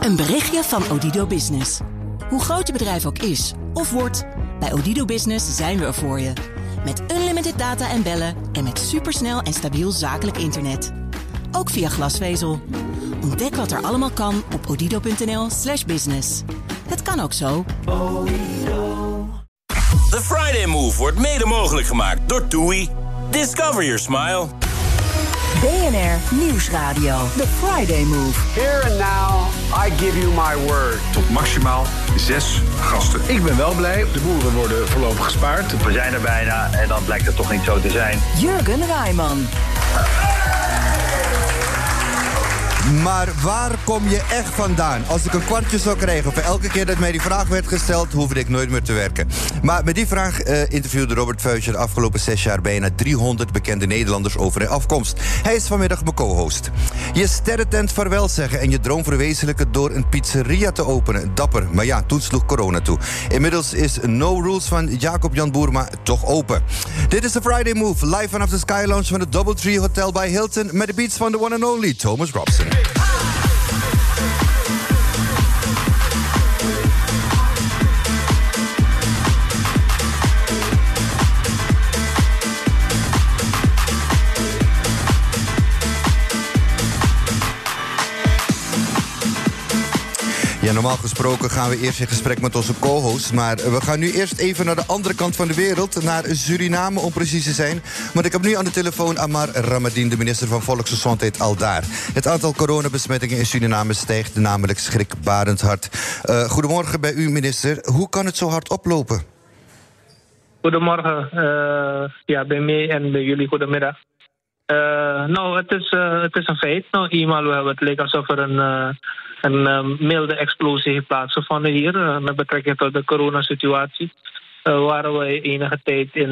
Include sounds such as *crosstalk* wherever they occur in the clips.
Een berichtje van Odido Business. Hoe groot je bedrijf ook is of wordt, bij Odido Business zijn we er voor je. Met unlimited data en bellen en met supersnel en stabiel zakelijk internet. Ook via glasvezel. Ontdek wat er allemaal kan op odido.nl/slash business. Het kan ook zo. The Friday Move wordt mede mogelijk gemaakt door TUI. Discover your smile. BNR Nieuwsradio. The Friday Move. Here and now, I give you my word. Tot maximaal zes gasten. Ik ben wel blij. De boeren worden voorlopig gespaard. We zijn er bijna en dan blijkt het toch niet zo te zijn. Jurgen Rijman. Maar waar kom je echt vandaan? Als ik een kwartje zou krijgen voor elke keer dat mij die vraag werd gesteld, hoefde ik nooit meer te werken. Maar met die vraag uh, interviewde Robert Vuijsje de afgelopen zes jaar bijna 300 bekende Nederlanders over hun afkomst. Hij is vanmiddag mijn co-host. Je sterrentent vaarwel zeggen en je droom verwezenlijken door een pizzeria te openen. Dapper, maar ja, toen sloeg corona toe. Inmiddels is No Rules van Jacob Jan Boerma toch open. Dit is de Friday Move, live vanaf de Sky Lounge van het Doubletree Hotel bij Hilton... met de beats van de one and only Thomas Robson. Normaal gesproken gaan we eerst in gesprek met onze co-host. Maar we gaan nu eerst even naar de andere kant van de wereld. Naar Suriname om precies te zijn. Want ik heb nu aan de telefoon Amar Ramadien, de minister van Volksgezondheid, al daar. Het aantal coronabesmettingen in Suriname stijgt namelijk schrikbarend hard. Uh, goedemorgen bij u, minister. Hoe kan het zo hard oplopen? Goedemorgen. Uh, ja, bij mij en bij jullie goedemiddag. Uh, nou, het is, het is een feit. Nou, eenmaal, het leek alsof er een een uh, milde explosie heeft plaatsgevonden hier uh, met betrekking tot de coronasituatie. Uh, waren we enige tijd in,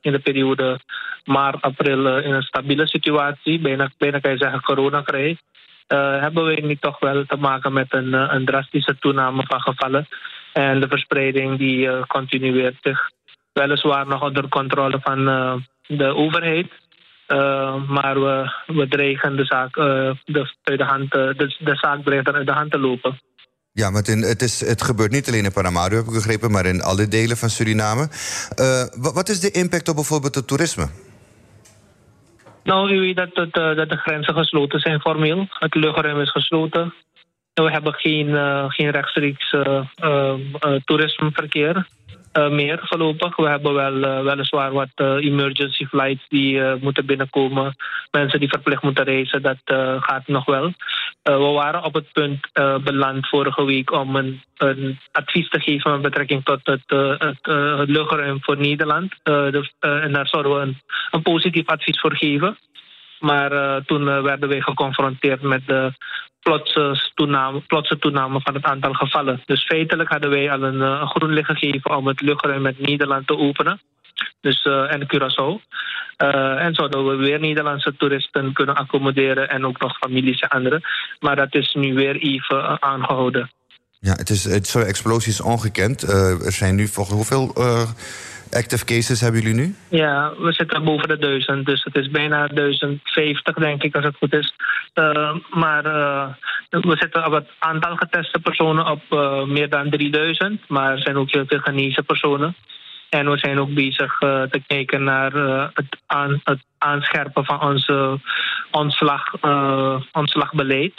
in de periode maart, april in een stabiele situatie, bijna, bijna kan je zeggen coronacrisis. hebben we niet toch wel te maken met een, een drastische toename van gevallen. En de verspreiding die continueert zich weliswaar nog onder controle van de overheid. Uh, maar we, we dreigen de zaak, uh, de, uit de, hand, uh, de, de zaak dreigt uit de hand te lopen. Ja, maar het, het, is, het gebeurt niet alleen in Paramaribo, heb ik begrepen, maar in alle delen van Suriname. wat is de impact op bijvoorbeeld het toerisme? Nou, u weet dat, het, dat de grenzen gesloten zijn formeel. Het luchtruim is gesloten. We hebben geen, geen rechtstreeks toerismeverkeer. Uh, meer voorlopig. We hebben wel, uh, weliswaar wat uh, emergency flights die moeten binnenkomen. Mensen die verplicht moeten reizen, dat gaat nog wel. we waren op het punt beland vorige week om een, een, advies te geven met betrekking tot het, het, luchtruim voor Nederland. En daar zouden we een, positief advies voor geven. Maar toen werden wij geconfronteerd met de plotse toename, plotse toename van het aantal gevallen. Dus feitelijk hadden wij al een, een groen licht gegeven om het luchtruim met Nederland te openen. Dus, uh, en Curaçao. Uh, en zouden we weer Nederlandse toeristen kunnen accommoderen en ook nog families en anderen. Maar dat is nu weer even aangehouden. Ja, het is, het, zo'n explosie is ongekend. er zijn nu volgens hoeveel active cases hebben jullie nu? Ja, we zitten boven de duizend. Dus het is bijna 1050, denk ik, als het goed is. Uh, maar uh, we zitten op het aantal geteste personen op uh, meer dan 3000. Maar er zijn ook heel veel genezen personen. En we zijn ook bezig te kijken naar het, aan, het, aanscherpen van onze ontslag, ontslagbeleid.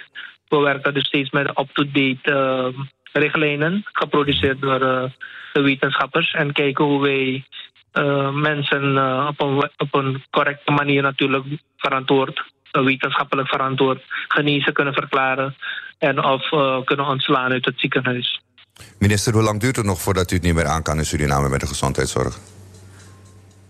We werken dus steeds met up-to-date richtlijnen, geproduceerd door de wetenschappers en kijken hoe wij uh, mensen uh, op, een, op een correcte manier natuurlijk verantwoord, uh, wetenschappelijk verantwoord, genezen kunnen verklaren en of kunnen ontslaan uit het ziekenhuis. Minister, hoe lang duurt het nog voordat u het niet meer aan kan in Suriname met de gezondheidszorg?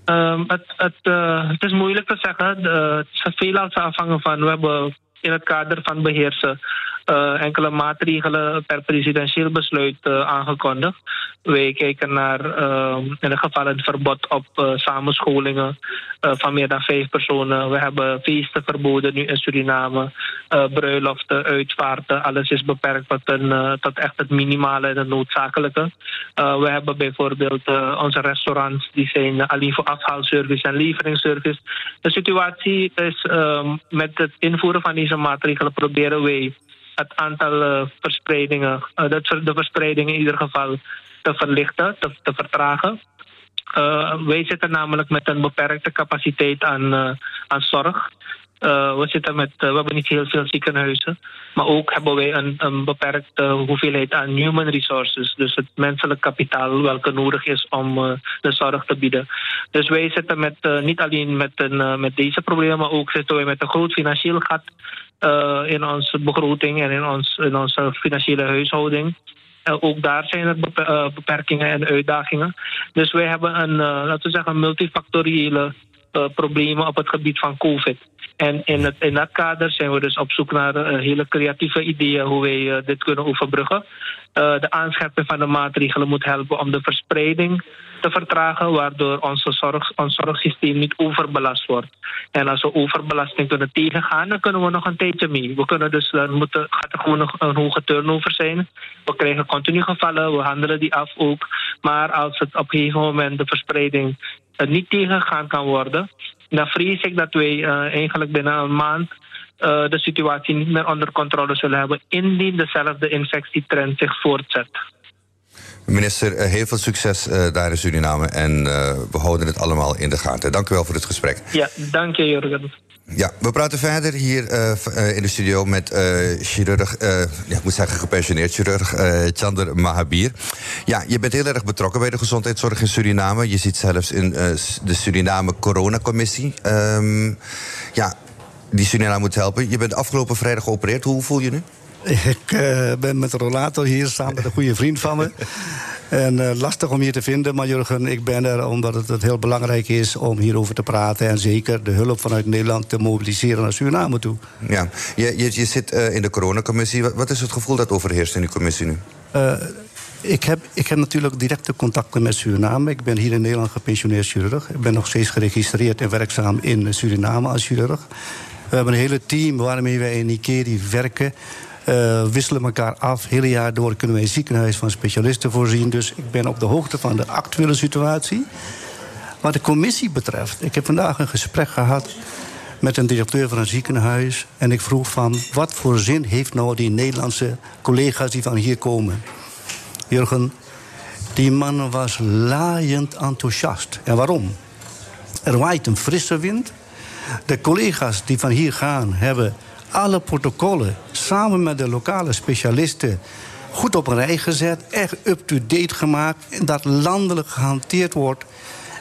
Um, het, het, het, is moeilijk te zeggen. het is veel afhangen van. We hebben in het kader van beheersen uh, enkele maatregelen per presidentieel besluit uh, aangekondigd. Wij kijken naar uh, in het geval het verbod op samenscholingen van meer dan vijf personen. We hebben feesten verboden nu in Suriname. bruiloften, uitvaarten, alles is beperkt tot, een, tot echt het minimale en het noodzakelijke. we hebben bijvoorbeeld onze restaurants, die zijn alleen voor afhaalservice en leveringsservice. De situatie is met het invoeren van deze maatregelen proberen wij het aantal uh, verspreidingen, uh, de verspreiding in ieder geval te verlichten, te, vertragen. Uh, wij zitten namelijk met een beperkte capaciteit aan, aan zorg. We, zitten met, we hebben niet heel veel ziekenhuizen. Maar ook hebben wij een, een beperkte hoeveelheid aan human resources. Dus het menselijk kapitaal welke nodig is om de zorg te bieden. Dus wij zitten met, niet alleen met, een, met deze problemen, maar ook zitten wij met een groot financieel gat in onze begroting en in, ons, in onze financiële huishouding. ook daar zijn er beperkingen en uitdagingen. Dus wij hebben een, laten we zeggen, multifactoriële problemen op het gebied van COVID. En in, het, in dat kader zijn we dus op zoek naar uh, hele creatieve ideeën hoe wij uh, dit kunnen overbruggen. Uh, de aanscherping van de maatregelen moet helpen om de verspreiding te vertragen, waardoor onze zorg, ons zorgsysteem niet overbelast wordt. En als we overbelasting kunnen tegengaan, dan kunnen we nog een tijdje mee. We kunnen dus, dan moeten, gaat er gewoon nog een hoge turnover zijn. We krijgen continu gevallen, we handelen die af ook. Maar als het op een gegeven moment de verspreiding niet tegengegaan kan worden, dan vrees ik dat wij uh, eigenlijk binnen een maand uh, de situatie niet meer onder controle zullen hebben indien dezelfde infectietrend zich voortzet. Minister, uh, heel veel succes uh, daar in Suriname en we houden het allemaal in de gaten. Dank u wel voor het gesprek. Ja, dank je Jurgen. Ja, we praten verder hier uh, in de studio met uh, chirurg, uh, ja, ik moet zeggen gepensioneerd chirurg Chander Mahabir. Ja, je bent heel erg betrokken bij de gezondheidszorg in Suriname. Je zit zelfs in de Suriname Coronacommissie. Um, ja, die Suriname moet helpen. Je bent afgelopen vrijdag geopereerd. Hoe voel je nu? Ik ben met een rollator hier samen met een goede vriend van me. *laughs* En uh, lastig om hier te vinden, maar Jurgen, ik ben er omdat het, het, heel belangrijk is om hierover te praten. En zeker de hulp vanuit Nederland te mobiliseren naar Suriname toe. Ja, je, je, je zit uh, in de coronacommissie. Wat, wat is het gevoel dat overheerst in die commissie nu? Uh, ik heb, ik heb natuurlijk directe contacten met Suriname. Ik ben hier in Nederland gepensioneerd chirurg. Ik ben nog steeds geregistreerd en werkzaam in Suriname als chirurg. We hebben een hele team waarmee wij in Nikeri werken. Uh, wisselen elkaar af. Hele jaar door kunnen wij ziekenhuis van specialisten voorzien. Dus ik ben op de hoogte van de actuele situatie. Wat de commissie betreft, ik heb vandaag een gesprek gehad met een directeur van een ziekenhuis. En ik vroeg van, wat voor zin heeft nou die Nederlandse collega's die van hier komen? Jurgen, die man was laaiend enthousiast. En waarom? Er waait een frisse wind. De collega's die van hier gaan hebben alle protocollen samen met de lokale specialisten goed op een rij gezet, echt up-to-date gemaakt en dat landelijk gehanteerd wordt.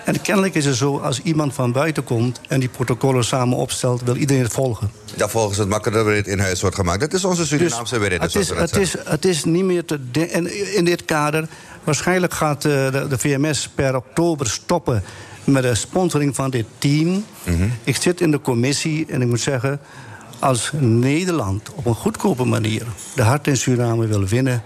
En kennelijk is het zo, als iemand van buiten komt en die protocollen samen opstelt, wil iedereen het volgen. Ja, volgens het makkelijker dat het in huis wordt gemaakt. Dat is onze Surinaamse dus het is, het, is, het is niet meer te. En in dit kader, waarschijnlijk gaat de, de, de VMS per oktober stoppen met de sponsoring van dit team. Mm -hmm. Ik zit in de commissie en ik moet zeggen als Nederland op een goedkope manier de hart in Suriname wil winnen,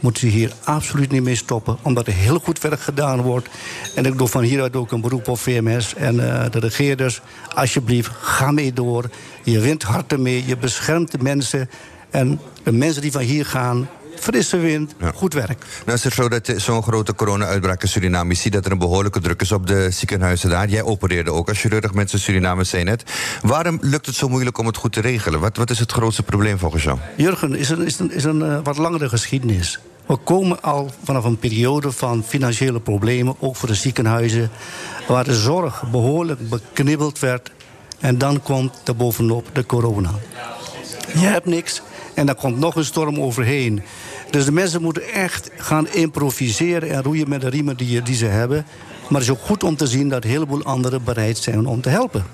moeten ze hier absoluut niet mee stoppen. Omdat er heel goed werk gedaan wordt. En ik doe van hieruit ook een beroep op VMS en uh, de regeerders. Alsjeblieft, ga mee door. Je wint harten mee, je beschermt de mensen. En de mensen die van hier gaan, frisse wind, ja. goed werk. Nou is het zo dat zo'n grote corona-uitbraak in Suriname... je ziet dat er een behoorlijke druk is op de ziekenhuizen daar. Jij opereerde ook als chirurg mensen Suriname, zei net. Waarom lukt het zo moeilijk om het goed te regelen? Wat, wat is het grootste probleem volgens jou? Jurgen, is een, is een, is een uh, wat langere geschiedenis. We komen al vanaf een periode van financiële problemen, ook voor de ziekenhuizen, waar de zorg behoorlijk beknibbeld werd. En dan komt er bovenop de corona. Je hebt niks en dan komt nog een storm overheen. Dus de mensen moeten echt gaan improviseren en roeien met de riemen die, die ze hebben. Maar het is ook goed om te zien dat een heleboel anderen bereid zijn om te helpen.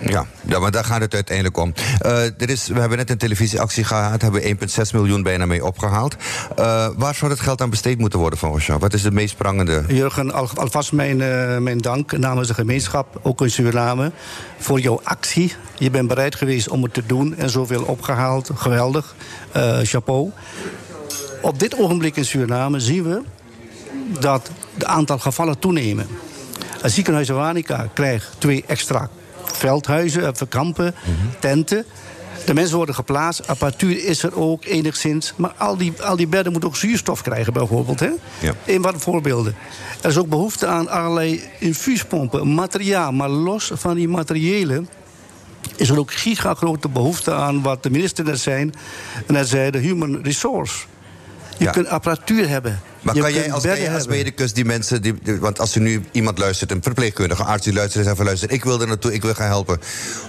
Ja, ja, maar daar gaat het uiteindelijk om. Uh, er is, we hebben net een televisieactie gehad, hebben we 1,6 miljoen bijna mee opgehaald. Uh, waar zou het geld aan besteed moeten worden volgens jou? Wat is de meest prangende? Jurgen, al, alvast mijn, uh, mijn dank namens de gemeenschap, ook in Suriname, voor jouw actie. Je bent bereid geweest om het te doen en zoveel opgehaald. Geweldig. chapeau. Op dit ogenblik in Suriname zien we dat het aantal gevallen toenemen. Het ziekenhuis Wanica krijgt twee extra veldhuizen, eh, kampen, tenten. De mensen worden geplaatst, apparatuur is er ook enigszins. Maar al die, al die bedden moeten ook zuurstof krijgen, bijvoorbeeld. Hè? Ja. Een wat voorbeelden. Er is ook behoefte aan allerlei infuuspompen, materiaal. Maar los van die materiëlen is er ook gigagrote behoefte aan wat de minister net zei. En hij zei de human resource. Je Ja. kunt apparatuur hebben. Maar Je kan jij als, bedden kan jij als hebben. medicus die mensen... Die, die- want als er nu iemand luistert, een verpleegkundige, een arts die luistert... en zegt van luister, ik wil er naartoe, ik wil gaan helpen.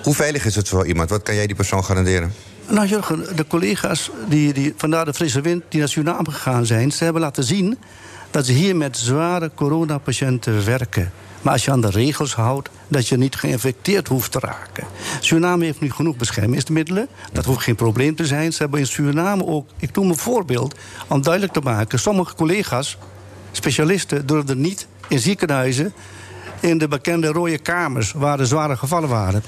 Hoe veilig is het voor iemand? Wat kan jij die persoon garanderen? Nou Jurgen, de collega's die, die vandaar de frisse wind die naar Suriname gegaan zijn... ze hebben laten zien dat ze hier met zware coronapatiënten werken. Maar als je aan de regels houdt, dat je niet geïnfecteerd hoeft te raken. Suriname heeft nu genoeg beschermingsmiddelen. Dat hoeft geen probleem te zijn. Ze hebben in Suriname ook, ik doe een voorbeeld... om duidelijk te maken, sommige collega's, specialisten... durfden niet in ziekenhuizen in de bekende rode kamers... waar de zware gevallen waren.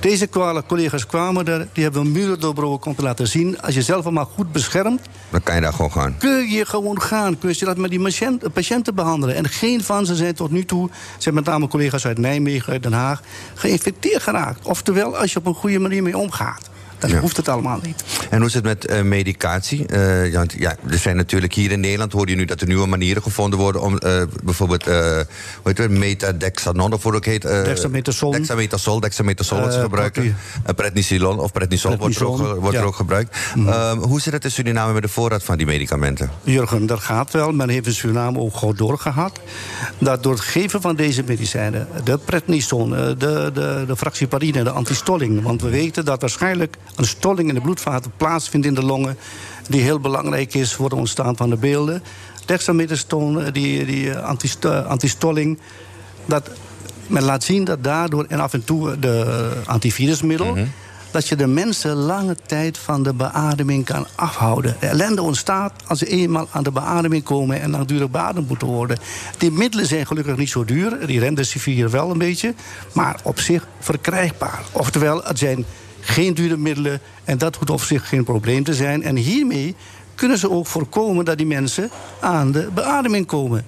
Deze collega's kwamen er, die hebben muren doorbroken om te laten zien... als je zelf maar goed beschermt, Dan kan je daar gewoon gaan. kun je gewoon gaan. Kun je dat met die patiënt- patiënten behandelen. En geen van ze zijn tot nu toe, zijn met name collega's uit Nijmegen, uit Den Haag... geïnfecteerd geraakt. Oftewel, als je op een goede manier mee omgaat. Dan Ja. hoeft het allemaal niet. En hoe is het met eh, medicatie? Eh, ja, want, ja, er zijn natuurlijk hier in Nederland, hoor je nu dat er nieuwe manieren gevonden worden om eh, bijvoorbeeld, eh hoe heet het, metadexanon of hoe het ook heet? Dexamethason. Dexamethason, dexamethason wordt Eh, gebruikt. Uh, prednisolon of prednisol wordt, er ook, wordt er ook gebruikt. Ehm, hoe zit het in Suriname met de voorraad van die medicamenten? Jurgen, dat gaat wel. Men heeft in Suriname ook gewoon doorgehad. Dat door het geven van deze medicijnen, de prednison, eh, de, de, de fractieparine, de antistolling. Want we weten dat waarschijnlijk een stolling in de bloedvaten plaatsvindt in de longen. Die heel belangrijk is voor het ontstaan van de beelden. Dexamethason, eh, die, die eh, eh, antistolling. Dat men laat zien dat daardoor, en af en toe de antivirusmiddel dat je de mensen lange tijd van de beademing kan afhouden. De ellende ontstaat als ze eenmaal aan de beademing komen en langdurig beademd moeten worden. Die middelen zijn gelukkig niet zo duur, die remdesivir wel een beetje, maar op zich verkrijgbaar. Oftewel, het zijn geen dure middelen en dat hoeft op zich geen probleem te zijn. En hiermee kunnen ze ook voorkomen dat die mensen aan de beademing komen.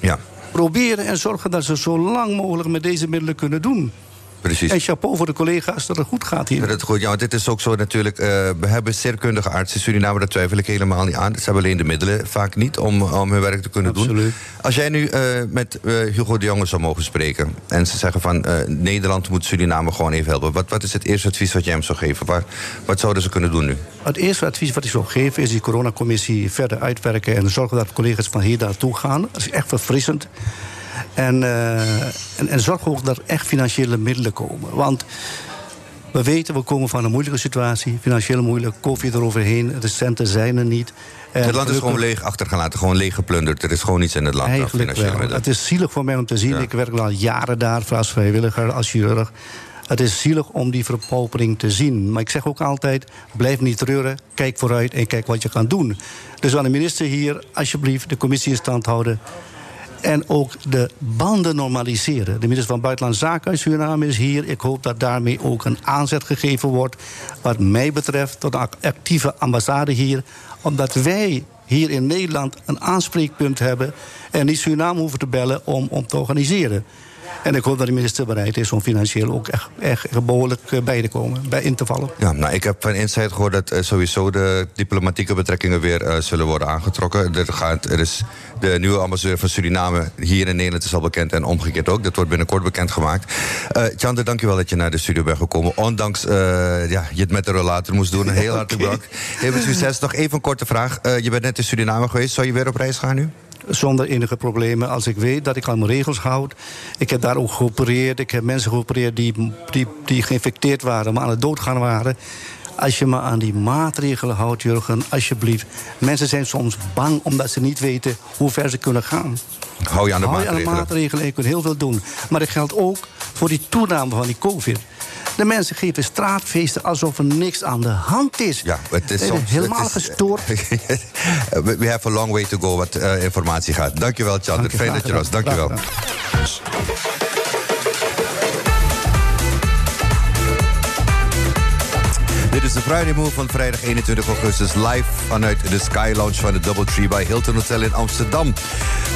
Ja, Proberen en zorgen dat ze zo lang mogelijk met deze middelen kunnen doen. Precies. En chapeau voor de collega's dat het goed gaat hier. Dat het goed, ja, want dit is ook zo natuurlijk. eh, we hebben sterkundige artsen in Suriname, daar twijfel ik helemaal niet aan. Ze hebben alleen de middelen vaak niet om, om hun werk te kunnen doen. Absoluut. Als jij nu eh, met eh, Hugo de Jonge zou mogen spreken. en ze zeggen van Nederland moet Suriname gewoon even helpen. Wat, wat is het eerste advies wat jij hem zou geven? Waar, wat zouden ze kunnen doen nu? Het eerste advies wat ik zou geven is die coronacommissie verder uitwerken en zorgen dat collega's van hier naartoe gaan. Dat is echt verfrissend. En, eh, en, en zorg ook dat er echt financiële middelen komen. Want we weten, we komen van een moeilijke situatie. Financieel moeilijk, COVID eroverheen, de centen zijn er niet. En het land is gewoon leeg achtergelaten, gewoon leeg geplunderd. Er is gewoon niets in het land Eigenlijk wel. Het is zielig voor mij om te zien. Ja. Ik werk al jaren daar, als vrijwilliger, als chirurg. Het is zielig om die verpaupering te zien. Maar ik zeg ook altijd, blijf niet treuren. Kijk vooruit en kijk wat je kan doen. Dus aan de minister hier, alsjeblieft, de commissie in stand houden. En ook de banden normaliseren. De minister van Buitenlandse Zaken uit Suriname is hier. Ik hoop dat daarmee ook een aanzet gegeven wordt. Wat mij betreft tot een actieve ambassade hier. Omdat wij hier in Nederland een aanspreekpunt hebben. En niet Suriname hoeven te bellen om, om te organiseren. En ik hoop dat de minister bereid is om financieel ook echt, echt behoorlijk eh, bij te komen, bij in te vallen. Ja, nou, ik heb van Insight gehoord dat eh, sowieso de diplomatieke betrekkingen weer eh, zullen worden aangetrokken. Er, gaat, er is de nieuwe ambassadeur van Suriname hier in Nederland is al bekend en omgekeerd ook. Dat wordt binnenkort bekendgemaakt. Eh Tjande, dankjewel dat je naar de studio bent gekomen. Ondanks eh, ja, je het met de rollator moest doen. Heel hartelijk bedankt. Heel veel succes. Nog even een korte vraag. Je bent net in Suriname geweest. Zou je weer op reis gaan nu? Zonder enige problemen. Als ik weet dat ik aan mijn regels houd. Ik heb daar ook geopereerd. Ik heb mensen geopereerd die, die, die geïnfecteerd waren, maar aan het doodgaan waren. Als je me aan die maatregelen houdt, Jurgen, alsjeblieft. Mensen zijn soms bang omdat ze niet weten hoe ver ze kunnen gaan. Hou je aan de Hou je aan de maatregelen. maatregelen en je kunt heel veel doen. Maar dat geldt ook voor die toename van die COVID. De mensen geven straatfeesten alsof er niks aan de hand is. Ja, het is Eh, soms... Helemaal het is- gestoord. *laughs* We we have a long way to go wat eh, informatie gaat. Dankjewel, Tjander. Dank je, Fijn dat je er was. Dankjewel. Graag Dit is de Friday Move van vrijdag 21 augustus live vanuit de Sky Lounge van de Double Tree bij Hilton Hotel in Amsterdam.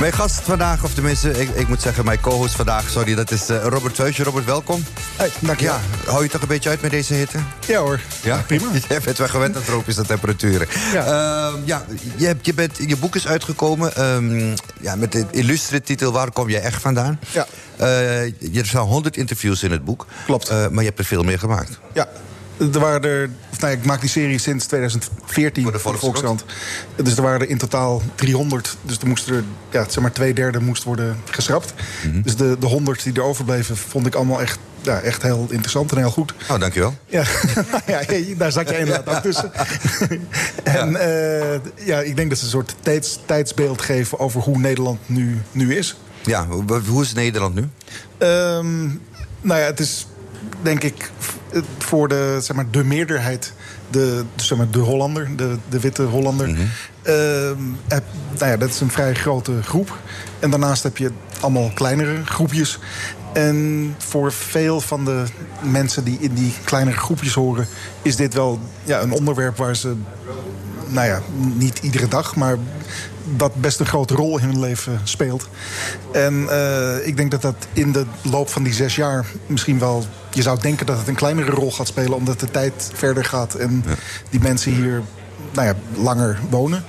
Mijn gast vandaag, of tenminste, ik, ik moet zeggen, mijn co-host vandaag, sorry, dat is uh, Robert Vuijsje. Robert, welkom. Hey, dank je. Ja, hou je toch een beetje uit met deze hitte? Ja hoor. Ja, prima. *laughs* Je bent wel gewend aan tropische temperaturen. Ja, uh, ja je, hebt, je, bent, je boek is uitgekomen um, ja, met de illustre titel Waar kom jij echt vandaan? Ja. Uh, er staan 100 interviews in het boek. Klopt. Uh, maar je hebt er veel meer gemaakt. Ja. Er waren er, of nou, ik maak die serie sinds 2014 voor de Volkskrant. Dus er waren er in totaal 300. Dus er moesten er, ja, zeg maar, twee derde moest worden geschrapt. Mm -hmm. Dus de, de 100 die er overbleven, vond ik allemaal echt, ja, echt heel interessant en heel goed. Oh, dankjewel. Ja, *laughs* ja daar zat jij inderdaad ook tussen. *laughs* en ja. Uh, ja, ik denk dat ze een soort tijds, tijdsbeeld geven over hoe Nederland nu, nu is. Ja, hoe is Nederland nu? Um, nou ja, het is denk ik voor de, zeg maar, de meerderheid, de, zeg maar, de Hollander, de, de witte Hollander. Mm -hmm. uh, heb, nou ja, dat is een vrij grote groep. En daarnaast heb je allemaal kleinere groepjes. En voor veel van de mensen die in die kleinere groepjes horen, is dit wel ja, een onderwerp waar ze, nou ja, niet iedere dag, maar dat best een grote rol in hun leven speelt. En uh, ik denk dat dat in de loop van die zes jaar misschien wel... je zou denken dat het een kleinere rol gaat spelen... omdat de tijd verder gaat en ja. die mensen hier nou ja, langer wonen.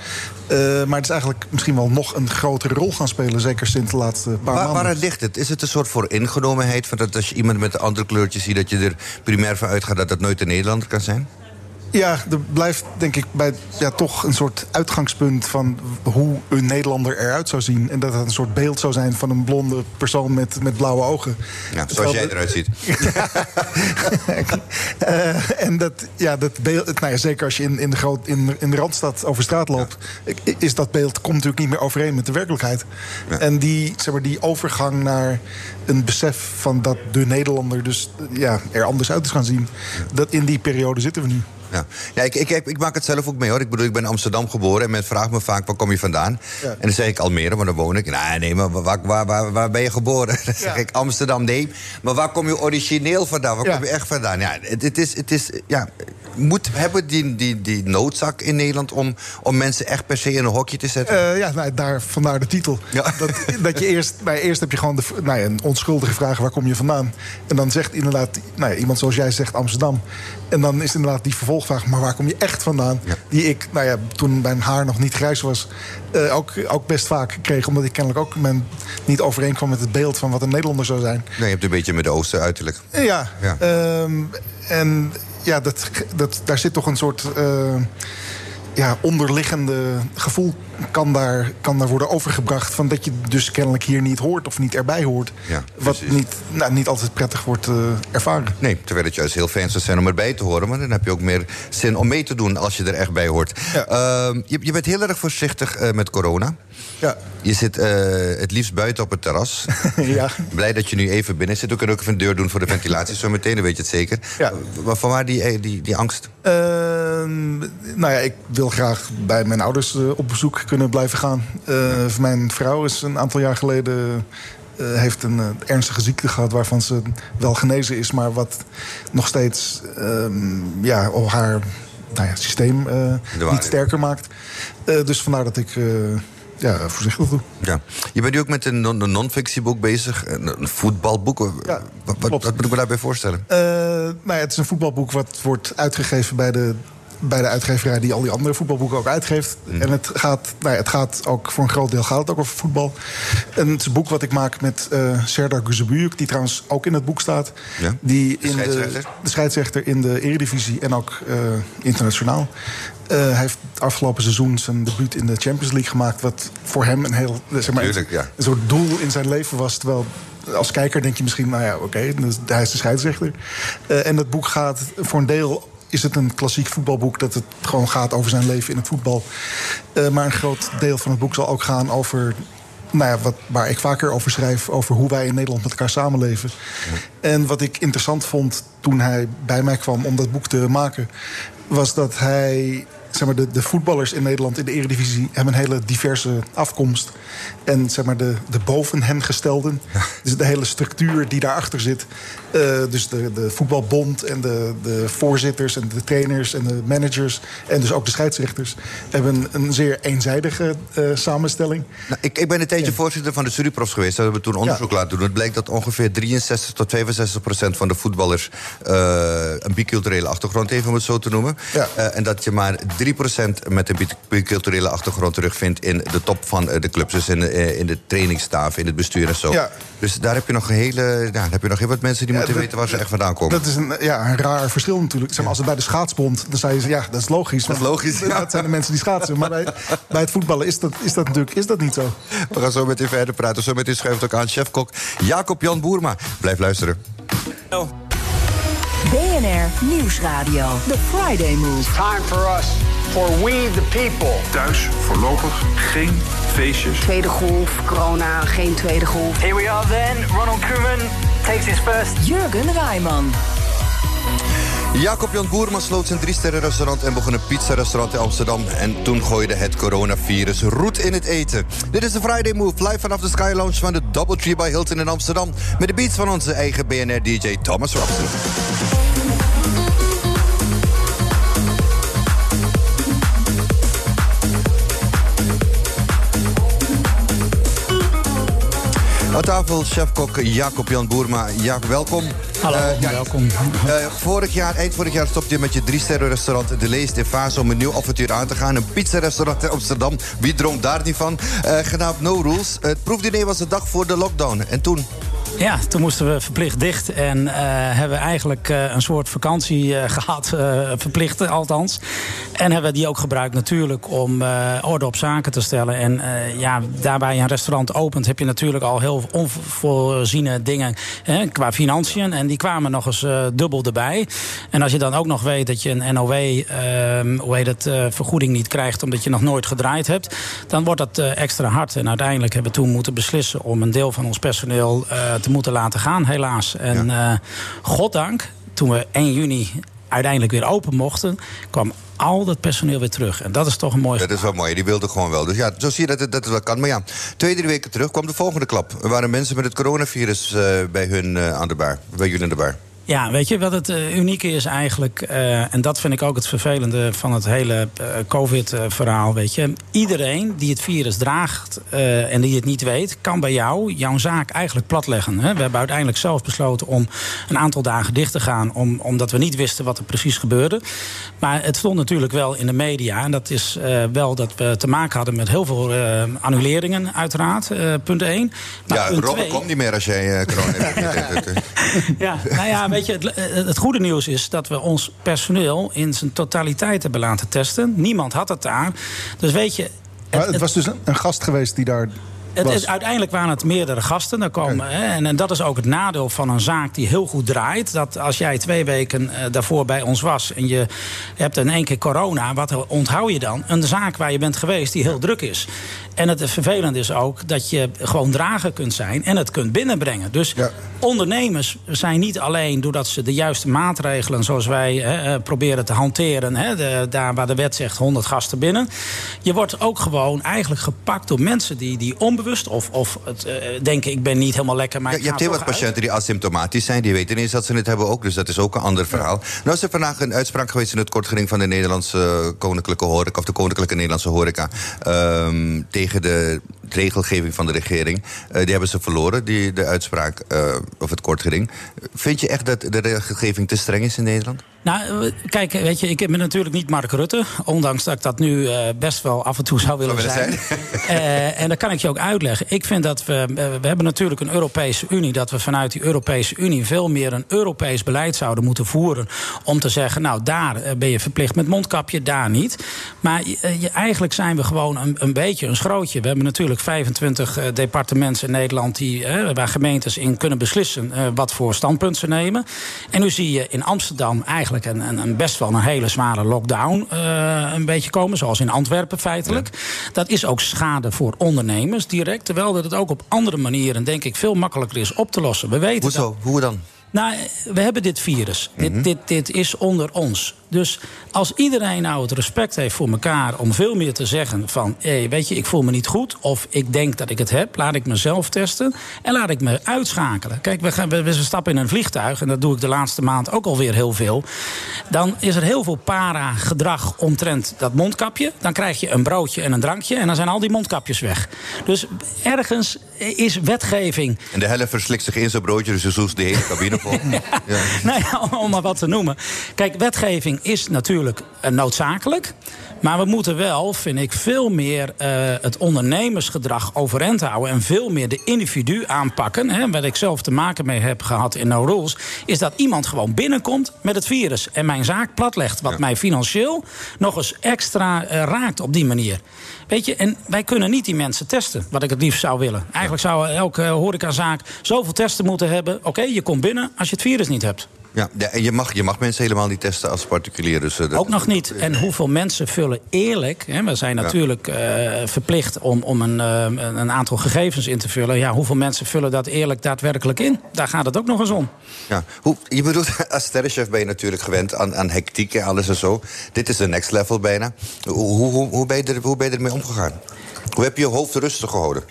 Uh, maar het is eigenlijk misschien wel nog een grotere rol gaan spelen. Zeker sinds de laatste paar waar, maanden. Waar ligt het? Is het een soort voor ingenomenheid? Van dat als je iemand met een andere kleurtje ziet... dat je er primair van uitgaat dat dat nooit een Nederlander kan zijn? Ja, er blijft denk ik bij ja, toch een soort uitgangspunt van hoe een Nederlander eruit zou zien. En dat het een soort beeld zou zijn van een blonde persoon met, met blauwe ogen. Ja, zoals jij eruit ziet. uh, *laughs* en dat, ja, dat beeld, nou ja, zeker als je in, in, de groot, in, in de Randstad over straat loopt, ja. is dat beeld komt natuurlijk niet meer overeen met de werkelijkheid. Ja. En die, zeg maar, die overgang naar een besef van dat de Nederlander dus ja, er anders uit is gaan zien, dat in die periode zitten we nu. Ja, ja ik, ik, ik, maak het zelf ook mee hoor. Ik bedoel, ik ben in Amsterdam geboren en men vraagt me vaak waar kom je vandaan. Ja. En dan zeg ik Almere, maar dan woon ik. Nee, nee, maar waar, waar, waar, waar ben je geboren? *laughs* Dan zeg ja. ik Amsterdam, nee. Maar waar kom je origineel vandaan? Waar kom je echt vandaan? Ja, het, het is, het is, ja, moet, hebben we die, die, die noodzak in Nederland om, om mensen echt per se in een hokje te zetten? Uh, ja, nou, daar, vandaar de titel. Ja. Dat, dat je eerst, nou, eerst heb je gewoon de, nou, een onschuldige vraag: waar kom je vandaan? En dan zegt inderdaad nou, iemand zoals jij zegt Amsterdam. En dan is inderdaad die vervolgvraag: maar waar kom je echt vandaan? Ja. Die ik, nou ja, toen mijn haar nog niet grijs was, uh, ook, ook best vaak kreeg. Omdat ik kennelijk ook men niet overeenkwam met het beeld van wat een Nederlander zou zijn. Nee, je hebt een beetje met de Oosten uiterlijk. Ja. ja. Um, en ja, dat, dat, daar zit toch een soort uh, ja, onderliggende gevoel kan daar, kan daar worden overgebracht. Van dat je dus kennelijk hier niet hoort of niet erbij hoort. Ja, wat niet, nou, niet altijd prettig wordt uh, ervaren. Nee, terwijl het juist heel fijn zou zijn om erbij te horen. Maar dan heb je ook meer zin om mee te doen als je er echt bij hoort. Ja. Uh, je, je, bent heel erg voorzichtig uh, met corona. Ja. Je zit uh, het liefst buiten op het terras. *laughs* ja. Blij dat je nu even binnen zit. We kunnen ook even een deur doen voor de ventilatie. Zo meteen, dan weet je het zeker. Ja. Van waar die, die, die angst? Ehm, nou ja, ik wil graag bij mijn ouders op bezoek kunnen blijven gaan. Uh, mijn vrouw is een aantal jaar geleden. Uh, heeft een uh, ernstige ziekte gehad waarvan ze wel genezen is, maar wat nog steeds um, ja, haar nou ja, systeem niet sterker maakt. dus vandaar dat ik ja, voorzichtig doe. Ja. Je bent nu ook met een, non-fictieboek bezig, een, voetbalboek. Ja, wat, wat, wat moet ik me daarbij voorstellen? Uh, nou ja, het is een voetbalboek wat wordt uitgegeven bij de bij de uitgeverij die al die andere voetbalboeken ook uitgeeft. Mm. En het gaat, nou ja, het gaat ook voor een groot deel gaat het ook over voetbal. En het is een boek wat ik maak met uh, Serdar Guzebujuk, die trouwens ook in het boek staat. Ja? Die de in scheidsrechter? De, de scheidsrechter in de Eredivisie en ook uh, internationaal. Uh, hij heeft het afgelopen seizoen zijn debuut in de Champions League gemaakt. Wat voor hem een heel zeg maar, Tuurlijk, ja. een soort doel in zijn leven was. Terwijl als kijker denk je misschien, nou ja, oké, okay, hij is de scheidsrechter. Uh, en het boek gaat voor een deel is het een klassiek voetbalboek dat het gewoon gaat over zijn leven in het voetbal. Uh, maar een groot deel van het boek zal ook gaan over. Nou ja, wat, waar ik vaker over schrijf, over hoe wij in Nederland met elkaar samenleven. Ja. En wat ik interessant vond toen hij bij mij kwam om dat boek te maken, was dat hij zeg maar, de, de voetballers in Nederland in de Eredivisie hebben een hele diverse afkomst. En zeg maar, de, de boven hen gestelden, dus de hele structuur die daarachter zit. Eh, dus de, de voetbalbond en de, de voorzitters en de trainers en de managers. En dus ook de scheidsrechters hebben een zeer eenzijdige eh, samenstelling. Nou, ik, ik ben een tijdje voorzitter van de studieprofs geweest. Daar hebben we toen onderzoek laten doen. Het blijkt dat ongeveer 63 tot 65 procent van de voetballers... eh, een biculturele achtergrond heeft, om het zo te noemen. En dat je maar 3 procent met een bi- biculturele achtergrond terugvindt... in de top van de clubs. Dus in, in de trainingsstaf, in het bestuur en zo. Dus daar heb je nog een hele... Ja, daar heb je nog heel wat mensen die moeten dat- weten waar ze echt vandaan komen. Dat is een, ja, een raar verschil natuurlijk. Zeg maar, als het bij de schaatsbond, dan zei je, ja, dat is logisch. Dat is logisch, ja. Dat zijn de mensen die schaatsen. Maar bij, bij het voetballen is dat, is dat natuurlijk is dat niet zo. We gaan zo met u verder praten. Zo met u schuift ook aan chefkok Jacob Jan Boerma. Blijf luisteren. BNR Nieuwsradio. The Friday Move. Time for us, for we the people. Thuis voorlopig geen feestjes. Tweede golf, corona, geen tweede golf. Here we are then. Ronald Koeman takes his first. Jurgen Rijman. Jacob Jan Boerma sloot zijn drie-sterren-restaurant en begon een pizza-restaurant in Amsterdam. En toen gooide het coronavirus roet in het eten. Dit is de Friday Move, live vanaf de Sky Lounge van de Doubletree by Hilton in Amsterdam. Met de beats van onze eigen BNR-DJ Thomas Robson. Aan tafel chefkok Jacob Jan Boerma. Jacob, welkom. Hallo, Eh, ja, welkom. *laughs* eh, vorig jaar, eind vorig jaar stopte je met je drie-sterren-restaurant De Lees de Fase om een nieuw avontuur aan te gaan. Een pizza-restaurant in Amsterdam. Wie droomt daar niet van? Eh genaamd No Rules. Het proefdiner was de dag voor de lockdown. En toen? Ja, toen moesten we verplicht dicht. En eh, hebben eigenlijk eh, een soort vakantie eh, *laughs* gehad. eh, verplicht althans. En hebben die ook gebruikt natuurlijk om orde op zaken te stellen. En ja, daarbij een restaurant opent... heb je natuurlijk al heel onvoorziene dingen hè, qua financiën. En die kwamen nog eens dubbel erbij. En als je dan ook nog weet dat je een NOW... ehm, hoe heet het, vergoeding niet krijgt omdat je nog nooit gedraaid hebt... dan wordt dat extra hard. En uiteindelijk hebben we toen moeten beslissen... om een deel van ons personeel eh, te moeten laten gaan, helaas. En eh goddank, toen we 1 juni uiteindelijk weer open mochten... kwam al dat personeel weer terug. En dat is toch een mooi... Dat is wel mooi, die wilde gewoon wel. Dus ja, zo zie je dat het, dat het wel kan. Maar ja, twee, drie weken terug kwam de volgende klap. Er waren mensen met het coronavirus eh, bij hun eh, aan de bar. Bij jullie aan de bar. Ja, weet je wat het eh, unieke is eigenlijk? eh, en dat vind ik ook het vervelende van het hele eh, COVID-verhaal. Weet je, iedereen die het virus draagt en die het niet weet, kan bij jou jouw zaak eigenlijk platleggen. Hè? We hebben uiteindelijk zelf besloten om een aantal dagen dicht te gaan, om, omdat we niet wisten wat er precies gebeurde. Maar het stond natuurlijk wel in de media. En dat is wel dat we te maken hadden met heel veel annuleringen, uiteraard. punt 1. Maar ja, twee- komt niet meer als jij corona hebt. *laughs* ja, nou ja, weet je, het, het goede nieuws is dat we ons personeel in zijn totaliteit hebben laten testen. Niemand had het daar. Dus weet je. Maar het was dus een, gast geweest die daar Het is, uiteindelijk waren het meerdere gasten. Daar komen, hè, en, en dat is ook het nadeel van een zaak die heel goed draait. Dat als jij twee weken eh, daarvoor bij ons was en je hebt in één keer corona, wat onthoud je dan? Een zaak waar je bent geweest die heel druk is. En het vervelende is ook dat je gewoon drager kunt zijn en het kunt binnenbrengen. Dus ondernemers zijn niet alleen doordat ze de juiste maatregelen, zoals wij hè, eh, proberen te hanteren, hè, de- daar waar de wet zegt 100 gasten binnen. Je wordt ook gewoon eigenlijk gepakt door mensen die, die onbewust of, of het, eh, denken: ik ben niet helemaal lekker. Maar Ja, je hebt heel wat uit. patiënten die asymptomatisch zijn. Die weten niet eens dat ze het hebben ook. Dus dat is ook een ander verhaal. Nou is er vandaag een uitspraak geweest in het kortgeding van de Nederlandse Koninklijke Horeca. Of de Koninklijke Nederlandse Horeca. ehm, tegen de regelgeving van de regering. Eh, die hebben ze verloren, die, de uitspraak eh, of het kortgeding. Vind je echt dat de regelgeving te streng is in Nederland? Nou, eh, kijk, weet je, ik ben natuurlijk niet Mark Rutte. Ondanks dat ik dat nu best wel af en toe zou willen Zou zijn. En dat kan ik je ook uitleggen. Ik vind dat we. we hebben natuurlijk een Europese Unie. Dat we vanuit die Europese Unie veel meer een Europees beleid zouden moeten voeren. Om te zeggen, nou, daar ben je verplicht met mondkapje, daar niet. Maar je- eigenlijk zijn we gewoon een, een beetje een schrootje. We hebben natuurlijk 25 eh, departementen in Nederland die, eh, waar gemeentes in kunnen beslissen eh, wat voor standpunt ze nemen. En nu zie je in Amsterdam eigenlijk een, een, een best wel een hele zware lockdown een beetje komen, zoals in Antwerpen feitelijk. Dat is ook schade voor ondernemers direct, terwijl dat het ook op andere manieren denk ik veel makkelijker is op te lossen. We weten Hoezo? dat- Hoe dan? Nou, we hebben dit virus. dit, dit, dit is onder ons. Dus als iedereen nou het respect heeft voor elkaar om veel meer te zeggen van... Hey, weet je, ik voel me niet goed of ik denk dat ik het heb... laat ik mezelf testen en laat ik me uitschakelen. Kijk, we, gaan, we, we stappen in een vliegtuig... en dat doe ik de laatste maand ook alweer heel veel. Dan is er heel veel para-gedrag omtrent dat mondkapje. Dan krijg je een broodje en een drankje... en dan zijn al die mondkapjes weg. Dus ergens is wetgeving... En de helft verslikt zich in zijn broodje, dus zoest de hele cabine *laughs* ja. Nou ja, om maar wat te noemen. Kijk, wetgeving is natuurlijk eh, noodzakelijk. Maar we moeten wel, vind ik, veel meer uh, het ondernemersgedrag overeind houden. En veel meer de individu aanpakken. Hè, wat ik zelf te maken mee heb gehad in No Rules. Is dat iemand gewoon binnenkomt met het virus. En mijn zaak platlegt. Wat mij financieel nog eens extra uh, raakt op die manier. Weet je, en wij kunnen niet die mensen testen. Wat ik het liefst zou willen. Eigenlijk zou elke horecazaak zoveel testen moeten hebben. Oké, okay, je komt binnen als je het virus niet hebt. Ja, en je mag, je mag mensen helemaal niet testen als particulier. Dus, uh, Ook nog niet. En hoeveel mensen vullen eerlijk... Hè, we zijn natuurlijk ja. uh, verplicht om, om een, uh, een aantal gegevens in te vullen. Ja, hoeveel mensen vullen dat eerlijk daadwerkelijk in? Daar gaat het ook nog eens om. Ja, hoe, je bedoelt, *laughs* als sterrenchef ben je natuurlijk gewend aan, aan hectiek en alles en zo. Dit is de next level bijna. Hoe, hoe, hoe, ben je er, hoe ben je ermee omgegaan? Hoe heb je je hoofd rustig gehouden?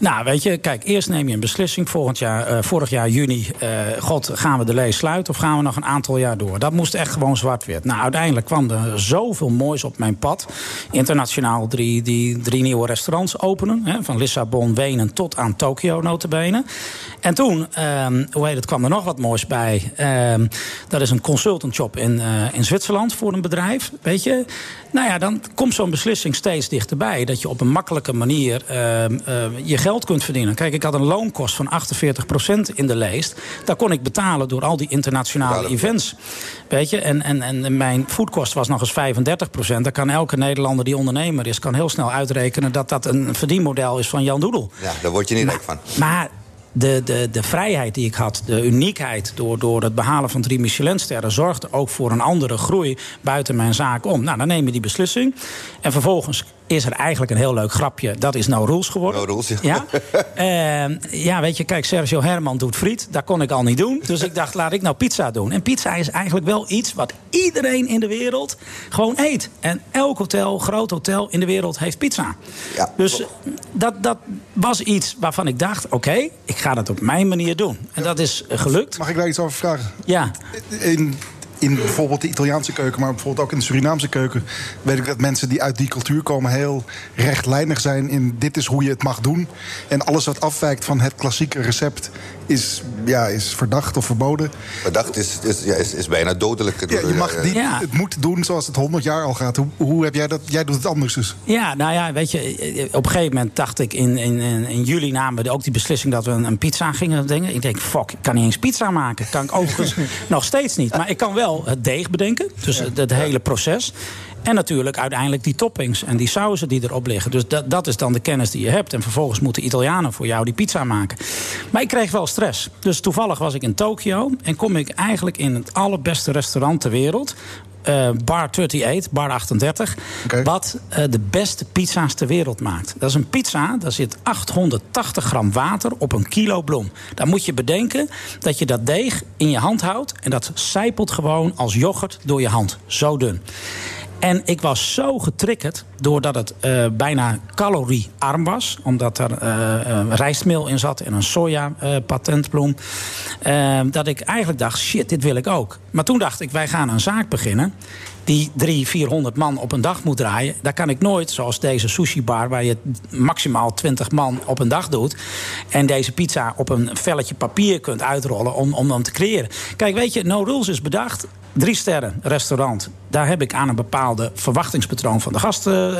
Nou, weet je, kijk, eerst neem je een beslissing. Volgend jaar, uh, vorig jaar juni, uh, god, gaan we de lees sluiten of gaan we nog een aantal jaar door? Dat moest echt gewoon zwart-wit. Nou, uiteindelijk kwam er zoveel moois op mijn pad. Internationaal drie, die, drie nieuwe restaurants openen. Hè, van Lissabon, Wenen tot aan Tokio, notabene. En toen, um, hoe heet het, kwam er nog wat moois bij. Um, dat is een consultantjob in, uh, in Zwitserland voor een bedrijf, weet je. Nou ja, dan komt zo'n beslissing steeds dichterbij. Dat je op een makkelijke manier je geld kunt verdienen. Kijk, ik had een loonkost van 48% in de lijst. Daar kon ik betalen door al die internationale events. Weet je, en, en, en mijn foodkost was nog eens 35%. Daar kan elke Nederlander die ondernemer is, kan heel snel uitrekenen dat dat een verdienmodel is van Jan Doedel. Ja, daar word je niet rijk van. Maar de, de, de vrijheid die ik had, de uniekheid door, door het behalen van drie Michelinsterren, zorgde ook voor een andere groei buiten mijn zaak om. Nou, dan neem je die beslissing. En vervolgens is er eigenlijk een heel leuk grapje. Dat is No Rules geworden. No Rules, ja. Ja, uh, ja weet je, kijk, Sergio Herman doet friet. Dat kon ik al niet doen. Dus ik dacht, laat ik nou pizza doen. En pizza is eigenlijk wel iets wat iedereen in de wereld gewoon eet. En elk hotel, groot hotel in de wereld heeft pizza. Ja, dus dat, dat was iets waarvan ik dacht, oké, okay, ik ga dat op mijn manier doen. En dat is gelukt. Mag ik daar iets over vragen? Ja. In in bijvoorbeeld de Italiaanse keuken, maar bijvoorbeeld ook in de Surinaamse keuken, weet ik dat mensen die uit die cultuur komen heel rechtlijnig zijn in dit is hoe je het mag doen. En alles wat afwijkt van het klassieke recept is, ja, is verdacht of verboden. Verdacht is, is, ja, is, is bijna dodelijk. Ja, je mag niet ja. het moet doen zoals het 100 jaar al gaat. Hoe, hoe heb jij dat? Jij doet het anders dus. Ja, nou ja, weet je, op een gegeven moment dacht ik in, in, in juli namen we ook die beslissing dat we een, een pizza gingen dingen. Ik denk, fuck, ik kan niet eens pizza maken. Kan ik overigens *laughs* nog steeds niet. Maar ik kan wel het deeg bedenken. Dus het, het hele proces. En natuurlijk uiteindelijk die toppings en die sauzen die erop liggen. Dus dat, dat is dan de kennis die je hebt. En vervolgens moeten Italianen voor jou die pizza maken. Maar ik kreeg wel stress. Dus toevallig was ik in Tokio. En kom ik eigenlijk in het allerbeste restaurant ter wereld. Uh, bar 38, bar 38. Okay. Wat uh, de beste pizza's ter wereld maakt. Dat is een pizza, daar zit 880 gram water op een kilo bloem. Dan moet je bedenken dat je dat deeg in je hand houdt. En dat zijpelt gewoon als yoghurt door je hand. Zo dun. En ik was zo getriggerd doordat het uh, bijna caloriearm was. Omdat er uh, rijstmeel in zat en een soja-patentbloem. dat ik eigenlijk dacht, shit, dit wil ik ook. Maar toen dacht ik, wij gaan een zaak beginnen die 300, 400 man op een dag moet draaien. Daar kan ik nooit, zoals deze sushi bar... waar je maximaal 20 man op een dag doet... en deze pizza op een velletje papier kunt uitrollen om, om hem te creëren. Kijk, weet je, No Rules is bedacht drie sterren restaurant. Daar heb ik aan een bepaalde verwachtingspatroon van de gasten uh,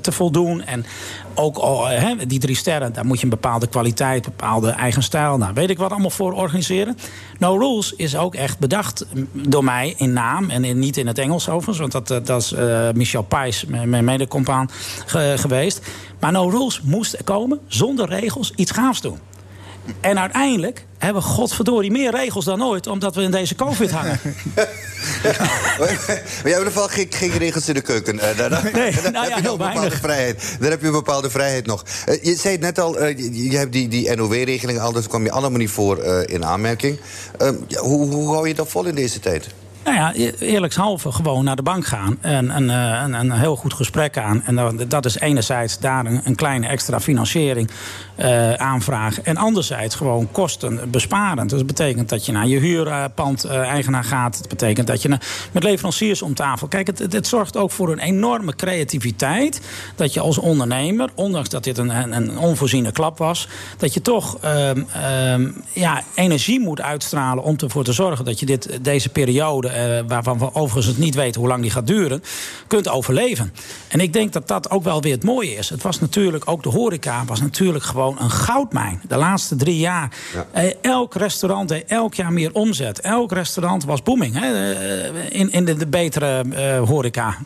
te voldoen. En ook oh, he, die drie sterren, daar moet je een bepaalde kwaliteit, bepaalde eigen stijl. Nou, weet ik wat allemaal voor organiseren. No Rules is ook echt bedacht door mij in naam en niet in het Engels overigens. Want dat, dat is uh, Michel Pijs, mijn medecompaan, ge, geweest. Maar No Rules moest komen zonder regels iets gaafs doen. En uiteindelijk hebben we godverdorie meer regels dan ooit... omdat we in deze covid hangen. *laughs* maar jij hebt in ieder geval geen, geen regels in de keuken. Eh, *laughs* daar, daar- Nee, daar nou heb ja, je nog een bepaalde weinig. vrijheid. Daar heb je een bepaalde vrijheid nog. Eh, je zei het net al, eh, je, je hebt die, die NOW-regeling al... dus kwam je allemaal niet voor in aanmerking. Eh, ja, hoe, hoe hou je dat vol in deze tijd? Nou ja, e- eerlijkshalve gewoon naar de bank gaan en een, een, een heel goed gesprek aan. En dat is enerzijds daar een, een kleine extra financiering eh, aanvragen. En anderzijds gewoon kosten besparend. Dus dat betekent dat je naar je huurpand-eigenaar gaat. Dat betekent dat je met leveranciers om tafel. Kijk, het, het, het zorgt ook voor een enorme creativiteit. Dat je als ondernemer, ondanks dat dit een, een, een onvoorziene klap was, dat je toch ehm, ehm, ja, energie moet uitstralen om ervoor te zorgen dat je dit, deze periode, eh, waarvan we overigens het niet weten hoe lang die gaat duren, kunt overleven. En ik denk dat dat ook wel weer het mooie is. Het was natuurlijk, ook de horeca was natuurlijk gewoon een goudmijn. De laatste drie jaar. Eh, elk restaurant deed elk jaar meer omzet. Elk restaurant was booming hè, eh, in, in de, de betere eh, horeca.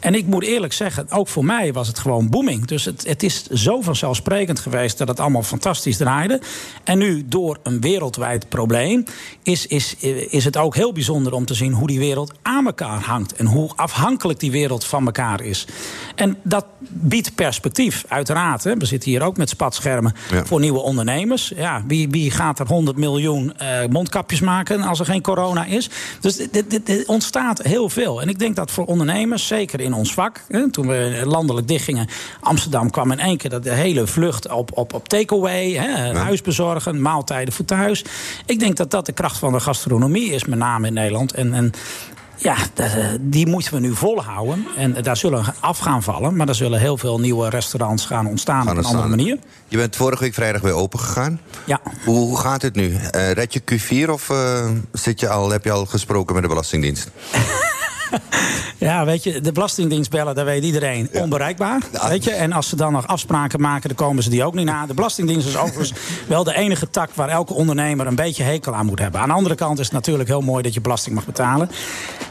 En ik moet eerlijk zeggen, ook voor mij was het gewoon booming. Dus het, het is zo vanzelfsprekend geweest dat het allemaal fantastisch draaide. En nu, door een wereldwijd probleem, is, is, is het ook heel bijzonder om te zien hoe die wereld aan elkaar hangt. En hoe afhankelijk die wereld van elkaar is. En dat biedt perspectief, uiteraard. Hè. We zitten hier ook met spatschermen voor nieuwe ondernemers. Ja, wie, wie gaat er 100 miljoen eh, mondkapjes maken als er geen corona is? Dus dit- dit- ontstaat heel veel. En ik denk dat voor ondernemers, zeker in ons vak, hè, toen we landelijk dichtgingen, Amsterdam kwam in één keer dat de hele vlucht op, op, op takeaway, hè, huisbezorgen, maaltijden voor thuis. Ik denk dat dat de kracht van de gastronomie is, met name in Nederland. En, en ja, die moeten we nu volhouden. En daar zullen af gaan vallen. Maar er zullen heel veel nieuwe restaurants gaan ontstaan op een andere manier. Je bent vorige week vrijdag weer open gegaan. Ja. Hoe, hoe gaat het nu? Eh, red je Q4 of eh, zit je al, heb je al gesproken met de Belastingdienst? *laughs* *laughs* Ja, weet je, de Belastingdienst bellen, daar weet iedereen onbereikbaar. Weet je, en als ze dan nog afspraken maken, dan komen ze die ook niet na. De Belastingdienst is overigens *laughs* wel de enige tak waar elke ondernemer een beetje hekel aan moet hebben. Aan de andere kant is het natuurlijk heel mooi dat je belasting mag betalen.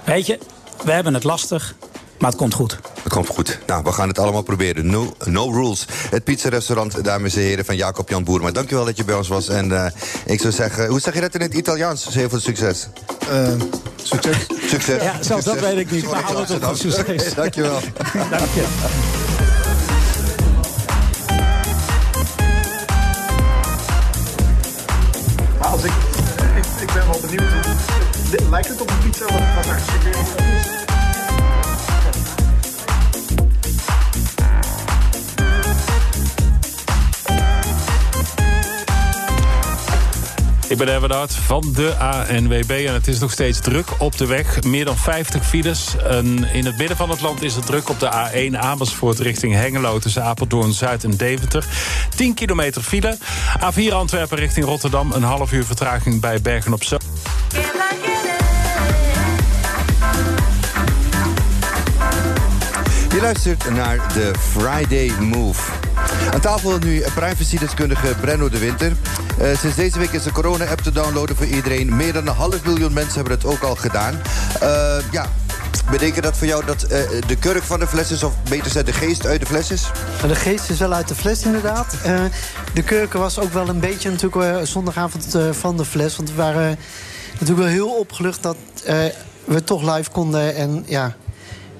Weet je, we hebben het lastig, maar het komt goed. Het komt goed. Nou, we gaan het allemaal proberen. No, no rules. Het pizza-restaurant, dames en heren, van Jacob Jan Boerma. Dankjewel dat je bij ons was. En eh, ik zou zeggen, hoe zeg je dat in het Italiaans? Heel veel succes. succes. Succes. Ja, zelfs dat weet ik niet. Maar hou het op succes. Dankjewel. *laughs* Dank je. Maar als ik, ik, ik ben wel benieuwd. Dit- Lijkt het op een pizza wat, wat er Ik ben Erwin Hart van de ANWB en het is nog steeds druk op de weg. Meer dan 50 files. In het midden van het land is het druk op de A1 Amersfoort richting Hengelo... tussen Apeldoorn, Zuid en Deventer. 10 kilometer file. A4 Antwerpen richting Rotterdam. Een half uur vertraging bij Bergen op Zoom. Je luistert naar de Friday Move. Aan tafel nu privacy-deskundige Brenno de Winter. Eh, sinds deze week is de corona-app te downloaden voor iedereen. Meer dan een half miljoen mensen hebben het ook al gedaan. Eh, ja, betekent dat voor jou dat eh, de kurk van de fles is... of beter gezegd de geest uit de fles is? De geest is wel uit de fles, inderdaad. De keuken was ook wel een beetje natuurlijk zondagavond van de fles. Want we waren natuurlijk wel heel opgelucht dat we toch live konden. En ja,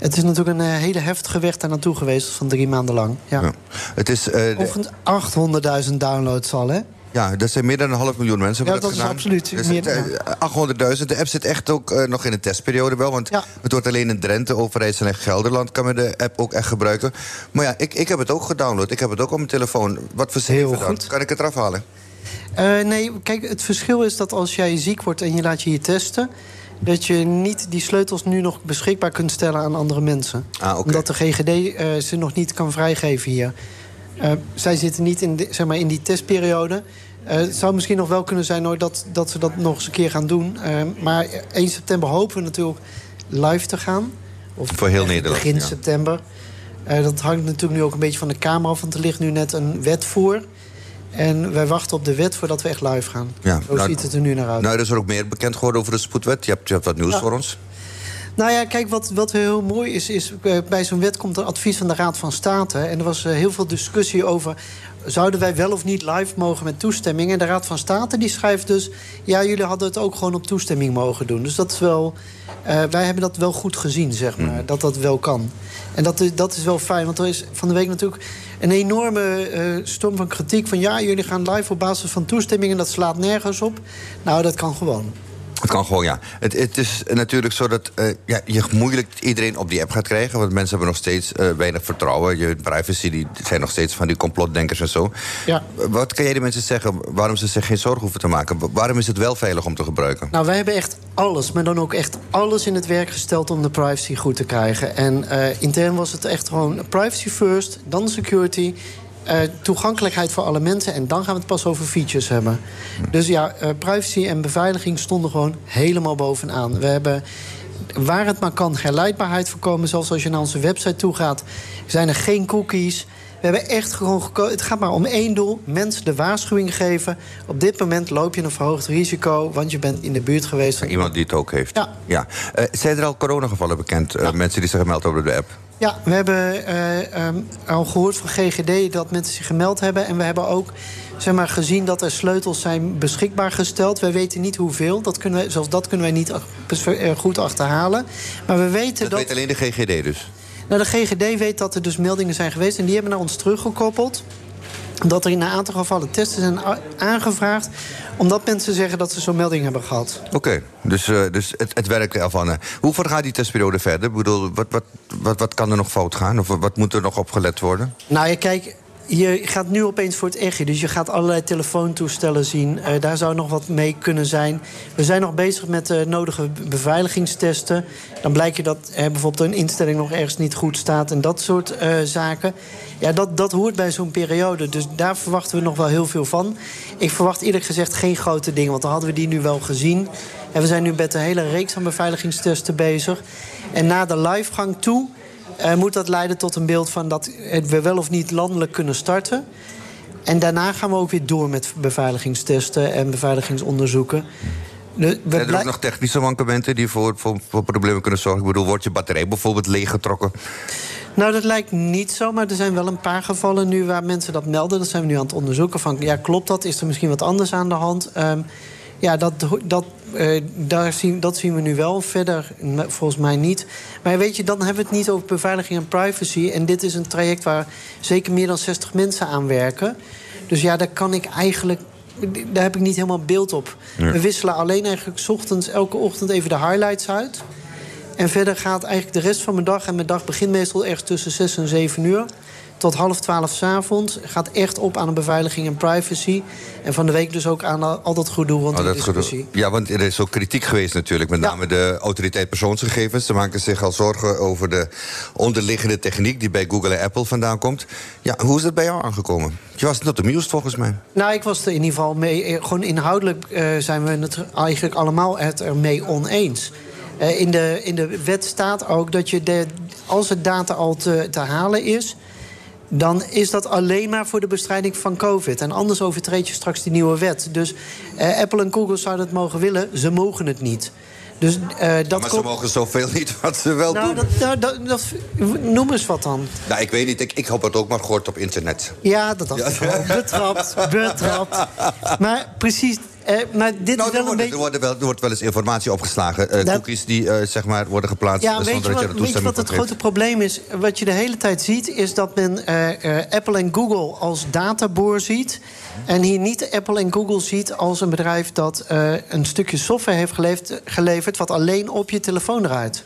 het is natuurlijk een eh, hele heftige weg daar naartoe geweest van drie maanden lang. Ja. Het is... eh, de- Ongeveer 800.000 downloads al, hè? Ja, dat zijn meer dan een half miljoen mensen Ja, dat, dat is absoluut Dus meer, het, eh, 800.000. De app zit echt ook eh, nog in een testperiode wel. Want het wordt alleen in Drenthe, Overijssel en Gelderland... kan men de app ook echt gebruiken. Maar ja, ik, ik heb het ook gedownload. Ik heb het ook op mijn telefoon. Wat voor cijfer dan? goed. Kan ik het eraf halen? Eh, nee, kijk, het verschil is dat als jij ziek wordt en je laat je hier testen... dat je niet die sleutels nu nog beschikbaar kunt stellen aan andere mensen. Ah. Omdat de GGD eh, ze nog niet kan vrijgeven hier. Eh, zij zitten niet in, de- zeg maar, in die testperiode. Eh, het zou misschien nog wel kunnen zijn hoor, dat, dat ze dat nog eens een keer gaan doen. Maar 1 september hopen we natuurlijk live te gaan. Of Voor heel Nederland, Begin ja. september. Dat hangt natuurlijk nu ook een beetje van de Kamer af. Want er ligt nu net een wet voor. En wij wachten op de wet voordat we echt live gaan. Ja, Zo nou- ziet het er nu naar uit. Nou, er is er ook meer bekend geworden over de spoedwet. Je hebt, je hebt wat nieuws Ja. voor ons. Nou ja, kijk, wat, wat heel mooi is, is eh, bij zo'n wet komt er advies van de Raad van State. En er was eh, heel veel discussie over. Zouden wij wel of niet live mogen met toestemming? En de Raad van State die schrijft dus. Ja, jullie hadden het ook gewoon op toestemming mogen doen. Dus dat is wel. eh, wij hebben dat wel goed gezien, zeg maar. Dat dat wel kan. En dat, is- dat is wel fijn, want er is van de week natuurlijk een enorme storm van kritiek. Van ja, jullie gaan live op basis van toestemming en dat slaat nergens op. Nou, dat kan gewoon. Het kan gewoon, ja. Het, het is natuurlijk zo dat eh, ja, je moeilijk iedereen op die app gaat krijgen. Want mensen hebben nog steeds eh, weinig vertrouwen. Je privacy, die zijn nog steeds van die complotdenkers en zo. Ja. Wat kan jij de mensen zeggen waarom ze zich geen zorgen hoeven te maken? Wa- Waarom is het wel veilig om te gebruiken? Nou, wij hebben echt alles, maar dan ook echt alles in het werk gesteld om de privacy goed te krijgen. En eh, intern was het echt gewoon privacy first, dan security. Eh, toegankelijkheid voor alle mensen en dan gaan we het pas over features hebben. Dus ja, eh, privacy en beveiliging stonden gewoon helemaal bovenaan. We hebben, waar het maar kan, herleidbaarheid voorkomen. Zelfs als je naar onze website toe gaat, zijn er geen cookies. We hebben echt gewoon geko- Het gaat maar om één doel: mensen de waarschuwing geven. Op dit moment loop je een verhoogd risico, want je bent in de buurt geweest van Iemand die het ook heeft. Ja. ja. Eh, zijn er al coronagevallen bekend? eh, mensen die zich gemeld hebben op de app? Ja, we hebben eh, ehm, al gehoord van GGD dat mensen zich gemeld hebben. En we hebben ook zeg maar, gezien dat er sleutels zijn beschikbaar gesteld. Wij weten niet hoeveel. Dat kunnen wij, zelfs dat kunnen wij niet eh, goed achterhalen. Maar we weten Dat dat. weet alleen de GGD dus. Nou, de GGD weet dat er dus meldingen zijn geweest. En die hebben naar ons teruggekoppeld. Dat er in een aantal gevallen testen zijn aangevraagd. Omdat mensen zeggen dat ze zo'n melding hebben gehad. Oké, dus, eh, dus het, het werkt ervan. Hoe ver gaat die testperiode verder? Ik bedoel, wat, wat, wat, wat kan er nog fout gaan? Of wat moet er nog op gelet worden? Nou ja, kijk, je gaat nu opeens voor het echtje. Dus je gaat allerlei telefoontoestellen zien. Eh, daar zou nog wat mee kunnen zijn. We zijn nog bezig met de nodige be- beveiligingstesten. Dan blijkt je dat bijvoorbeeld een instelling nog ergens niet goed staat... en dat soort eh, zaken. Ja, dat, dat hoort bij zo'n periode. Dus daar verwachten we nog wel heel veel van. Ik verwacht eerlijk gezegd geen grote dingen... want dan hadden we die nu wel gezien. En we zijn nu met een hele reeks aan beveiligingstesten bezig. En na de livegang toe... Eh, moet dat leiden tot een beeld van dat we wel of niet landelijk kunnen starten. En daarna gaan we ook weer door met beveiligingstesten en beveiligingsonderzoeken. Zijn er ook nog technische mankementen die voor, voor, voor problemen kunnen zorgen? Ik bedoel, wordt je batterij bijvoorbeeld leeggetrokken? Nou, dat lijkt niet zo, maar er zijn wel een paar gevallen nu waar mensen dat melden. Dat zijn we nu aan het onderzoeken. Van, ja, klopt dat? Is er misschien wat anders aan de hand? Ehm, ja, dat, dat, eh, daar zien, dat zien we nu wel. Verder volgens mij niet. Maar weet je, dan hebben we het niet over beveiliging en privacy. En dit is een traject waar zeker meer dan 60 mensen aan werken. Dus ja, daar kan ik eigenlijk. Daar heb ik niet helemaal beeld op. We wisselen alleen eigenlijk 's ochtends, elke ochtend even de highlights uit. En verder gaat eigenlijk de rest van mijn dag... en mijn dag begint meestal ergens tussen 6 en 7 uur... tot half twaalf s'avonds. Gaat echt op aan de beveiliging en privacy. En van de week dus ook aan al dat gedoe rond Oh, dat gedoe. discussie. Ja, want er is ook kritiek geweest natuurlijk. Met name de autoriteit persoonsgegevens. Ze maken zich al zorgen over de onderliggende techniek... die bij Google en Apple vandaan komt. Ja, hoe is dat bij jou aangekomen? Je was not amused volgens mij. Nou, ik was er in ieder geval mee... eh, Gewoon inhoudelijk eh, zijn we het eigenlijk allemaal het ermee oneens. Eh, in, de, in de wet staat ook dat je de, als het data al te, te halen is... dan is dat alleen maar voor de bestrijding van COVID. En anders overtreed je straks die nieuwe wet. Dus eh, Apple en Google zouden het mogen willen, ze mogen het niet. Dus eh, dat maar ze mogen zoveel niet wat ze wel nou, doen. dat, nou, dat, dat, noem eens wat dan. Nou, ik weet niet. Ik, ik heb het ook maar gehoord op internet. Ja, dat dacht ik al. Betrapt, betrapt. *laughs* Maar precies, eh, maar dit Nou, is wel er, een wordt, beetje... er, wel, er wordt wel eens informatie opgeslagen. eh, Dat- Cookies die eh, zeg maar worden geplaatst Ja, zonder dat je weet je wat het geeft. grote probleem is? Wat je de hele tijd ziet, is dat men Apple en Google als databoer ziet. En hier niet Apple en Google ziet als een bedrijf dat een stukje software heeft geleverd, geleverd wat alleen op je telefoon draait.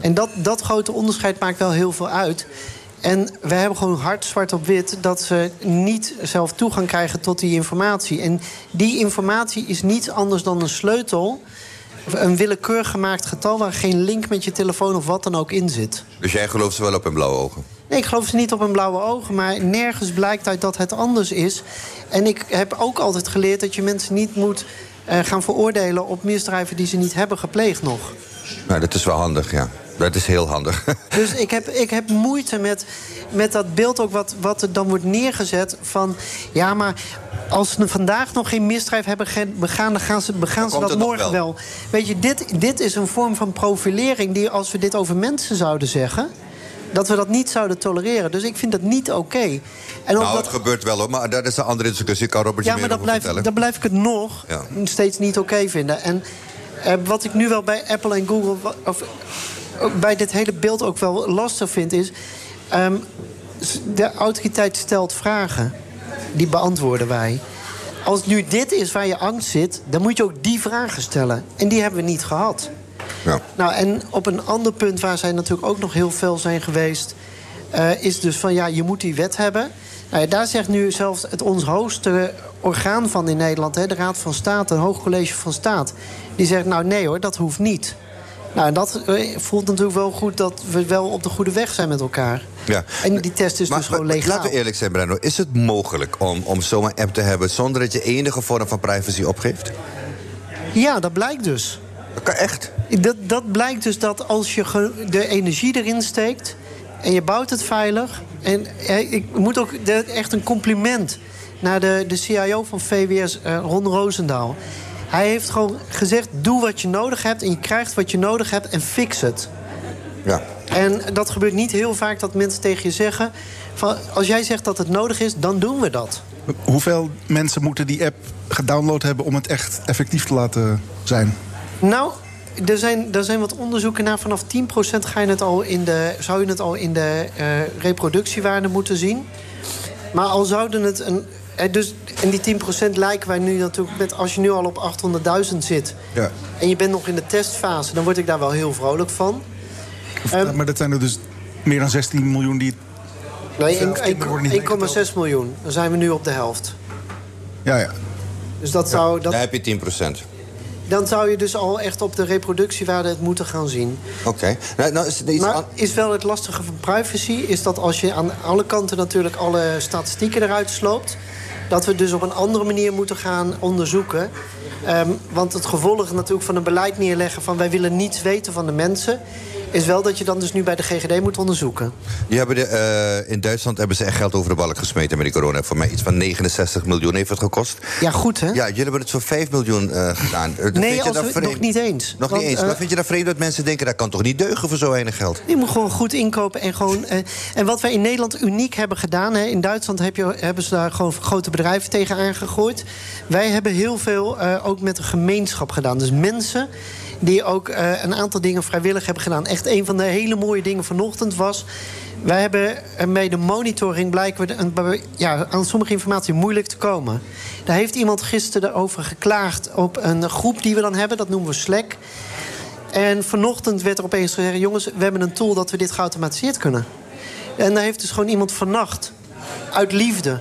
En dat, dat grote onderscheid maakt wel heel veel uit. En we hebben gewoon hard zwart op wit dat ze niet zelf toegang krijgen tot die informatie. En die informatie is niets anders dan een sleutel. Een willekeurig gemaakt getal waar geen link met je telefoon of wat dan ook in zit. Dus jij gelooft ze wel op hun blauwe ogen? Nee, ik geloof ze niet op hun blauwe ogen, maar nergens blijkt uit dat het anders is. En ik heb ook altijd geleerd dat je mensen niet moet eh, gaan veroordelen op misdrijven die ze niet hebben gepleegd nog. Nou, dat is wel handig, ja. Dat is heel handig. *laughs* Dus ik heb, ik heb moeite met, met dat beeld ook wat, wat er dan wordt neergezet van... ja, maar als ze vandaag nog geen misdrijf hebben begaan... dan gaan ze, begaan ze dat morgen wel. wel. Weet je, dit, dit is een vorm van profilering... die als we dit over mensen zouden zeggen... dat we dat niet zouden tolereren. Dus ik vind dat niet oké. En nou, dat- het gebeurt wel hoor, maar dat is een andere discussie. Kan Robert je ja, maar dat blijf, dan blijf ik het nog Ja. steeds niet oké vinden. En eh, wat ik nu wel bij Apple en Google... Of, bij dit hele beeld ook wel lastig vind, is... ehm, de autoriteit stelt vragen. Die beantwoorden wij. Als nu dit is waar je angst zit... dan moet je ook die vragen stellen. En die hebben we niet gehad. Ja. Nou, en op een ander punt waar zij natuurlijk ook nog heel veel zijn geweest... eh, is dus van ja, je moet die wet hebben. Nou ja, daar zegt nu zelfs het ons hoogste orgaan van in Nederland... Hè, de Raad van State, een hoog college van staat... die zegt nou nee hoor, dat hoeft niet. Nou, en dat eh, voelt natuurlijk wel goed dat we wel op de goede weg zijn met elkaar. Ja. En die test is Maar, dus gewoon legaal. laten we eerlijk zijn, Brando. Is het mogelijk om, om zo'n app te hebben... zonder dat je enige vorm van privacy opgeeft? Ja, dat blijkt dus. Dat kan echt. Dat, dat blijkt dus dat als je de energie erin steekt en je bouwt het veilig. En eh, ik moet ook echt een compliment naar de, de CIO van VWS, eh, Ron Roosendaal. Hij heeft gewoon gezegd: doe wat je nodig hebt en je krijgt wat je nodig hebt en fix het. Ja. En dat gebeurt niet heel vaak dat mensen tegen je zeggen: van, als jij zegt dat het nodig is, dan doen we dat. Hoeveel mensen moeten die app gedownload hebben om het echt effectief te laten zijn? Nou, er zijn, er zijn wat onderzoeken naar. Vanaf 10% ga je het al in de, zou je het al in de eh, reproductiewaarde moeten zien. Maar al zouden het een. Eh, Dus, en die 10% lijken wij nu natuurlijk met. Als je nu al op 800.000 zit. Ja. en je bent nog in de testfase. dan word ik daar wel heel vrolijk van. Ehm, maar dat zijn er dus meer dan 16 miljoen die... Nee, Zelfs één- kinderen worden niet 1,6 miljoen. Dan zijn we nu op de helft. Ja, ja. Dus dat zou. Dat, Daar heb je 10 procent. dan zou je dus al echt op de reproductiewaarde het moeten gaan zien. Oké. Nou, nou, is iets maar aan- is wel het lastige van privacy... is dat als je aan alle kanten natuurlijk alle statistieken eruit sloopt... dat we dus op een andere manier moeten gaan onderzoeken. Ehm, want het gevolg natuurlijk van een beleid neerleggen... van wij willen niets weten van de mensen... is wel dat je dan dus nu bij de GGD moet onderzoeken. Die hebben de, eh, in Duitsland hebben ze echt geld over de balk gesmeten met die corona. Voor mij iets van 69 miljoen heeft het gekost. Ja, goed hè? Ja, jullie hebben het voor 5 miljoen eh, gedaan. Eh, Nee, vind je als dat we- vreemd? nog niet eens. Nog Want, niet eens. eh, maar vind je dat vreemd dat mensen denken... dat kan toch niet deugen voor zo weinig geld? Je moet gewoon goed inkopen en gewoon. en wat wij in Nederland uniek hebben gedaan. Hè, in Duitsland heb je, hebben ze daar gewoon grote bedrijven tegen aangegooid. Wij hebben heel veel ook met de gemeenschap gedaan. Dus mensen die ook eh, een aantal dingen vrijwillig hebben gedaan. Echt een van de hele mooie dingen vanochtend was. Wij hebben met de monitoring blijken we ja, aan sommige informatie moeilijk te komen. Daar heeft iemand gisteren over geklaagd op een groep die we dan hebben. Dat noemen we Slack. En vanochtend werd er opeens gezegd: jongens, we hebben een tool dat we dit geautomatiseerd kunnen. En daar heeft dus gewoon iemand vannacht, uit liefde,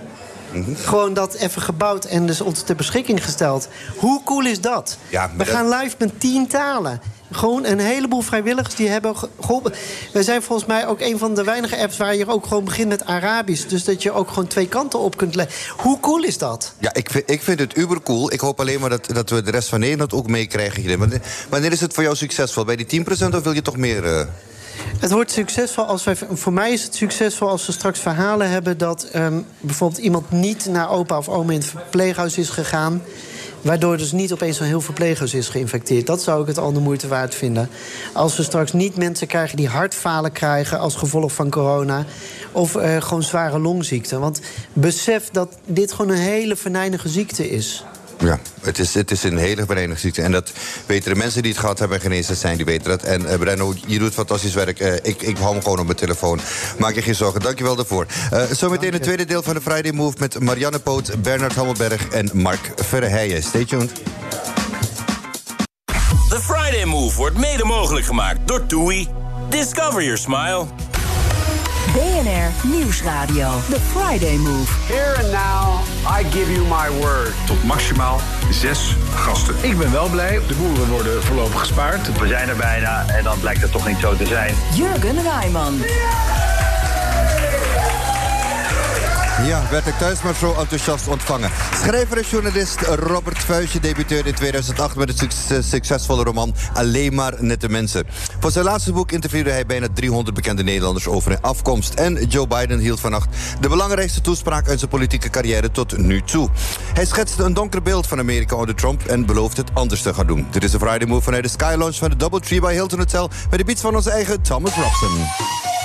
gewoon dat even gebouwd en dus ons ter beschikking gesteld. Hoe cool is dat? Ja, we dat- gaan live met tien talen. Gewoon een heleboel vrijwilligers die hebben ge- geholpen. We zijn volgens mij ook een van de weinige apps waar je ook gewoon begint met Arabisch. Dus dat je ook gewoon twee kanten op kunt leggen. Hoe cool is dat? Ja, ik vind, ik vind het uber cool. Ik hoop alleen maar dat, dat we de rest van Nederland ook meekrijgen. wanneer is het voor jou succesvol? Bij die 10% of wil je toch meer... eh, Het wordt succesvol als wij. Voor mij is het succesvol als we straks verhalen hebben dat ehm, bijvoorbeeld iemand niet naar opa of oma in het verpleeghuis is gegaan. Waardoor dus niet opeens een heel verpleeghuis is geïnfecteerd. Dat zou ik het al de moeite waard vinden. Als we straks niet mensen krijgen die hartfalen krijgen als gevolg van corona. Of eh, gewoon zware longziekten. Want besef dat dit gewoon een hele venijnige ziekte is. Ja, het is, het is een hele verenigde ziekte. En dat weten de mensen die het gehad hebben en genezen zijn, die weten dat. En uh, Brenno, je doet fantastisch werk. Uh, ik, ik hou hem gewoon op mijn telefoon. Maak je geen zorgen. Dankjewel daarvoor. Uh, zometeen het tweede deel van de Friday Move met Marianne Poot, Bernard Hammelberg en Mark Verheijen. Stay tuned. The Friday Move wordt mede mogelijk gemaakt door TUI. Discover your smile. BNR Nieuwsradio. The Friday Move. Here and now, I give you my word. Tot maximaal zes gasten. Ik ben wel blij. De boeren worden voorlopig gespaard. We zijn er bijna en dan blijkt het toch niet zo te zijn. Jurgen Rijman. Ja, werd ik thuis maar zo enthousiast ontvangen. Schrijver en journalist Robert Vuijsje debuteerde in 2008 met het succes- succesvolle roman Alleen maar nette mensen. Voor zijn laatste boek interviewde hij bijna 300 bekende Nederlanders over hun afkomst. En Joe Biden hield vannacht de belangrijkste toespraak uit zijn politieke carrière tot nu toe. Hij schetste een donker beeld van Amerika onder Trump en beloofde het anders te gaan doen. Dit is de Friday Move vanuit de Sky Lounge van de Doubletree bij Hilton Hotel met de beats van onze eigen Thomas Robson.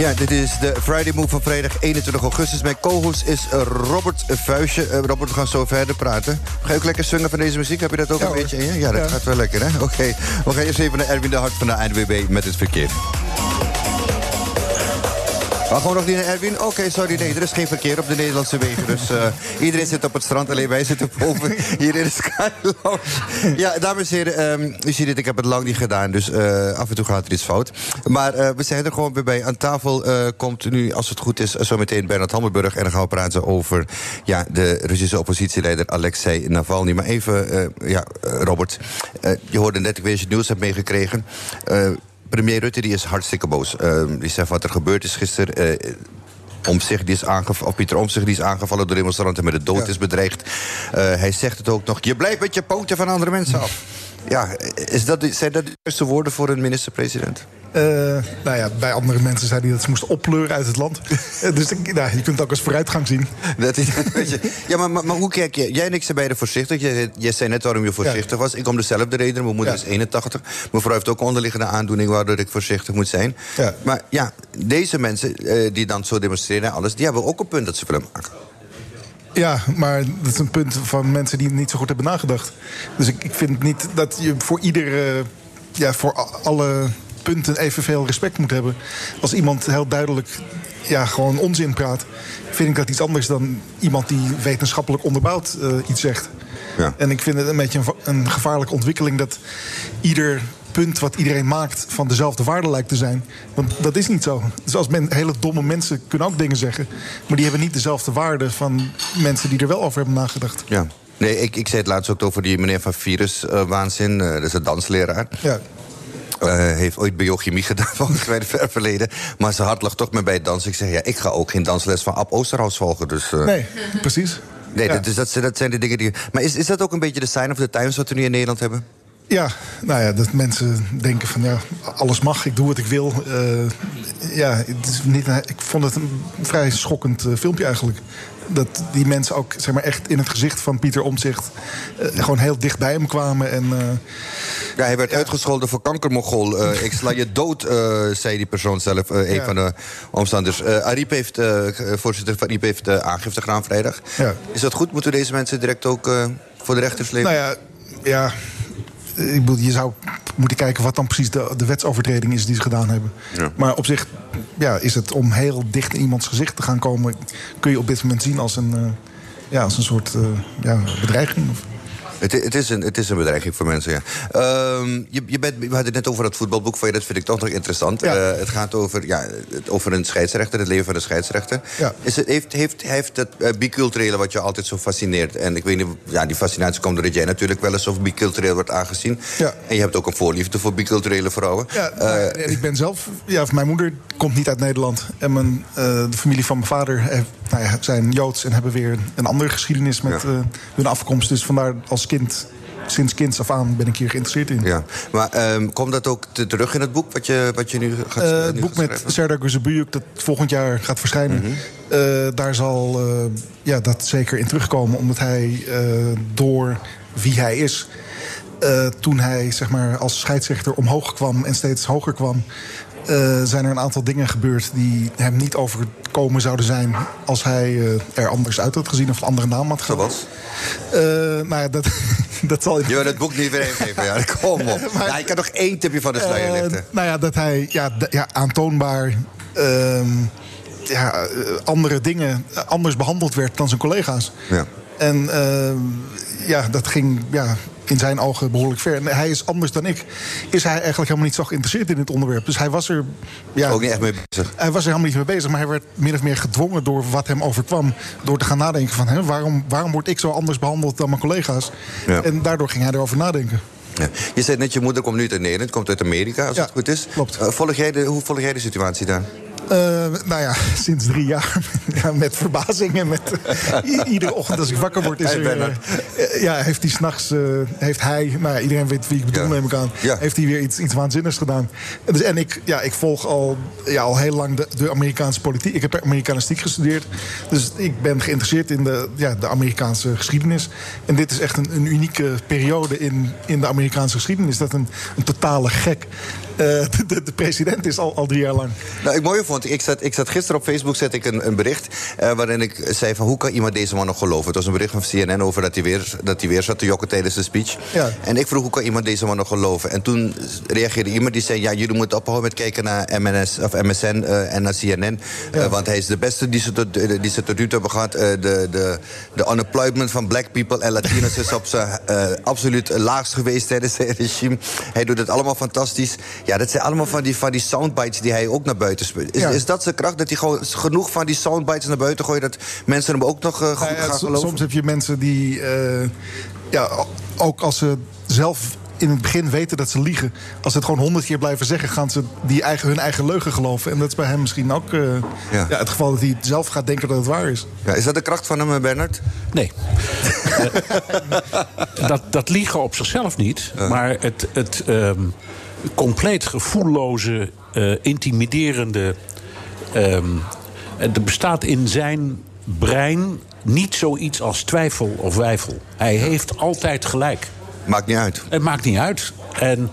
Ja, dit is de Friday Move van vrijdag 21 augustus. Mijn co-host is Robert Vuijsje. Eh, Robert, we gaan zo verder praten. Ga je ook lekker zingen van deze muziek? Heb je dat ook een beetje in je? Ja, dat Ja. gaat wel lekker, hè? Oké, we gaan eerst even naar Erwin de Hart van de ANWB met het verkeer. Maar gewoon nog naar Erwin? Oké, sorry, nee, er is geen verkeer op de Nederlandse wegen. Dus eh, iedereen zit op het strand, alleen wij zitten boven hier in de Sky Lounge. Ja, dames en heren, ehm, u ziet het, ik heb het lang niet gedaan, dus eh, af en toe gaat er iets fout. Maar eh, we zijn er gewoon weer bij. Aan tafel komt nu, als het goed is, zometeen Bernard Hammelburg. En dan gaan we praten over ja, de Russische oppositieleider Alexei Navalny. Maar even, ja, Robert, je hoorde net, ik je het nieuws hebt meegekregen... Eh, Premier Rutte die is hartstikke boos. Uh, die zegt wat er gebeurd is gisteren. Uh, Omtzigt, die is aangevallen, of Pieter Omtzigt die is aangevallen door demonstranten met de dood is bedreigd. Uh, hij zegt het ook nog. Je blijft met je poten van andere mensen af. *laughs* Ja, is dat, zijn dat de juiste woorden voor een minister-president? Uh, nou ja, bij andere mensen zei hij dat ze moesten opleuren uit het land. Uh, *laughs* dus nou, je kunt het ook als vooruitgang zien. Dat is, *laughs* ja, maar, maar, maar, hoe kijk je? Jij en ik zijn beide voorzichtig. Jij, jij zei net waarom je voorzichtig ja. was. Ik om dezelfde reden. Mijn moeder ja. is 81. Mevrouw heeft ook onderliggende aandoening waardoor ik voorzichtig moet zijn. Ja. Maar ja, deze mensen uh, die dan zo demonstreren en alles, die hebben ook een punt dat ze willen maken. Ja, maar dat is een punt van mensen die niet zo goed hebben nagedacht. Dus ik, ik vind niet dat je voor iedere, ja, voor alle punten evenveel respect moet hebben. Als iemand heel duidelijk ja, gewoon onzin praat, vind ik dat iets anders dan iemand die wetenschappelijk onderbouwd uh, iets zegt. Ja. En ik vind het een beetje een, een gevaarlijke ontwikkeling dat ieder punt wat iedereen maakt van dezelfde waarde lijkt te zijn. Want dat is niet zo. Dus als men, hele domme mensen kunnen ook dingen zeggen, maar die hebben niet dezelfde waarde van mensen die er wel over hebben nagedacht. Ja. Nee, ik, ik zei het laatst ook over die meneer van viruswaanzin. Uh, dat is een dansleraar. Ja. Uh, heeft ooit biochemie *laughs* gedaan, volgens mij ver verleden. Maar zijn hart lag toch meer bij het dansen. Ik zeg, ja, ik ga ook geen dansles van Ab Oosterhaus volgen. Dus, uh... Nee, precies. Nee, ja. dus dat, dat zijn de dingen die... Maar is, is dat ook een beetje de sign of the times wat we nu in Nederland hebben? Ja, nou ja, dat mensen denken van ja, alles mag, ik doe wat ik wil. Uh, ja, het is niet, ik vond het een vrij schokkend uh, filmpje eigenlijk. Dat die mensen ook zeg maar, echt in het gezicht van Pieter Omtzigt uh, gewoon heel dicht bij hem kwamen. En, ja, hij werd ja. uitgescholden voor kankermogol. *laughs* ik sla je dood, zei die persoon zelf, een ja. van de omstanders. Ariep heeft, voorzitter van Ariep heeft aangifte gedaan vrijdag. Ja. Is dat goed? Moeten deze mensen direct ook voor de rechter slepen? Nou ja, ja ik bedoel, je zou moeten kijken wat dan precies de, de wetsovertreding is die ze gedaan hebben. Ja. Maar op zich ja, is het om heel dicht in iemands gezicht te gaan komen, kun je op dit moment zien als een, uh, ja, als een soort uh, ja, bedreiging. Of... Het, het, is een, het is een bedreiging voor mensen, ja. Um, je, je bent, we hadden het net over dat voetbalboek van je, dat vind ik toch nog interessant. Ja. Uh, het gaat over, ja, over een scheidsrechter, het leven van een scheidsrechter. Ja. Is het, heeft, heeft, heeft het uh, biculturele wat je altijd zo fascineert... en ik weet niet, ja, die fascinatie komt doordat jij natuurlijk wel eens over bicultureel wordt aangezien. Ja. En je hebt ook een voorliefde voor biculturele vrouwen. Ja, nou, en ik ben zelf, ja, mijn moeder komt niet uit Nederland. En mijn, de familie van mijn vader heeft, nou ja, zijn Joods en hebben weer een andere geschiedenis met hun afkomst. Dus vandaar als kind sinds kinds af aan ben ik hier geïnteresseerd in. Ja, maar um, komt dat ook te, terug in het boek wat je, wat je nu gaat uh, Het boek met Serdar Guzebuyuk dat volgend jaar gaat verschijnen. Mhm. Mm -hmm. uh, daar zal uh, ja, dat zeker in terugkomen. Omdat hij door wie hij is... toen hij zeg maar, als scheidsrechter omhoog kwam en steeds hoger kwam... Uh, zijn er een aantal dingen gebeurd die hem niet overkomen zouden zijn als hij uh, er anders uit had gezien of een andere naam had gehad. Zoals? Uh, nou ja, dat, *laughs* dat zal je. Je wil het boek niet weer geven, ja. Kom op. *laughs* maar, ja, ik kan nog één tipje van de sluier lichten. Nou ja, dat hij ja, ja, aantoonbaar. ja, andere dingen anders behandeld werd dan zijn collega's. Ja. En ja, dat ging ja, in zijn ogen behoorlijk ver. En hij is anders dan ik. Is hij eigenlijk helemaal niet zo geïnteresseerd in dit onderwerp. Dus hij was er. Ja, Ook niet echt mee bezig. Hij was er helemaal niet mee bezig, maar hij werd min of meer gedwongen door wat hem overkwam. Door te gaan nadenken van hè, waarom, waarom word ik zo anders behandeld dan mijn collega's? Ja. En daardoor ging hij erover nadenken. Ja. Je zei net, je moeder komt niet uit Nederland, komt uit Amerika, als Ja, het goed is. klopt. Eh, volg jij de, hoe volg jij de situatie daar? Eh, nou ja, *laughs* sinds drie jaar. *laughs* ja, met verbazing en met... eh, iedere ochtend als ik wakker word, is er... Eh, ja, heeft hij s'nachts... heeft hij... Nou ja, iedereen weet wie ik bedoel, neem ik aan. Heeft hij weer iets, iets waanzinnigs gedaan. En, dus, en ik, ja, ik volg al, ja, al heel lang de, de Amerikaanse politiek. Ik heb Amerikanistiek gestudeerd. Dus ik ben geïnteresseerd in de, ja, de Amerikaanse geschiedenis. En dit is echt een, een unieke periode in, in de Amerikaanse geschiedenis. Dat een, een totale gek... eh, de, de, de president is al, al drie jaar lang. Nou, ik mooie vond, ik zat, ik zat gisteren op Facebook zet ik een, een bericht eh, waarin ik zei van hoe kan iemand deze man nog geloven? Het was een bericht van CNN over dat hij weer, dat hij weer zat te jokken tijdens de speech. Ja. En ik vroeg hoe kan iemand deze man nog geloven? En toen reageerde iemand die zei ja jullie moeten ophouden met kijken naar MNS of MSN eh, en naar CNN, want hij is de beste die ze tot, die ze tot nu toe hebben gehad. Eh, de, de, de unemployment van black people en Latinos is op zijn absoluut laagst geweest tijdens het regime. Hij doet het allemaal fantastisch. Ja, dat zijn allemaal van die, van die soundbites die hij ook naar buiten speelt. Is, Ja. is dat zijn kracht? Dat hij gewoon genoeg van die soundbites naar buiten gooit... dat mensen hem ook nog eh, goed Nou ja, gaan geloven? Soms heb je mensen die, eh, ja, ook als ze zelf in het begin weten dat ze liegen... als ze het gewoon honderd keer blijven zeggen... gaan ze die eigen, hun eigen leugen geloven. En dat is bij hem misschien ook eh, Ja. ja. het geval dat hij zelf gaat denken dat het waar is. Ja, is dat de kracht van hem, Bernard? Nee. *laughs* dat, dat liegen op zichzelf niet. Maar het, het ehm, compleet gevoelloze, eh, intimiderende. ehm, er bestaat in zijn brein niet zoiets als twijfel of wijfel. Hij heeft altijd gelijk. Maakt niet uit. Het maakt niet uit. En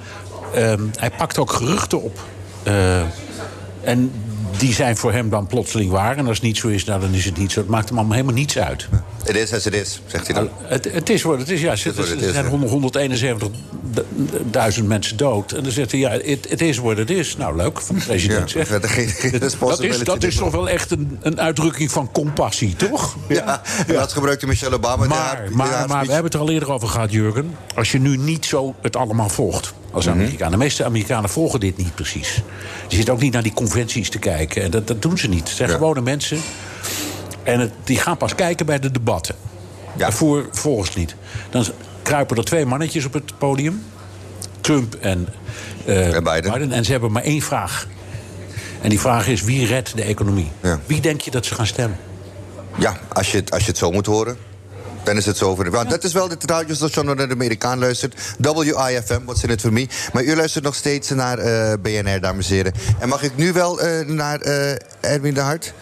ehm, hij pakt ook geruchten op. Eh, en die zijn voor hem dan plotseling waar. En als het niet zo is, nou, dan is het niet zo. Het maakt hem allemaal helemaal niets uit. Het is as het is, zegt hij dan. Het, het is wat het is, ja. Er zijn hè. 171.000 mensen dood. En dan zegt hij, ja, het is wat het is. Nou, leuk, van de president Ja, dat, is, dat is toch wel echt een, een uitdrukking van compassie, toch? Ja, en dat gebruikte Michelle Obama. Maar, maar, maar we hebben het er al eerder over gehad, Jurgen. Als je nu niet zo het allemaal volgt als Mhm. Amerikaan. De meeste Amerikanen volgen dit niet precies. Die zitten ook niet naar die conventies te kijken. En dat, dat doen ze niet. Het zijn gewone mensen. En het, die gaan pas kijken bij de debatten. Daarvoor volgens niet. Dan kruipen er twee mannetjes op het podium. Trump en, eh, Biden. En ze hebben maar één vraag. En die vraag is, wie redt de economie? Wie denk je dat ze gaan stemmen? Ja, als je, het, als je het zo moet horen. Dan is het zo over. Want dat is wel het radiostation waar de Amerikaan luistert. WIFM, what's in it for me. Maar u luistert nog steeds naar eh, BNR, dames en heren. En mag ik nu wel eh, naar eh, Erwin de Hart?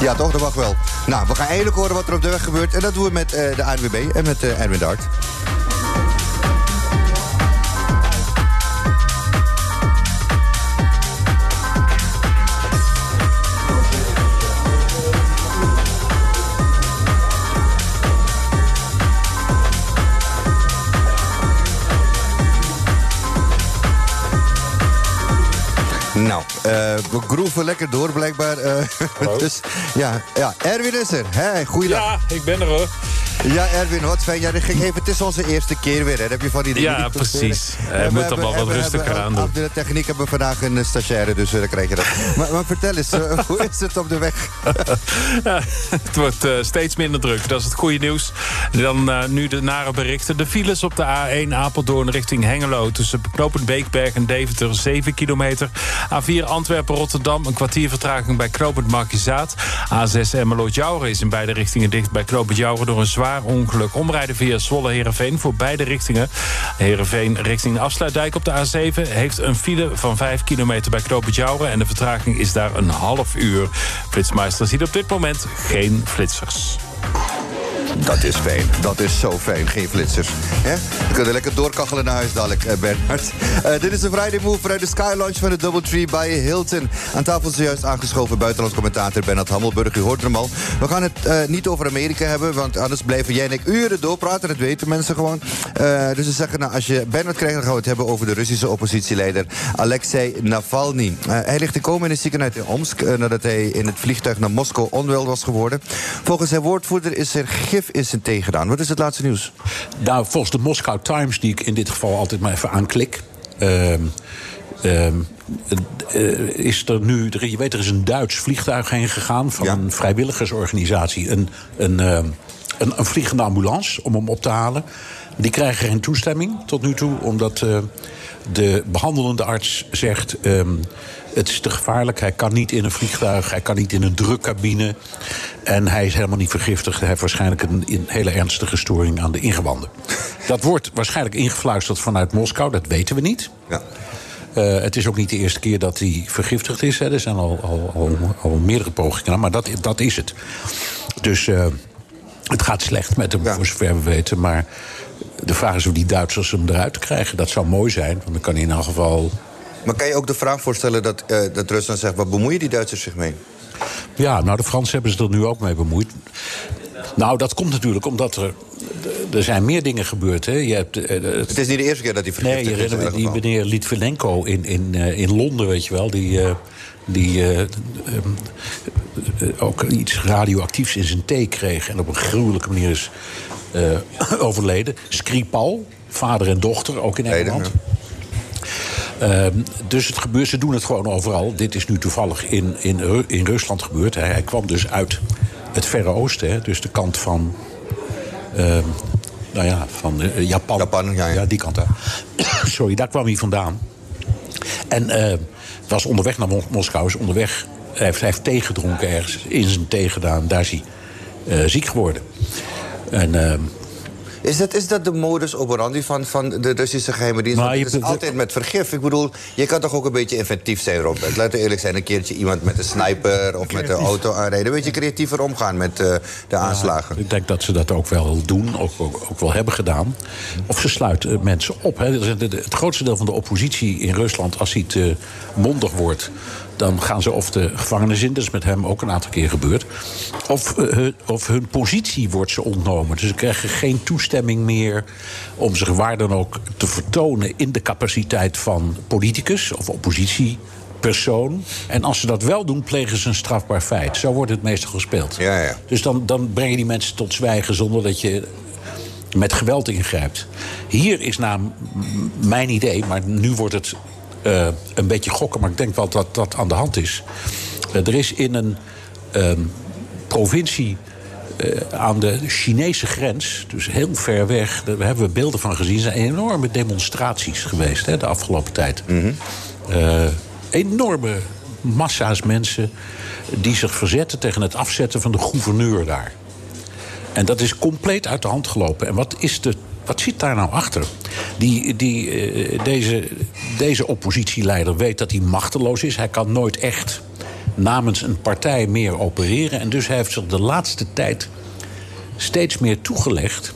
Ja, toch? Dat mag wel. Nou, we gaan eindelijk horen wat er op de weg gebeurt. En dat doen we met de ANWB en met Erwin de Hart. Nou, eh, we groeven lekker door blijkbaar. eh. *laughs* dus ja, ja, Erwin is er. Hey, goeiedag. Ja, ik ben er hoor. Ja, Erwin, wat fijn. Ja, ging even, het is onze eerste keer weer. Hè. Dat heb je van die dingen Ja, precies. Eh, moet we dan wel hebben- wat rustiger aan doen. Op de techniek hebben we vandaag een eh, stagiaire, dus eh, dan krijg je dat. *laughs* maar, maar vertel eens, eh, hoe is het op de weg? *laughs* Ja, het wordt eh, steeds minder druk. Dat is het goede nieuws. Dan eh, nu de nare berichten. De files op de A1 Apeldoorn richting Hengelo... tussen knooppunt Beekberg en Deventer, 7 kilometer. A4 Antwerpen-Rotterdam, een kwartier vertraging bij knooppunt Markizaat. A6 Emmeloord-Jouren is in beide richtingen dicht bij knooppunt Jouren... door een zwaar ongeluk. Omrijden via Zwolle-Herenveen voor beide richtingen. Herenveen richting Afsluitdijk op de A7... heeft een file van 5 kilometer bij Jouren... en de vertraging is daar een half uur. Flitsmeister ziet op dit moment geen flitsers. Dat is fijn. Dat is zo fijn. Geen flitsers. Hè? We kunnen lekker doorkachelen naar huis dadelijk, eh, Bernhard. Eh, dit is een Friday Move vanuit de Sky van de Doubletree bij Hilton. Aan tafel is zojuist aangeschoven buitenlands commentator Bernhard Hammelburg. U hoort hem al. We gaan het eh, niet over Amerika hebben, want anders blijven jij en ik uren doorpraten. Dat weten mensen gewoon. Eh, dus ze zeggen, nou, als je Bernhard krijgt, dan gaan we het hebben over de Russische oppositieleider Alexei Navalny. Hij ligt in coma in het ziekenhuis in Omsk, nadat hij in het vliegtuig naar Moskou onwel was geworden. Volgens zijn woordvoerder is er geen zijn thee gedaan. Wat is het laatste nieuws? Nou, volgens de Moscow Times, die ik in dit geval altijd maar even aanklik. eh, is er nu, er- je weet, er is een Duits vliegtuig heen gegaan van een vrijwilligersorganisatie. Een, een, ehm, een, een vliegende ambulance om hem op te halen. Die krijgen geen toestemming tot nu toe, omdat eh, de behandelende arts zegt. Het is te gevaarlijk, hij kan niet in een vliegtuig, hij kan niet in een drukcabine. En hij is helemaal niet vergiftigd. Hij heeft waarschijnlijk een, hele ernstige storing aan de ingewanden. Dat wordt waarschijnlijk ingefluisterd vanuit Moskou, dat weten we niet. Ja. Eh, het is ook niet de eerste keer dat hij vergiftigd is. Hè. Er zijn al, al, al, al meerdere pogingen, maar dat, dat is het. Dus eh, het gaat slecht met hem, voor zover we weten. Maar de vraag is of die Duitsers hem eruit krijgen. Dat zou mooi zijn, want dan kan hij in elk geval... Maar kan je ook de vraag voorstellen dat, eh, dat Rusland zegt... wat bemoeien die Duitsers zich mee? Ja, nou, de Fransen hebben zich er nu ook mee bemoeid. Nou, dat komt natuurlijk omdat er... Er zijn meer dingen gebeurd. Hè. Je hebt, eh, Het is niet de eerste keer dat hij Nee, vergiftigd je is. in herinnert die meneer Litvinenko in, in, eh, in Londen, weet je wel. Die, die ook iets radioactiefs in zijn thee kreeg. En op een gruwelijke manier is *clears throat* overleden. Skripal, vader en dochter, ook in Engeland. Ehm, dus het gebeurt, ze doen het gewoon overal. Dit is nu toevallig in, in, Ru- in Rusland gebeurd. Hij, hij kwam dus uit het Verre Oosten, hè, dus de kant van. ehm, nou ja, van eh, Japan. Japan ja, die kant daar. *coughs* Sorry, daar kwam hij vandaan. En eh, was onderweg naar Mos- Moskou. Is onderweg, hij heeft, hij heeft thee gedronken ergens. In zijn thee gedaan. Daar is hij eh, ziek geworden. En ehm, Is dat, is dat de modus operandi van, van de Russische geheime dienst? Maar het is altijd met vergif. Ik bedoel, je kan toch ook een beetje inventief zijn, Robert? Laten we eerlijk zijn, een keertje iemand met een sniper of met een auto aanrijden. Een beetje creatiever omgaan met eh, de aanslagen. Ik denk dat ze dat ook wel doen, ook, ook, ook wel hebben gedaan. Of ze sluiten eh, mensen op. Hè. Het grootste deel van de oppositie in Rusland, als hij te mondig wordt... dan gaan ze of de gevangenis in, dat is met hem ook een aantal keer gebeurd... of, eh, hun- of hun positie wordt ze ontnomen. Dus ze krijgen geen toestemming meer om zich waar dan ook te vertonen... in de capaciteit van politicus of oppositiepersoon. En als ze dat wel doen, plegen ze een strafbaar feit. Zo wordt het meestal gespeeld. Ja, ja. Dus dan, dan breng je die mensen tot zwijgen zonder dat je met geweld ingrijpt. Hier is naar mijn idee, maar nu wordt het eh, een beetje gokken, maar ik denk wel dat dat aan de hand is. Eh, er is in een ehm, provincie eh, aan de Chinese grens, dus heel ver weg, daar hebben we beelden van gezien, er zijn enorme demonstraties geweest hè, de afgelopen tijd. Eh, enorme massa's mensen die zich verzetten tegen het afzetten van de gouverneur daar. En dat is compleet uit de hand gelopen. En wat, is de, wat zit daar nou achter? Die, die, eh, deze, deze oppositieleider weet dat hij machteloos is. Hij kan nooit echt namens een partij meer opereren. En dus hij heeft zich de laatste tijd steeds meer toegelegd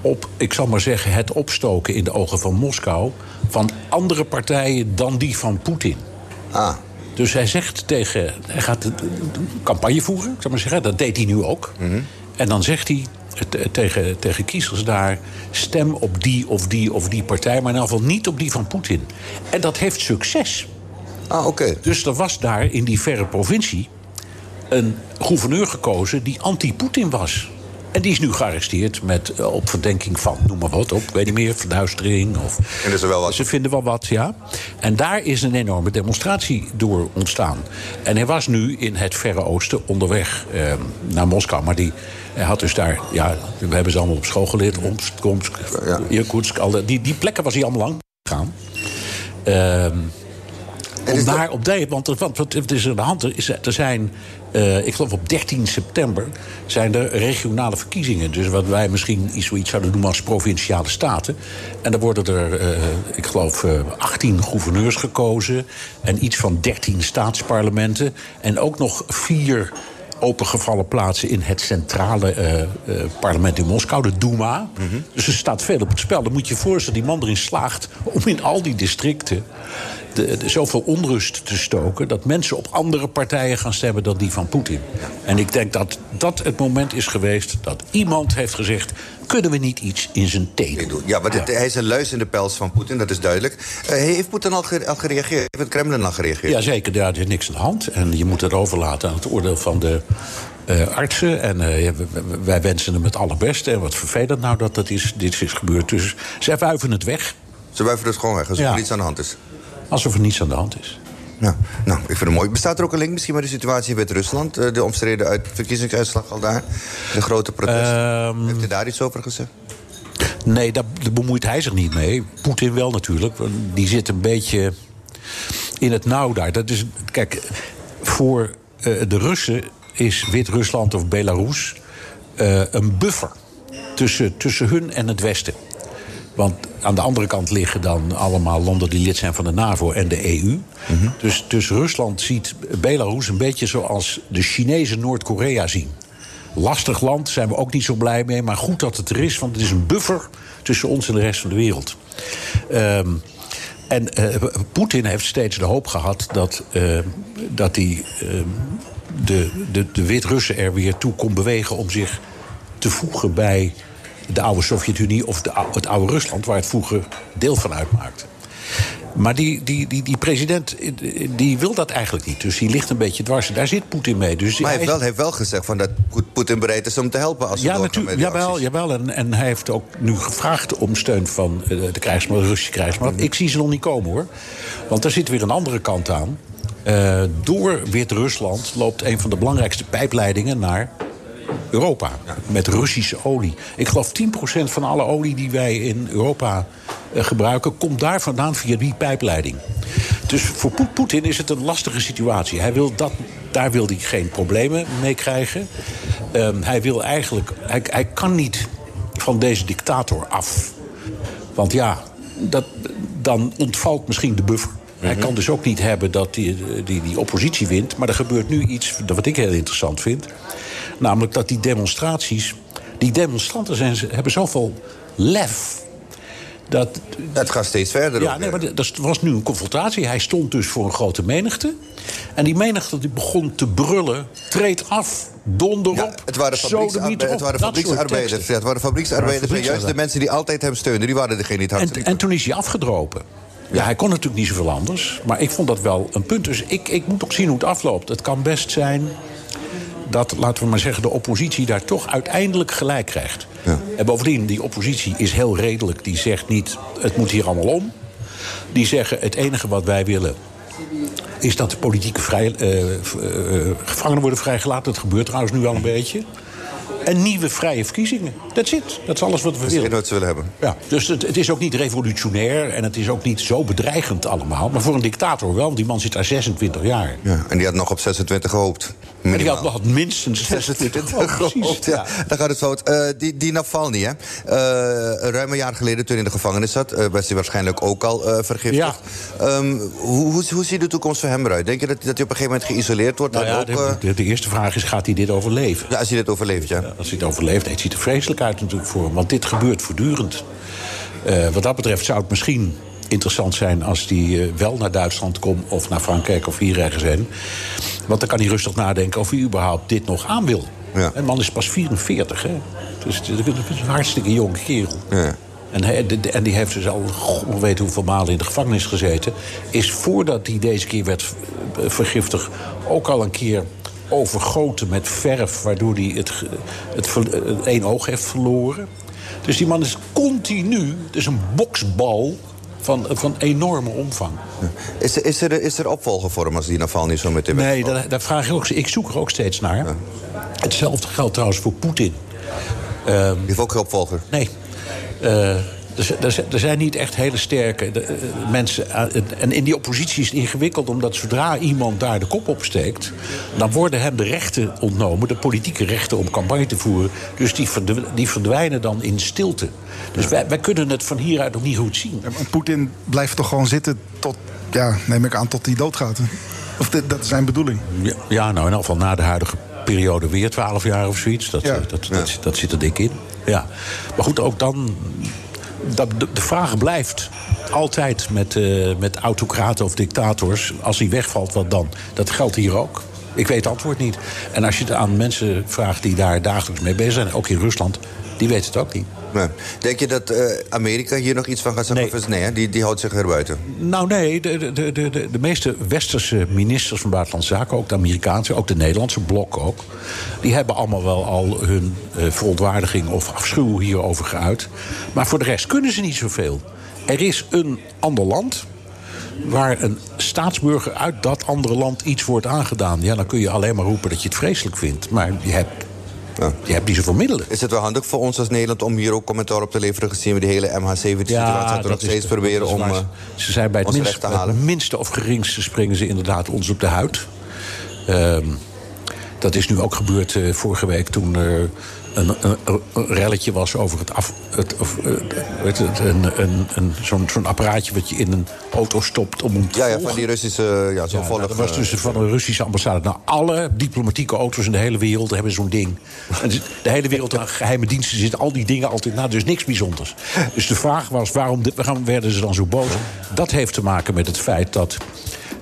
op, ik zal maar zeggen, het opstoken in de ogen van Moskou van andere partijen dan die van Poetin. Ah. Dus hij zegt tegen. Hij gaat de- de- de campagne voeren, ik zal maar zeggen. Dat deed hij nu ook. En dan zegt hij tegen, tegen kiezers daar: stem op die of die of die partij, maar in ieder geval niet op die van Poetin. En dat heeft succes. Ah, oké. Dus er was daar in die verre provincie een gouverneur gekozen die anti-Poetin was. En die is nu gearresteerd met, eh, op verdenking van, noem maar wat op, weet niet meer, verduistering. Of, En is er wel wat. Ze vinden wel wat, ja. En daar is een enorme demonstratie door ontstaan. En hij was nu in het Verre Oosten onderweg eh, naar Moskou. Maar die, hij had dus daar, ja, we hebben ze allemaal op school geleerd. Omsk, Komsk, Irkutsk, al die, die, die plekken was hij allemaal lang gegaan. Ehm om daar op de, want, want wat het is aan de hand. Er zijn, eh, ik geloof op 13 september, zijn er regionale verkiezingen. Dus wat wij misschien iets, zoiets zouden noemen als provinciale staten. En dan worden er, eh, ik geloof, eh, 18 gouverneurs gekozen. En iets van 13 staatsparlementen. En ook nog vier opengevallen plaatsen in het centrale eh, eh, parlement in Moskou, de Duma. Dus er staat veel op het spel. Dan moet je je voorstellen, die man erin slaagt om in al die districten de, de- zoveel onrust te stoken... dat mensen op andere partijen gaan stemmen dan die van Poetin. En ik denk dat dat het moment is geweest dat iemand heeft gezegd... kunnen we niet iets in zijn thee doen? Ja, dit- hij is een luis in de pels van Poetin, dat is duidelijk. Eh, heeft Poetin al, ge- al gereageerd? Heeft het Kremlin al gereageerd? Jazeker, daar is niks aan de hand. En je moet het overlaten aan het oordeel van de eh, artsen. En eh, wij wensen hem het allerbeste. En wat vervelend nou dat, dat is, dit is gebeurd. Dus zij wuiven het weg. Ze wuiven het gewoon weg, Ja. er iets aan de hand is. Alsof er niets aan de hand is. Ja, nou, ik vind het mooi. Bestaat er ook een link misschien met de situatie in Wit-Rusland? Eh, De omstreden uit verkiezingsuitslag al daar? De grote protesten? Ehm, Heeft hij daar iets over gezegd? Nee, daar, bemoeit hij zich niet mee. Poetin wel natuurlijk. Die zit een beetje in het nauw daar. Dat is, kijk, voor eh, de Russen is Wit-Rusland of Belarus eh, een buffer tussen, tussen hun en het Westen. Want aan de andere kant liggen dan allemaal landen die lid zijn van de NAVO en de EU. dus, dus Rusland ziet Belarus een beetje zoals de Chinezen Noord-Korea zien. Lastig land, zijn we ook niet zo blij mee. Maar goed dat het er is, want het is een buffer tussen ons en de rest van de wereld. Ehm, en eh, Poetin heeft steeds de hoop gehad dat, eh, dat hij ehm, de, de, de Wit-Russen er weer toe kon bewegen om zich te voegen bij de oude Sovjet-Unie of de, het oude Rusland, waar het vroeger deel van uitmaakte. Maar die, die, die, die president die wil dat eigenlijk niet. Dus die ligt een beetje dwars. Daar zit Poetin mee. Dus Maar hij heeft wel, heeft wel gezegd van dat Poet- Poetin bereid is om te helpen als ja, natuurlijk. Jawel, jawel. En, en hij heeft ook nu gevraagd om steun van eh, de krijgsmacht, de Russische krijgsmacht. Mhm. Ik zie ze nog niet komen hoor. Want daar zit weer een andere kant aan. Eh, door Wit-Rusland loopt een van de belangrijkste pijpleidingen naar Europa. Met Russische olie. Ik geloof 10% van alle olie die wij in Europa eh, gebruiken, komt daar vandaan via die pijpleiding. Dus voor Poet- Poetin is het een lastige situatie. Hij wil dat, daar wil hij geen problemen mee krijgen. Ehm, hij wil eigenlijk. Hij, hij kan niet van deze dictator af. Want ja, dat, dan ontvalt misschien de buffer. Hij kan dus ook niet hebben dat die, die, die oppositie wint. Maar er gebeurt nu iets wat ik heel interessant vind. Namelijk dat die demonstraties. Die demonstranten zijn, hebben zoveel lef. Dat, het gaat steeds verder. Ja, nee, maar dat was nu een confrontatie. Hij stond dus voor een grote menigte. En die menigte die begon te brullen. Treed af, donder op. Het waren, sodemiet fabrieksarbe- op, het waren dat fabrieksarbeiders. Ja, het waren fabrieksarbeiders. Juist de mensen die altijd hem steunen, die waren degene die het hardst En, en toen is hij afgedropen. Ja, hij kon natuurlijk niet zoveel anders. Maar ik vond dat wel een punt. Dus ik, ik moet ook zien hoe het afloopt. Het kan best zijn dat, laten we maar zeggen, de oppositie daar toch uiteindelijk gelijk krijgt. En bovendien, die oppositie is heel redelijk. Die zegt niet, het moet hier allemaal om. Die zeggen, het enige wat wij willen is dat de politieke vrij, eh, eh, gevangenen worden vrijgelaten. Dat gebeurt trouwens nu al een beetje. En nieuwe vrije verkiezingen. That's it. Dat is alles wat we Dat is willen. wat ze willen hebben. Ja, dus het, het is ook niet revolutionair en het is ook niet zo bedreigend allemaal. Maar voor een dictator wel, want die man zit daar 26 jaar. Ja, en die had nog op 26 gehoopt. En die Minimaal. had, had minstens *laughs* 26 *laughs* Oh, gehoopt. gehoopt, ja. Dan gaat het fout. Eh, die, die Navalny, hè? Eh, ruim een jaar geleden toen hij in de gevangenis zat... eh, was hij waarschijnlijk ook al vergiftigd. Ehm, hoe, hoe, hoe ziet de toekomst voor hem eruit? Denk je dat, dat hij op een gegeven moment geïsoleerd wordt? Nou ja, ook, de, de, eerste vraag is, gaat hij dit overleven? ja, als hij dit overleeft, ja. Als hij het overleeft, het ziet er vreselijk uit natuurlijk voor hem. Want dit gebeurt voortdurend. Wat dat betreft zou het misschien interessant zijn als hij eh, wel naar Duitsland komt... of naar Frankrijk of hier ergens heen. Want dan kan hij rustig nadenken of hij überhaupt dit nog aan wil. Ja. En man is pas 44, hè. Dus het is het is een hartstikke jonge kerel. Ja. En, hij, de- en die heeft dus al god weet hoeveel malen in de gevangenis gezeten. Is voordat hij deze keer werd eh, vergiftigd ook al een keer overgoten met verf... waardoor hij het, het, ver- het één oog heeft verloren. Dus die man is continu, dus een boksbal van, van enorme omvang. Is, er, is, er, is er opvolger voor hem als die Navalny zo meteen Nee, daar, daar vraag ik ook. Ik zoek er ook steeds naar. Hetzelfde geldt trouwens voor Poetin. Die heeft ook geen opvolger. Nee. Eh, er, zijn niet echt hele sterke eh, mensen. aan- en in die oppositie is het ingewikkeld, omdat zodra iemand daar de kop op steekt. dan worden hem de rechten ontnomen, de politieke rechten om campagne te voeren. Dus die, verdw- die verdwijnen dan in stilte. Dus wij, wij kunnen het van hieruit nog niet goed zien. En Poetin blijft toch gewoon zitten tot, ja, neem ik aan, tot hij doodgaat. Of dit, dat is zijn bedoeling. Ja, ja, nou in geval na de huidige periode weer 12 jaar of zoiets. Dat, Ja. eh, dat, dat, dat, zit er dik in. Ja. Maar goed, ook dan dat, de, vraag blijft altijd met, eh, met autocraten of dictators... als hij wegvalt, wat dan? Dat geldt hier ook. Ik weet het antwoord niet. En als je het aan mensen vraagt die daar dagelijks mee bezig zijn... ook in Rusland, die weten het ook niet. Nee. Denk je dat eh, Amerika hier nog iets van gaat zeggen? Nee, nee hè? Die, die houdt zich er buiten. Nou nee, de, de, de, de, de meeste westerse ministers van Buitenlandse Zaken... ook de Amerikaanse, ook de Nederlandse blok ook... die hebben allemaal wel al hun uh, verontwaardiging of afschuw hierover geuit. Maar voor de rest kunnen ze niet zoveel. Er is een ander land waar een staatsburger uit dat andere land iets wordt aangedaan... ja, dan kun je alleen maar roepen dat je het vreselijk vindt. Maar je hebt ja. Je hebt niet zoveel middelen. Is het wel handig voor ons als Nederland om hier ook commentaar op te leveren... gezien we de hele MH17-situatie ja, nog steeds proberen om uh, Ze zijn bij het, minst, te halen. het minste of geringste springen ze inderdaad ons op de huid. Uh, dat is nu ook gebeurd uh, vorige week toen er een, een, een, relletje was over het af. Het, of, het, een, een, een, zo'n zo'n apparaatje wat je in een auto stopt om hem te Ja, ja van die Russische. Ja, zo ja, nou, dat was dus van een Russische ambassade. Nou, alle diplomatieke auto's in de hele wereld hebben zo'n ding. En de hele wereld, de geheime diensten, zitten al die dingen altijd na. Dus niks bijzonders. Dus de vraag was: waarom, waarom werden ze dan zo boos? Dat heeft te maken met het feit dat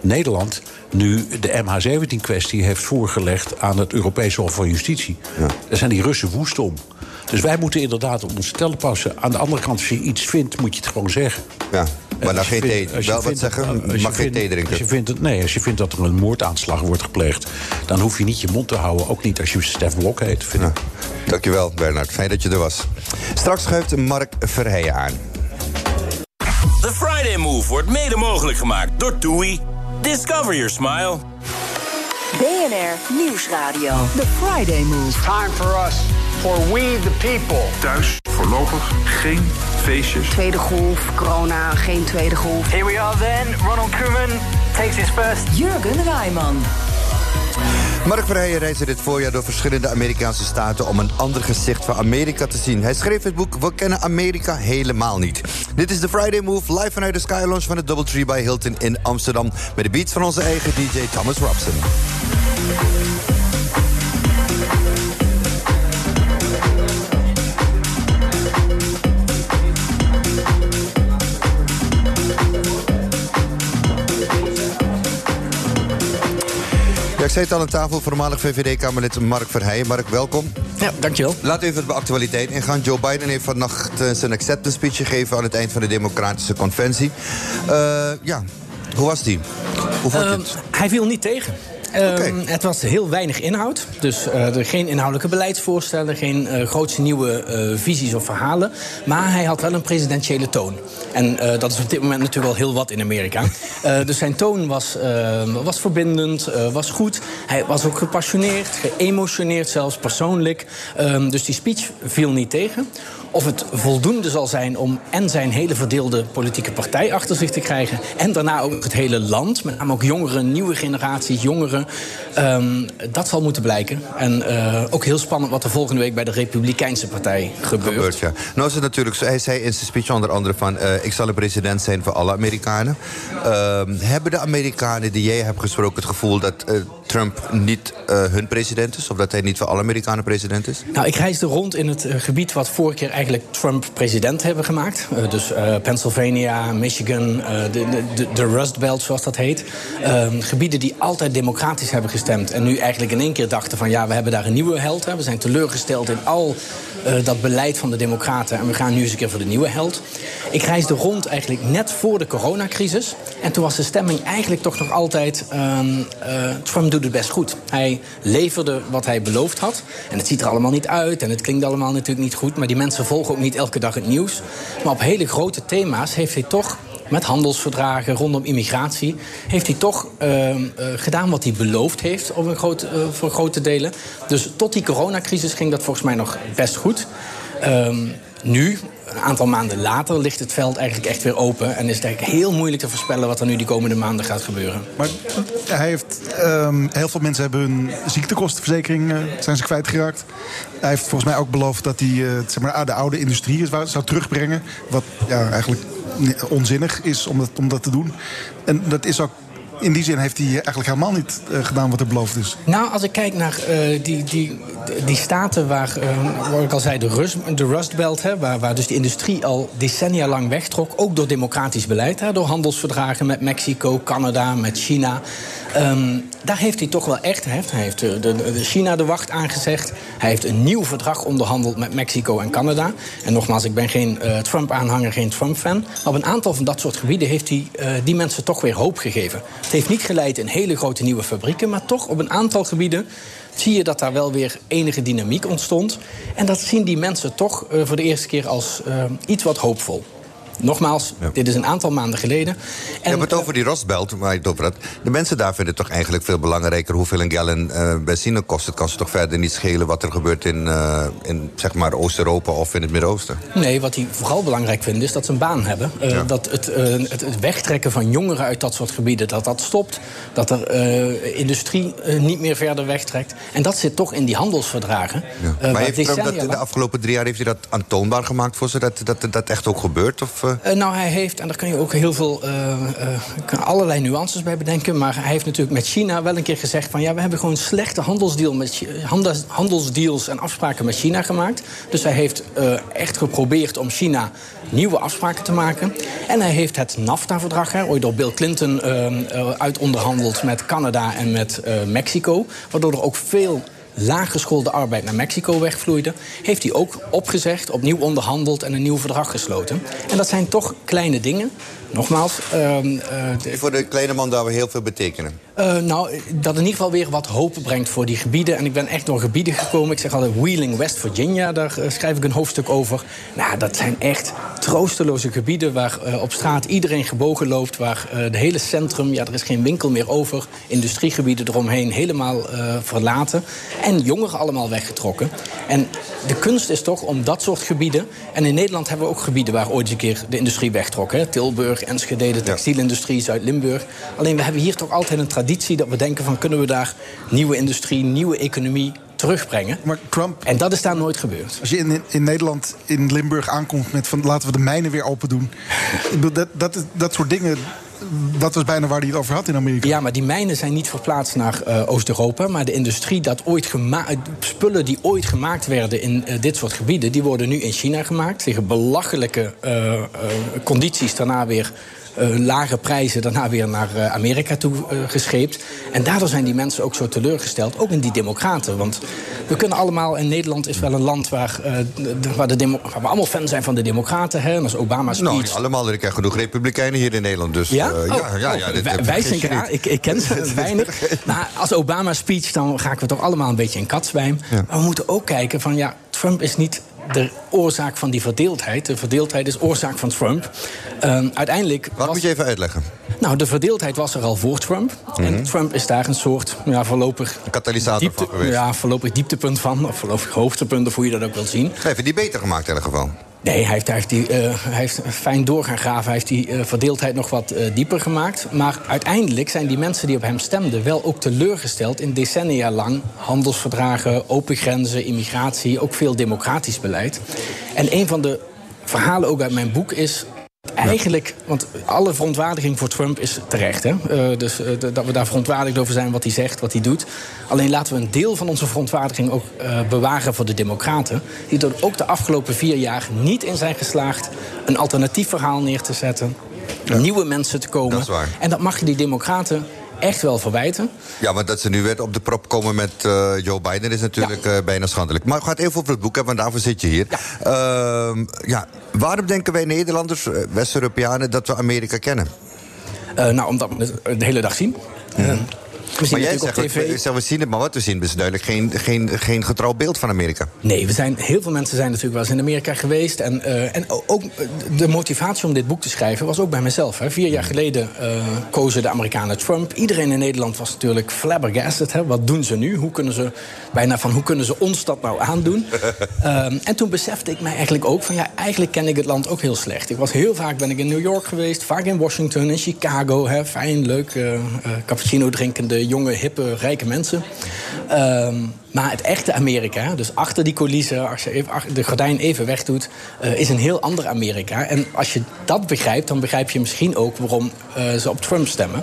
Nederland nu de MH17-kwestie heeft voorgelegd aan het Europese Hof van Justitie. Ja. Daar zijn die Russen woest om. Dus wij moeten inderdaad op onze tellen passen. Aan de andere kant, als je iets vindt, moet je het gewoon zeggen. Ja, maar dan geen thee. Wel wat zeggen, je mag geen thee drinken. Als je vindt, nee, als je vindt dat er een moordaanslag wordt gepleegd... dan hoef je niet je mond te houden. Ook niet als je Stef Blok heet. Vind ja. Dankjewel, Bernard. Fijn dat je er was. Straks schuift Mark Verheijen aan. The Friday Move wordt mede mogelijk gemaakt door TUI. Discover your smile. BNR Nieuwsradio. The Friday Move. Time for us. For we the people. Thuis voorlopig geen feestjes. Tweede golf, corona, geen tweede golf. Here we are then. Ronald Koeman takes his first. Jurgen Rijman. Mark Verheijen reisde dit voorjaar door verschillende Amerikaanse staten om een ander gezicht van Amerika te zien. Hij schreef het boek We kennen Amerika helemaal niet. Dit is de Friday Move live vanuit de Sky Lounge van het Doubletree by Hilton in Amsterdam met de beats van onze eigen DJ Thomas Robson. Ik zit aan de tafel, voormalig VVD-Kamerlid Mark Verheijen. Mark, welkom. Ja, dankjewel. Laten we even de actualiteit ingaan. Joe Biden heeft vannacht uh, zijn acceptance speech gegeven... aan het eind van de Democratische Conventie. Uh, ja, hoe was die? Hoe vond je uh, het? Hij viel niet tegen. Okay. Um, het was heel weinig inhoud. Dus uh, er geen inhoudelijke beleidsvoorstellen, geen uh, grootse nieuwe uh, visies of verhalen. Maar hij had wel een presidentiële toon. En dat is op dit moment natuurlijk wel heel wat in Amerika. *laughs* dus zijn toon was, was verbindend, was goed. Hij was ook gepassioneerd, geëmotioneerd zelfs, persoonlijk. Um, dus die speech viel niet tegen. Of het voldoende zal zijn om en zijn hele verdeelde politieke partij achter zich te krijgen. En daarna ook het hele land, met name ook jongeren, nieuwe generaties, jongeren. Um, dat zal moeten blijken. En uh, ook heel spannend wat er volgende week bij de Republikeinse Partij gebeurt. gebeurt ja. Nou is het natuurlijk hij zei in zijn speech onder andere van... Uh, ik zal een president zijn voor alle Amerikanen. Uh, hebben de Amerikanen die jij hebt gesproken het gevoel dat uh, Trump niet hun president is? Of dat hij niet voor alle Amerikanen president is? Nou, ik reisde rond in het gebied wat vorige keer eigenlijk Trump president hebben gemaakt. Uh, dus Pennsylvania, Michigan, de, de, de Rust Belt zoals dat heet. Ehm, gebieden die altijd democratisch hebben gestemd. En nu eigenlijk in één keer dachten van ja, we hebben daar een nieuwe held. Hè. We zijn teleurgesteld in al dat beleid van de democraten. En we gaan nu eens een keer voor de nieuwe held. Ik reisde rond eigenlijk net voor de coronacrisis. En toen was de stemming eigenlijk toch nog altijd... Um, Trump doet het best goed. Hij leverde wat hij beloofd had. En het ziet er allemaal niet uit. En het klinkt allemaal natuurlijk niet goed. Maar die mensen volgen ook niet elke dag het nieuws. Maar op hele grote thema's heeft hij toch met handelsverdragen rondom immigratie, heeft hij toch uh, uh, gedaan wat hij beloofd heeft een groot, uh, voor grote delen. Dus tot die coronacrisis ging dat volgens mij nog best goed. Um, nu, een aantal maanden later, ligt het veld eigenlijk echt weer open. En is het eigenlijk heel moeilijk te voorspellen wat er nu die komende maanden gaat gebeuren. Maar hij heeft, um, heel veel mensen hebben hun ziektekostenverzekering zijn ze kwijtgeraakt. Hij heeft volgens mij ook beloofd dat hij zeg maar, de oude industrie zou terugbrengen. Wat ja, eigenlijk onzinnig is om dat, om dat te doen. En dat is ook in die zin heeft hij eigenlijk helemaal niet eh, gedaan wat er beloofd is. Nou, als ik kijk naar eh, die, die, die staten waar, uh, waar ik al zei, de Rust, de Rust Belt, hè, waar, waar dus de industrie al decennia lang wegtrok, ook door democratisch beleid, hè, door handelsverdragen met Mexico, Canada, met China. Um, daar heeft hij toch wel echt. Hij heeft, hij heeft de, China de wacht aangezegd. Hij heeft een nieuw verdrag onderhandeld met Mexico en Canada. En nogmaals, ik ben geen uh, Trump-aanhanger, geen Trump-fan. Maar op een aantal van dat soort gebieden heeft hij uh, die mensen toch weer hoop gegeven. Het heeft niet geleid in hele grote nieuwe fabrieken, maar toch op een aantal gebieden zie je dat daar wel weer enige dynamiek ontstond. En dat zien die mensen toch voor de eerste keer als iets wat hoopvol. Nogmaals, ja. dit is een aantal maanden geleden. En, je hebt het over die Rostbelt, je het over had. De mensen daar vinden het toch eigenlijk veel belangrijker... hoeveel een gallon uh, benzine kost. Het kan ze toch verder niet schelen wat er gebeurt in, uh, in zeg maar Oost-Europa of in het Midden-Oosten? Nee, wat die vooral belangrijk vinden is dat ze een baan hebben. Uh, ja. Dat het, het, het, wegtrekken van jongeren uit dat soort gebieden, dat dat stopt. Dat er industrie niet meer verder wegtrekt. En dat zit toch in die handelsverdragen. Ja. maar heeft Trump dat de afgelopen drie jaar heeft hij dat aantoonbaar gemaakt voor ze? Dat dat, dat echt ook gebeurt? Of... Uh, nou, hij heeft, en daar kun je ook heel veel, uh, uh, allerlei nuances bij bedenken. Maar hij heeft natuurlijk met China wel een keer gezegd: van ja, we hebben gewoon slechte handelsdeal met, handels, handelsdeals en afspraken met China gemaakt. Dus hij heeft echt geprobeerd om China nieuwe afspraken te maken. En hij heeft het NAFTA-verdrag, ooit door Bill Clinton uitonderhandeld met Canada en met Mexico. Waardoor er ook veel laaggeschoolde arbeid naar Mexico wegvloeide, heeft hij ook opgezegd, opnieuw onderhandeld en een nieuw verdrag gesloten. En dat zijn toch kleine dingen. Nogmaals. Uh, uh, voor de kleine man daar we heel veel betekenen. Uh, nou, dat in ieder geval weer wat hoop brengt voor die gebieden. En ik ben echt door gebieden gekomen. Ik zeg altijd Wheeling, West Virginia. Daar uh, schrijf ik een hoofdstuk over. Nou, dat zijn echt troosteloze gebieden waar op straat iedereen gebogen loopt. Waar het hele centrum, ja, er is geen winkel meer over. Industriegebieden eromheen helemaal verlaten. En jongeren allemaal weggetrokken. En de kunst is toch om dat soort gebieden. En in Nederland hebben we ook gebieden waar ooit een keer de industrie wegtrok. Hè? Tilburg, Enschede, de textielindustrie, Zuid-Limburg. Alleen we hebben hier toch altijd een traditie dat we denken van kunnen we daar nieuwe industrie, nieuwe economie terugbrengen. Maar Trump, en dat is daar nooit gebeurd. Als je in, in Nederland, in Limburg aankomt met van laten we de mijnen weer open doen. dat, dat, dat soort dingen dat was bijna waar hij het over had in Amerika. Ja, maar die mijnen zijn niet verplaatst naar uh, Oost-Europa. Maar de industrie dat ooit gemaakt. spullen die ooit gemaakt werden in uh, dit soort gebieden. die worden nu in China gemaakt. Tegen belachelijke condities daarna weer uh, lage prijzen daarna weer naar uh, Amerika toe uh, gescheept. En daardoor zijn die mensen ook zo teleurgesteld, ook in die democraten. Want we kunnen allemaal, en Nederland is wel een land waar, de, waar, de demo, waar we allemaal fan zijn van de democraten. Hè, en als Obama speech... Nou, allemaal, ik ken genoeg republikeinen hier in Nederland. Dus, ja? Oh, ja, ja, ja, dit, wij, wij zijn graag, ik, ik ken ze *laughs* weinig. Maar als Obama speech, dan ik we toch allemaal een beetje in katzwijm. Ja. Maar we moeten ook kijken van, ja, Trump is niet de oorzaak van die verdeeldheid. De verdeeldheid is oorzaak van Trump. Uh, uiteindelijk. Wat was... moet je even uitleggen? Nou, de verdeeldheid was er al voor Trump. Mm -hmm. En Trump is daar een soort ja, voorlopig. Katalysator diepte, van geweest. Ja, voorlopig dieptepunt van. Of voorlopig hoogtepunt, of hoe je dat ook wil zien. Heeft die beter gemaakt in ieder geval. Nee, hij heeft, hij die, uh, hij heeft fijn doorgaan. Hij heeft die uh, verdeeldheid nog wat uh, dieper gemaakt. Maar uiteindelijk zijn die mensen die op hem stemden... wel ook teleurgesteld in decennia lang handelsverdragen... open grenzen, immigratie, ook veel democratisch beleid. En een van de verhalen ook uit mijn boek is... Eigenlijk, want alle verontwaardiging voor Trump is terecht. Hè? Uh, dus uh, dat we daar verontwaardigd over zijn wat hij zegt, wat hij doet. Alleen laten we een deel van onze verontwaardiging ook uh, bewaren voor de Democraten. Die er ook de afgelopen vier jaar niet in zijn geslaagd een alternatief verhaal neer te zetten. Ja. Nieuwe mensen te komen. Dat is waar. En dat mag je die Democraten echt wel verwijten. Ja, maar dat ze nu weer op de prop komen met uh, Joe Biden is natuurlijk ja. uh, bijna schandelijk. Maar gaat even over het boek, hè, want daarvoor zit je hier. Ja. Uh, ja. Waarom denken wij Nederlanders, eh, West-Europeanen, dat we Amerika kennen? nou, omdat we het de hele dag zien. Maar jij zegt, we, we zien het maar wat we zien. is duidelijk geen, geen, geen getrouw beeld van Amerika. Nee, we zijn, heel veel mensen zijn natuurlijk wel eens in Amerika geweest. En, uh, en ook de motivatie om dit boek te schrijven was ook bij mezelf. Hè. Vier jaar geleden uh, kozen de Amerikanen Trump. Iedereen in Nederland was natuurlijk flabbergasted. Hè. Wat doen ze nu? Hoe kunnen ze, bijna van hoe kunnen ze ons dat nou aandoen? um, *laughs* en toen besefte ik mij eigenlijk ook van... ja, eigenlijk ken ik het land ook heel slecht. Ik was heel vaak ben ik in New York geweest. Vaak in Washington, in Chicago. Hè. Fijn, leuk, uh, cappuccino drinkende jonge, hippe, rijke mensen. Ehm, maar het echte Amerika, dus achter die coulissen, als je de gordijn even wegdoet, eh, is een heel ander Amerika. En als je dat begrijpt, dan begrijp je misschien ook waarom eh, ze op Trump stemmen.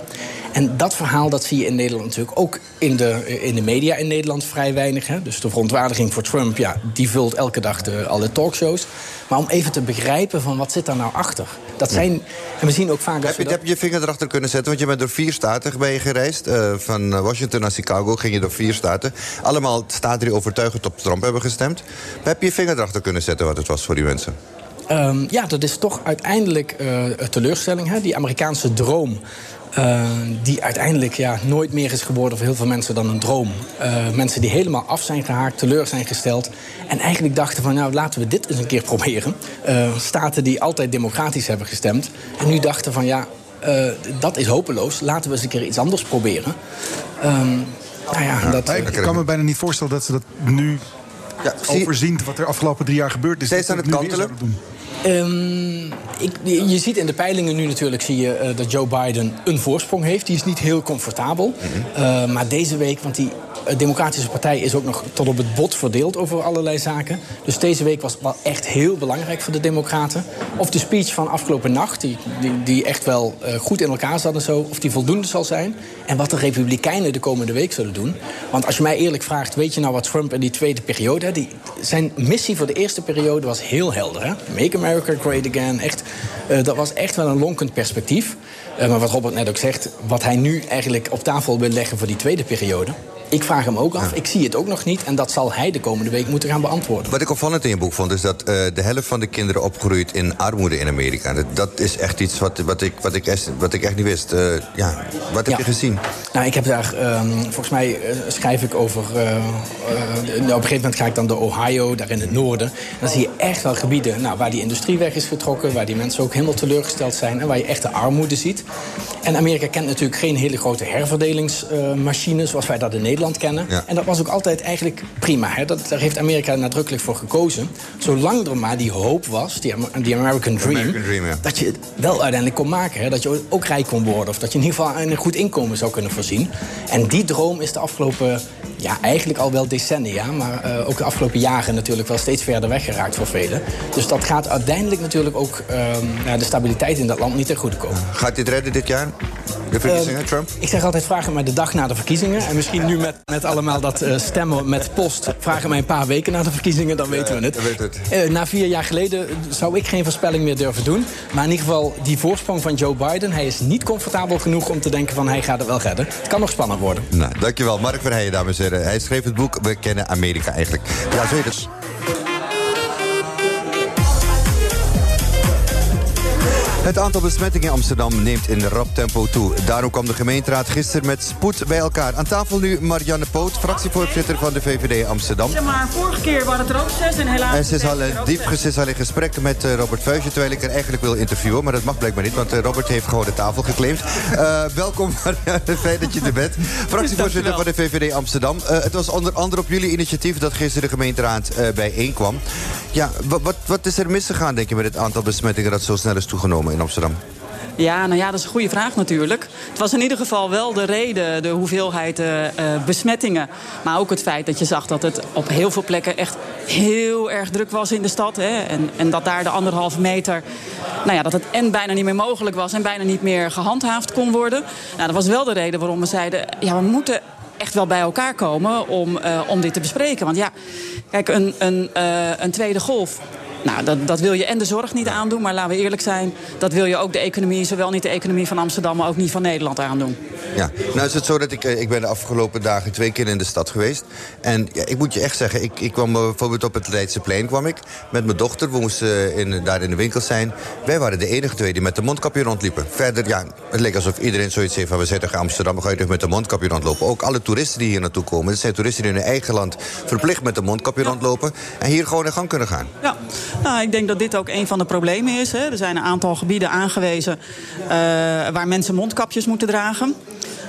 En dat verhaal dat zie je in Nederland natuurlijk ook in de, in de media in Nederland vrij weinig. Hè? Dus de verontwaardiging voor Trump, ja, die vult elke dag de, alle talkshows. Maar om even te begrijpen van wat zit daar nou achter. Dat zijn, en we zien ook vaak... Heb je, heb je je vinger erachter kunnen zetten? Want je bent door vier staten ben je gereisd. Eh, van Washington naar Chicago ging je door vier staten. Allemaal staten die overtuigend op Trump hebben gestemd. Maar heb je je vinger erachter kunnen zetten wat het was voor die mensen? Ehm, ja, dat is toch uiteindelijk eh, teleurstelling. Hè? Die Amerikaanse droom. Eh, die uiteindelijk ja, nooit meer is geworden voor heel veel mensen dan een droom. Eh, mensen die helemaal af zijn gehaakt, teleur zijn gesteld. En eigenlijk dachten van, nou laten we dit eens een keer proberen. Eh, staten die altijd democratisch hebben gestemd. En nu dachten van, ja, eh, dat is hopeloos. Laten we eens een keer iets anders proberen. Ehm, nou ja, dat, ik, kan me bijna niet voorstellen dat ze dat nu overzien... wat er afgelopen drie jaar gebeurd is. Steeds aan het kantelen? Ehm, ik, je ziet in de peilingen nu natuurlijk zie je, eh, dat Joe Biden een voorsprong heeft. Die is niet heel comfortabel. Eh, maar deze week, want die eh, Democratische Partij is ook nog tot op het bot verdeeld over allerlei zaken. Dus deze week was wel echt heel belangrijk voor de Democraten. Of de speech van afgelopen nacht, die, die, die echt wel goed in elkaar zat en zo, of die voldoende zal zijn. En wat de Republikeinen de komende week zullen doen. Want als je mij eerlijk vraagt, weet je nou wat Trump in die tweede periode... Die, zijn missie voor de eerste periode was heel helder. Hè? Make America Great Again. Echt, eh, dat was echt wel een lonkend perspectief. Eh, maar wat Robert net ook zegt, wat hij nu eigenlijk op tafel wil leggen voor die tweede periode... Ik vraag hem ook af, ik zie het ook nog niet... en dat zal hij de komende week moeten gaan beantwoorden. Wat ik opvallend in je boek vond, is dat eh, de helft van de kinderen opgroeit in armoede in Amerika. Dat, dat is echt iets wat, wat, ik, wat, ik, echt, wat ik echt niet wist. Eh, ja, wat heb Ja. je gezien? Nou, ik heb daar, ehm, volgens mij eh, schrijf ik over. nou, op een gegeven moment ga ik dan door Ohio, daar in het noorden. En dan zie je echt wel gebieden nou, waar die industrie weg is getrokken, waar die mensen ook helemaal teleurgesteld zijn en waar je echt de armoede ziet. En Amerika kent natuurlijk geen hele grote herverdelingsmachine zoals wij dat in Nederland kennen. Ja. En dat was ook altijd eigenlijk prima. Hè? Dat, daar heeft Amerika nadrukkelijk voor gekozen. Zolang er maar die hoop was, die, Am- die American Dream, American Dream, ja. dat je het wel uiteindelijk kon maken. Hè? Dat je ook rijk kon worden. Of dat je in ieder geval een goed inkomen zou kunnen voorzien. En die droom is de afgelopen, ja, eigenlijk al wel decennia... maar eh, ook de afgelopen jaren natuurlijk wel steeds verder weggeraakt voor velen. Dus dat gaat uiteindelijk natuurlijk ook ja, de stabiliteit in dat land niet ten goede komen. Gaat dit redden dit jaar? De verkiezingen, Ehm, Trump? Ik zeg altijd, het mij de dag na de verkiezingen. En misschien nu met, met allemaal dat eh, stemmen met post... vraag het mij een paar weken na de verkiezingen, dan weten we het. dan weten we het. Eh, na vier jaar geleden zou ik geen voorspelling meer durven doen. Maar in ieder geval, die voorsprong van Joe Biden... hij is niet comfortabel genoeg om te denken van hij gaat het wel redden. Het kan nog spannend worden. Nou, dankjewel. Mark Verheijen, dames en heren. Hij schreef het boek We kennen Amerika eigenlijk. Ja, zo het. Aantal besmettingen in Amsterdam neemt in rap tempo toe. Daarom kwam de gemeenteraad gisteren met spoed bij elkaar. Aan tafel nu Marianne Poot, fractievoorzitter van de VVD Amsterdam. Zeg maar, vorige keer waren het er ook zes en helaas... En ze is al, eh, diep ze is al in gesprek met eh, Robert Vuijsje... terwijl ik er eigenlijk wil interviewen, maar dat mag blijkbaar niet... want eh, Robert heeft gewoon de tafel geclaimd. Eh, welkom, *laughs* Marianne, fijn dat je er bent. Fractievoorzitter van de VVD Amsterdam. Het was onder andere op jullie initiatief dat gisteren de gemeenteraad eh, bijeenkwam. Ja, wa- wat, wat is er misgegaan, denk je, met het aantal besmettingen... dat zo snel is toegenomen Ja, nou ja, dat is een goede vraag natuurlijk. Het was in ieder geval wel de reden, de hoeveelheid eh, eh, besmettingen. Maar ook het feit dat je zag dat het op heel veel plekken echt heel erg druk was in de stad. Hè? En, en dat daar de anderhalve meter, nou ja, dat het en bijna niet meer mogelijk was... en bijna niet meer gehandhaafd kon worden. Nou, dat was wel de reden waarom we zeiden, ja, we moeten echt wel bij elkaar komen om, eh, om dit te bespreken. Want ja, kijk, een, een, een tweede golf... Nou, dat, dat wil je en de zorg niet aandoen, maar laten we eerlijk zijn... dat wil je ook de economie, zowel niet de economie van Amsterdam... maar ook niet van Nederland aandoen. Ja, nou is het zo dat ik, eh, ik ben de afgelopen dagen twee keer in de stad geweest. En ja, ik moet je echt zeggen, ik, ik kwam eh, bijvoorbeeld op het Leidseplein kwam ik met mijn dochter. We moesten eh, in, daar in de winkel zijn. Wij waren de enige twee die met de mondkapje rondliepen. Verder, ja, het leek alsof iedereen zoiets heeft van... we zijn toch in Amsterdam, ga je toch met de mondkapje rondlopen. Ook alle toeristen die hier naartoe komen. Dat zijn toeristen die in hun eigen land verplicht met de mondkapje rondlopen... en hier gewoon in gang kunnen gaan. Ja, nou, ik denk dat dit ook een van de problemen is. Hè. Er zijn een aantal gebieden aangewezen eh, waar mensen mondkapjes moeten dragen.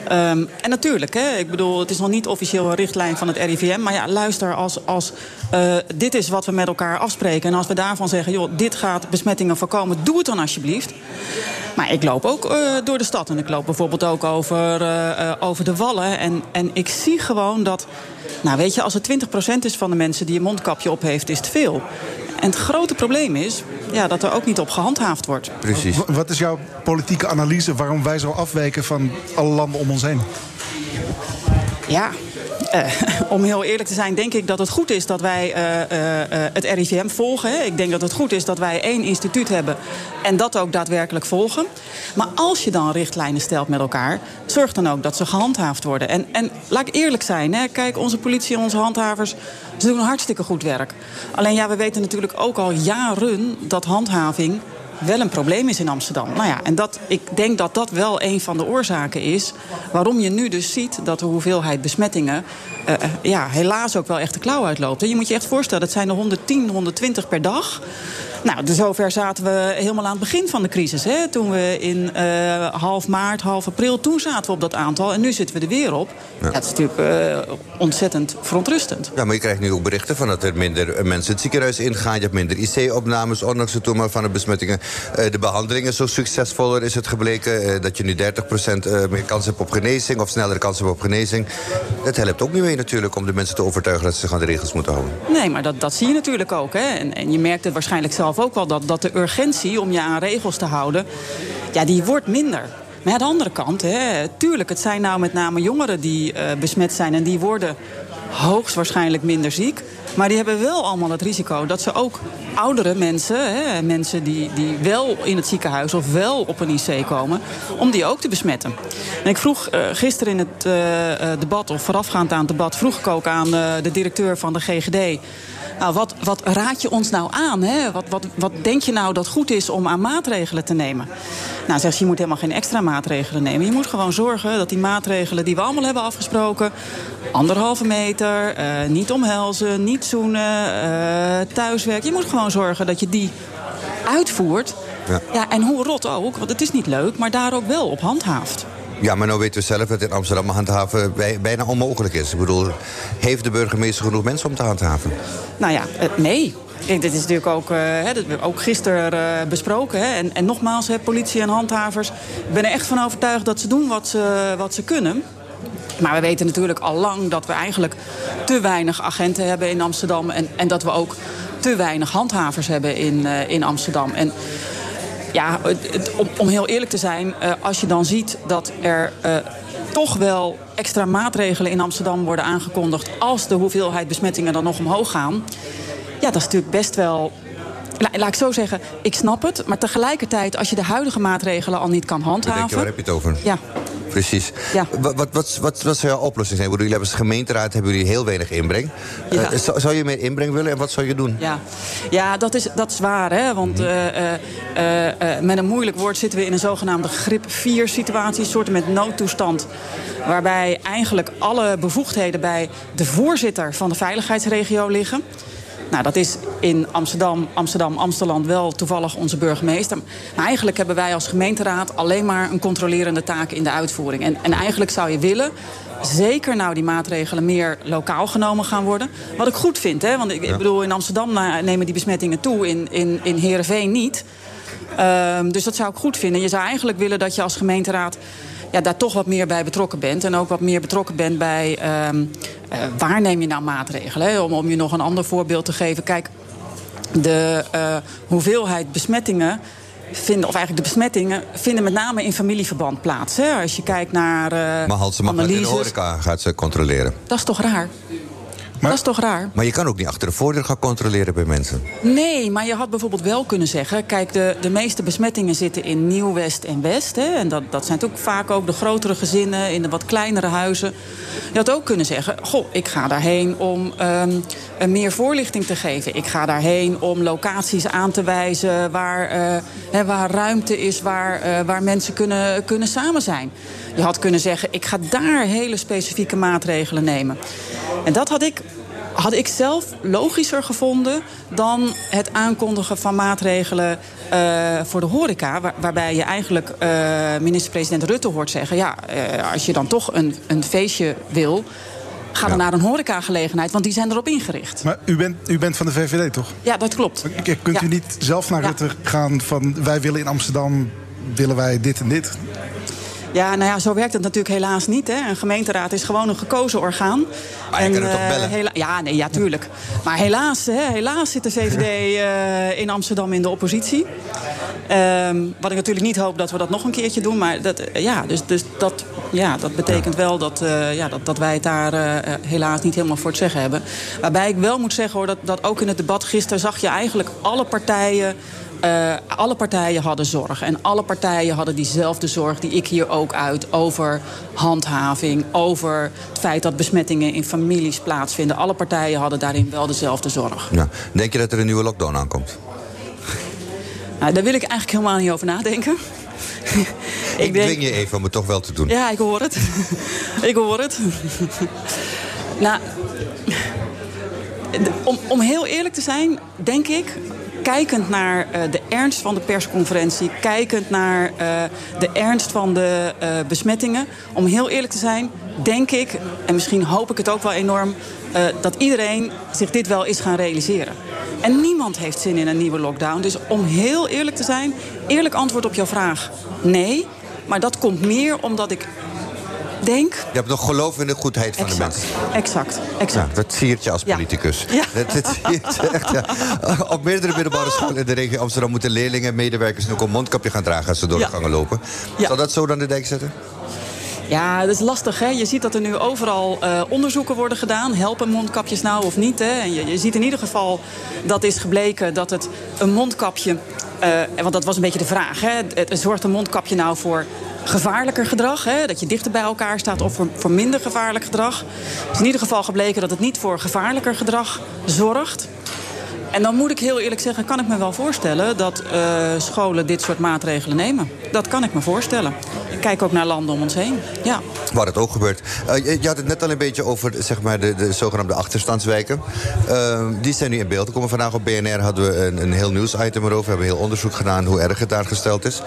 Ehm, en natuurlijk, hè, ik bedoel, het is nog niet officieel een richtlijn van het RIVM. Maar ja, luister, als, als uh, dit is wat we met elkaar afspreken. En als we daarvan zeggen, joh, dit gaat besmettingen voorkomen, doe het dan alsjeblieft. Maar ik loop ook uh, door de stad. En ik loop bijvoorbeeld ook over, over de wallen. En, en ik zie gewoon dat. Nou, weet je, als het 20% is van de mensen die een mondkapje op heeft, is het veel. En het grote probleem is ja, dat er ook niet op gehandhaafd wordt. Precies. Wat is jouw politieke analyse waarom wij zo afwijken van alle landen om ons heen? Ja, uh, *laughs* om heel eerlijk te zijn, denk ik dat het goed is dat wij uh, uh, het RIVM volgen. Ik denk dat het goed is dat wij één instituut hebben en dat ook daadwerkelijk volgen. Maar als je dan richtlijnen stelt met elkaar, zorg dan ook dat ze gehandhaafd worden. En, en laat ik eerlijk zijn, hè. kijk, onze politie en onze handhavers ze doen hartstikke goed werk. Alleen ja, we weten natuurlijk ook al jaren dat handhaving wel een probleem is in Amsterdam. Nou ja, en dat, ik denk dat dat wel een van de oorzaken is waarom je nu dus ziet dat de hoeveelheid besmettingen uh, ja, helaas ook wel echt de klauw uitloopt. En je moet je echt voorstellen, dat zijn er 110, 120 per dag. Nou, dus zover zaten we helemaal aan het begin van de crisis. Hè? Toen we in uh, half maart, half april, toen zaten we op dat aantal. En nu zitten we er weer op. Ja. dat is natuurlijk uh, ontzettend verontrustend. Ja, maar je krijgt nu ook berichten van dat er minder mensen het ziekenhuis ingaan. Je hebt minder IC-opnames, ondanks het toename van de besmettingen. Uh, de behandeling is zo succesvoller, is het gebleken. dat je nu 30% meer kans hebt op genezing of snellere kans hebt op genezing. Dat helpt ook niet mee natuurlijk om de mensen te overtuigen dat ze zich aan de regels moeten houden. Nee, maar dat, dat zie je natuurlijk ook. Hè? En, en je merkt het waarschijnlijk zelf ook wel dat, dat de urgentie om je aan regels te houden, ja, die wordt minder. Maar aan de andere kant, hè, tuurlijk, het zijn nou met name jongeren die uh, besmet zijn en die worden hoogstwaarschijnlijk minder ziek. Maar die hebben wel allemaal het risico dat ze ook oudere mensen, hè, mensen die, die wel in het ziekenhuis of wel op een IC komen, om die ook te besmetten. En ik vroeg uh, gisteren in het uh, debat, of voorafgaand aan het debat, vroeg ik ook aan de directeur van de GGD. Nou, wat, wat raad je ons nou aan? Hè? Wat, wat, wat denk je nou dat goed is om aan maatregelen te nemen? Nou, zegt ze, je moet helemaal geen extra maatregelen nemen. Je moet gewoon zorgen dat die maatregelen die we allemaal hebben afgesproken... anderhalve meter, uh, niet omhelzen, niet zoenen, uh, thuiswerk... je moet gewoon zorgen dat je die uitvoert. Ja. ja, en hoe rot ook, want het is niet leuk, maar daar ook wel op handhaaft. Ja, maar nou weten we zelf dat in Amsterdam handhaven bijna onmogelijk is. Ik bedoel, heeft de burgemeester genoeg mensen om te handhaven? Nou ja, nee. Dit is natuurlijk ook, dat ook gisteren uh, besproken. Hè. En, en nogmaals, politie en handhavers. Ik ben er echt van overtuigd dat ze doen wat ze, wat ze kunnen. Maar we weten natuurlijk al lang dat we eigenlijk te weinig agenten hebben in Amsterdam. En, en dat we ook te weinig handhavers hebben in, in Amsterdam. En ja, om, om, heel eerlijk te zijn, uh, als je dan ziet dat er uh, toch wel extra maatregelen in Amsterdam worden aangekondigd als de hoeveelheid besmettingen dan nog omhoog gaan. Ja, dat is natuurlijk best wel La, laat ik zo zeggen, ik snap het. Maar tegelijkertijd, als je de huidige maatregelen al niet kan handhaven... Denk je, waar heb je het over? Ja. Precies. Ja. Wat, wat, wat, wat, wat zou jouw oplossing zijn? Jullie hebben als gemeenteraad hebben jullie heel weinig inbreng. Ja. Uh, zou, zou, je meer inbreng willen en wat zou je doen? Ja, ja dat, is, dat is waar. Hè? Want uh, uh, met een moeilijk woord zitten we in een zogenaamde grip 4 situatie. Een soort met noodtoestand. Waarbij eigenlijk alle bevoegdheden bij de voorzitter van de veiligheidsregio liggen. Nou, dat is in Amsterdam, Amsterdam, Amsterdam wel toevallig onze burgemeester. Maar eigenlijk hebben wij als gemeenteraad alleen maar een controlerende taak in de uitvoering. En, en eigenlijk zou je willen zeker nou die maatregelen meer lokaal genomen gaan worden. Wat ik goed vind, hè? want ik, bedoel, in Amsterdam nemen die besmettingen toe, in, in, in Heerenveen niet. Um, dus dat zou ik goed vinden. Je zou eigenlijk willen dat je als gemeenteraad ja, daar toch wat meer bij betrokken bent. En ook wat meer betrokken bent bij um, uh, waar neem je nou maatregelen. Hè? Om, om je nog een ander voorbeeld te geven. Kijk, de uh, hoeveelheid besmettingen vinden, of eigenlijk de besmettingen, vinden met name in familieverband plaats. Hè? Als je kijkt naar. Uh, maar Hans, ze mag in de horeca gaat ze controleren. Dat is toch raar? Maar, dat is toch raar? Maar je kan ook niet achter de voordeur gaan controleren bij mensen. Nee, maar je had bijvoorbeeld wel kunnen zeggen... kijk, de, de meeste besmettingen zitten in Nieuw-West en West. Hè, en dat, dat zijn ook vaak ook de grotere gezinnen... in de wat kleinere huizen. Je had ook kunnen zeggen... goh, ik ga daarheen om um, meer voorlichting te geven. Ik ga daarheen om locaties aan te wijzen... waar, uh, hè, waar ruimte is, waar, uh, waar mensen kunnen, kunnen samen zijn. Je had kunnen zeggen, ik ga daar hele specifieke maatregelen nemen. En dat had ik had ik zelf logischer gevonden dan het aankondigen van maatregelen uh, voor de horeca. Waar, waarbij je eigenlijk uh, minister-president Rutte hoort zeggen: ja, uh, als je dan toch een, een feestje wil. Ga dan naar een horecagelegenheid, want die zijn erop ingericht. Maar u bent, u bent van de VVD, toch? Ja, dat klopt. Kunt ja. u niet zelf naar Rutte gaan van... wij willen in Amsterdam, willen wij dit en dit? Ja, nou ja, zo werkt het natuurlijk helaas niet. Hè. Een gemeenteraad is gewoon een gekozen orgaan. Maar je en, kan het toch uh, bellen? hela- ja, nee, ja, tuurlijk. Maar helaas, hè, helaas zit de VVD uh, in Amsterdam in de oppositie. Um, wat ik natuurlijk niet hoop dat we dat nog een keertje doen. Maar dat, uh, ja, dus, dus dat, ja, dat betekent wel dat, ja, dat, dat wij het daar helaas niet helemaal voor het zeggen hebben. Waarbij ik wel moet zeggen hoor, dat, dat ook in het debat gisteren zag je eigenlijk alle partijen. Uh, alle partijen hadden zorg. En alle partijen hadden diezelfde zorg die ik hier ook uit. Over handhaving, over het feit dat besmettingen in families plaatsvinden. Alle partijen hadden daarin wel dezelfde zorg. Ja. Denk je dat er een nieuwe lockdown aankomt? Nou, daar wil ik eigenlijk helemaal niet over nadenken. *laughs* ik ik denk... dwing je even om het toch wel te doen. Ja, ik hoor het. *laughs* ik hoor het. nou, om, om heel eerlijk te zijn, denk ik kijkend naar uh, de ernst van de persconferentie, kijkend naar uh, de ernst van de uh, besmettingen, om heel eerlijk te zijn, denk ik, en misschien hoop ik het ook wel enorm, dat iedereen zich dit wel is gaan realiseren. En niemand heeft zin in een nieuwe lockdown. Dus om heel eerlijk te zijn, eerlijk antwoord op jouw vraag: nee. Maar dat komt meer omdat ik denk... Je hebt nog geloof in de goedheid van exact, de mensen. Exact, exact. Ja, dat siert je als politicus. Ja. *laughs* Dat, dat siert je echt, ja. *laughs* Op meerdere middelbare scholen in de regio Amsterdam... moeten leerlingen en medewerkers nu ook een mondkapje gaan dragen... als ze door de gangen lopen. Zal dat zo dan de dijk zetten? Ja, dat is lastig. Hè? Je ziet dat er nu overal uh, onderzoeken worden gedaan. Helpen mondkapjes nou of niet? Hè? En je, je ziet in ieder geval dat is gebleken dat het een mondkapje... Uh, want dat was een beetje de vraag. Hè? Zorgt een mondkapje nou voor gevaarlijker gedrag. Hè? Dat je dichter bij elkaar staat of voor, voor minder gevaarlijk gedrag. Het is in ieder geval gebleken dat het niet voor gevaarlijker gedrag zorgt. En dan moet ik heel eerlijk zeggen, kan ik me wel voorstellen dat uh, scholen dit soort maatregelen nemen. Dat kan ik me voorstellen. Ik kijk ook naar landen om ons heen. Ja. Waar het ook gebeurt. Uh, je, had het net al een beetje over zeg maar, de, de zogenaamde achterstandswijken. Uh, die zijn nu in beeld. Komen vandaag op BNR hadden we een, een heel nieuwsitem erover. We hebben heel onderzoek gedaan hoe erg het daar gesteld is.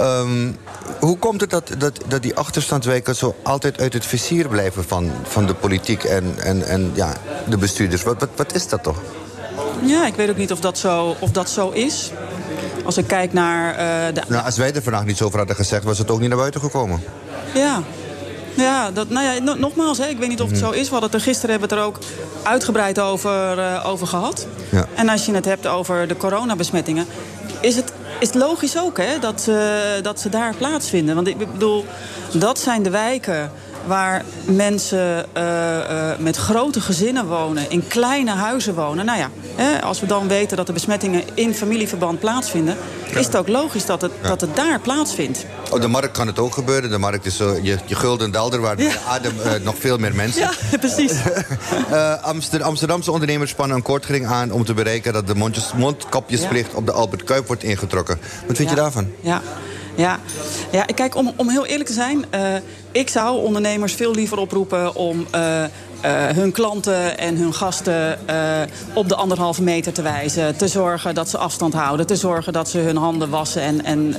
Um, hoe komt het dat, dat, dat die achterstandswijken zo altijd uit het vizier blijven van, van de politiek en, en, en ja, de bestuurders? Wat, wat, wat is dat toch? Ja, ik weet ook niet of dat zo, of dat zo is. Als ik kijk naar uh, de... Nou, als wij er vandaag niet zo over hadden gezegd... was het ook niet naar buiten gekomen. Ja. Ja, dat, nou ja, no, nogmaals, hè, ik weet niet of het zo is. We hadden het er gisteren hebben we het er ook uitgebreid over, uh, over gehad. Ja. En als je het hebt over de coronabesmettingen... is het, is het logisch ook hè, dat, uh, dat ze daar plaatsvinden. Want ik bedoel, dat zijn de wijken waar mensen uh, uh, met grote gezinnen wonen, in kleine huizen wonen. Nou ja, hè, als we dan weten dat de besmettingen in familieverband plaatsvinden, ja. is het ook logisch dat het, ja. dat het daar plaatsvindt. Op de markt kan het ook gebeuren. De markt is zo, je, je gulden daalder, waar ja. adem uh, nog veel meer mensen. Ja, *laughs* precies. *laughs* Amster, Amsterdamse ondernemers spannen een kortgering aan om te bereiken dat de mondjes, mondkapjesplicht op de Albert Kuip wordt ingetrokken. Wat vind je daarvan? Ja. Ja, ja kijk, om, om heel eerlijk te zijn... Uh, ik zou ondernemers veel liever oproepen om... Uh, uh, hun klanten en hun gasten op de anderhalve meter te wijzen. Te zorgen dat ze afstand houden. Te zorgen dat ze hun handen wassen en, en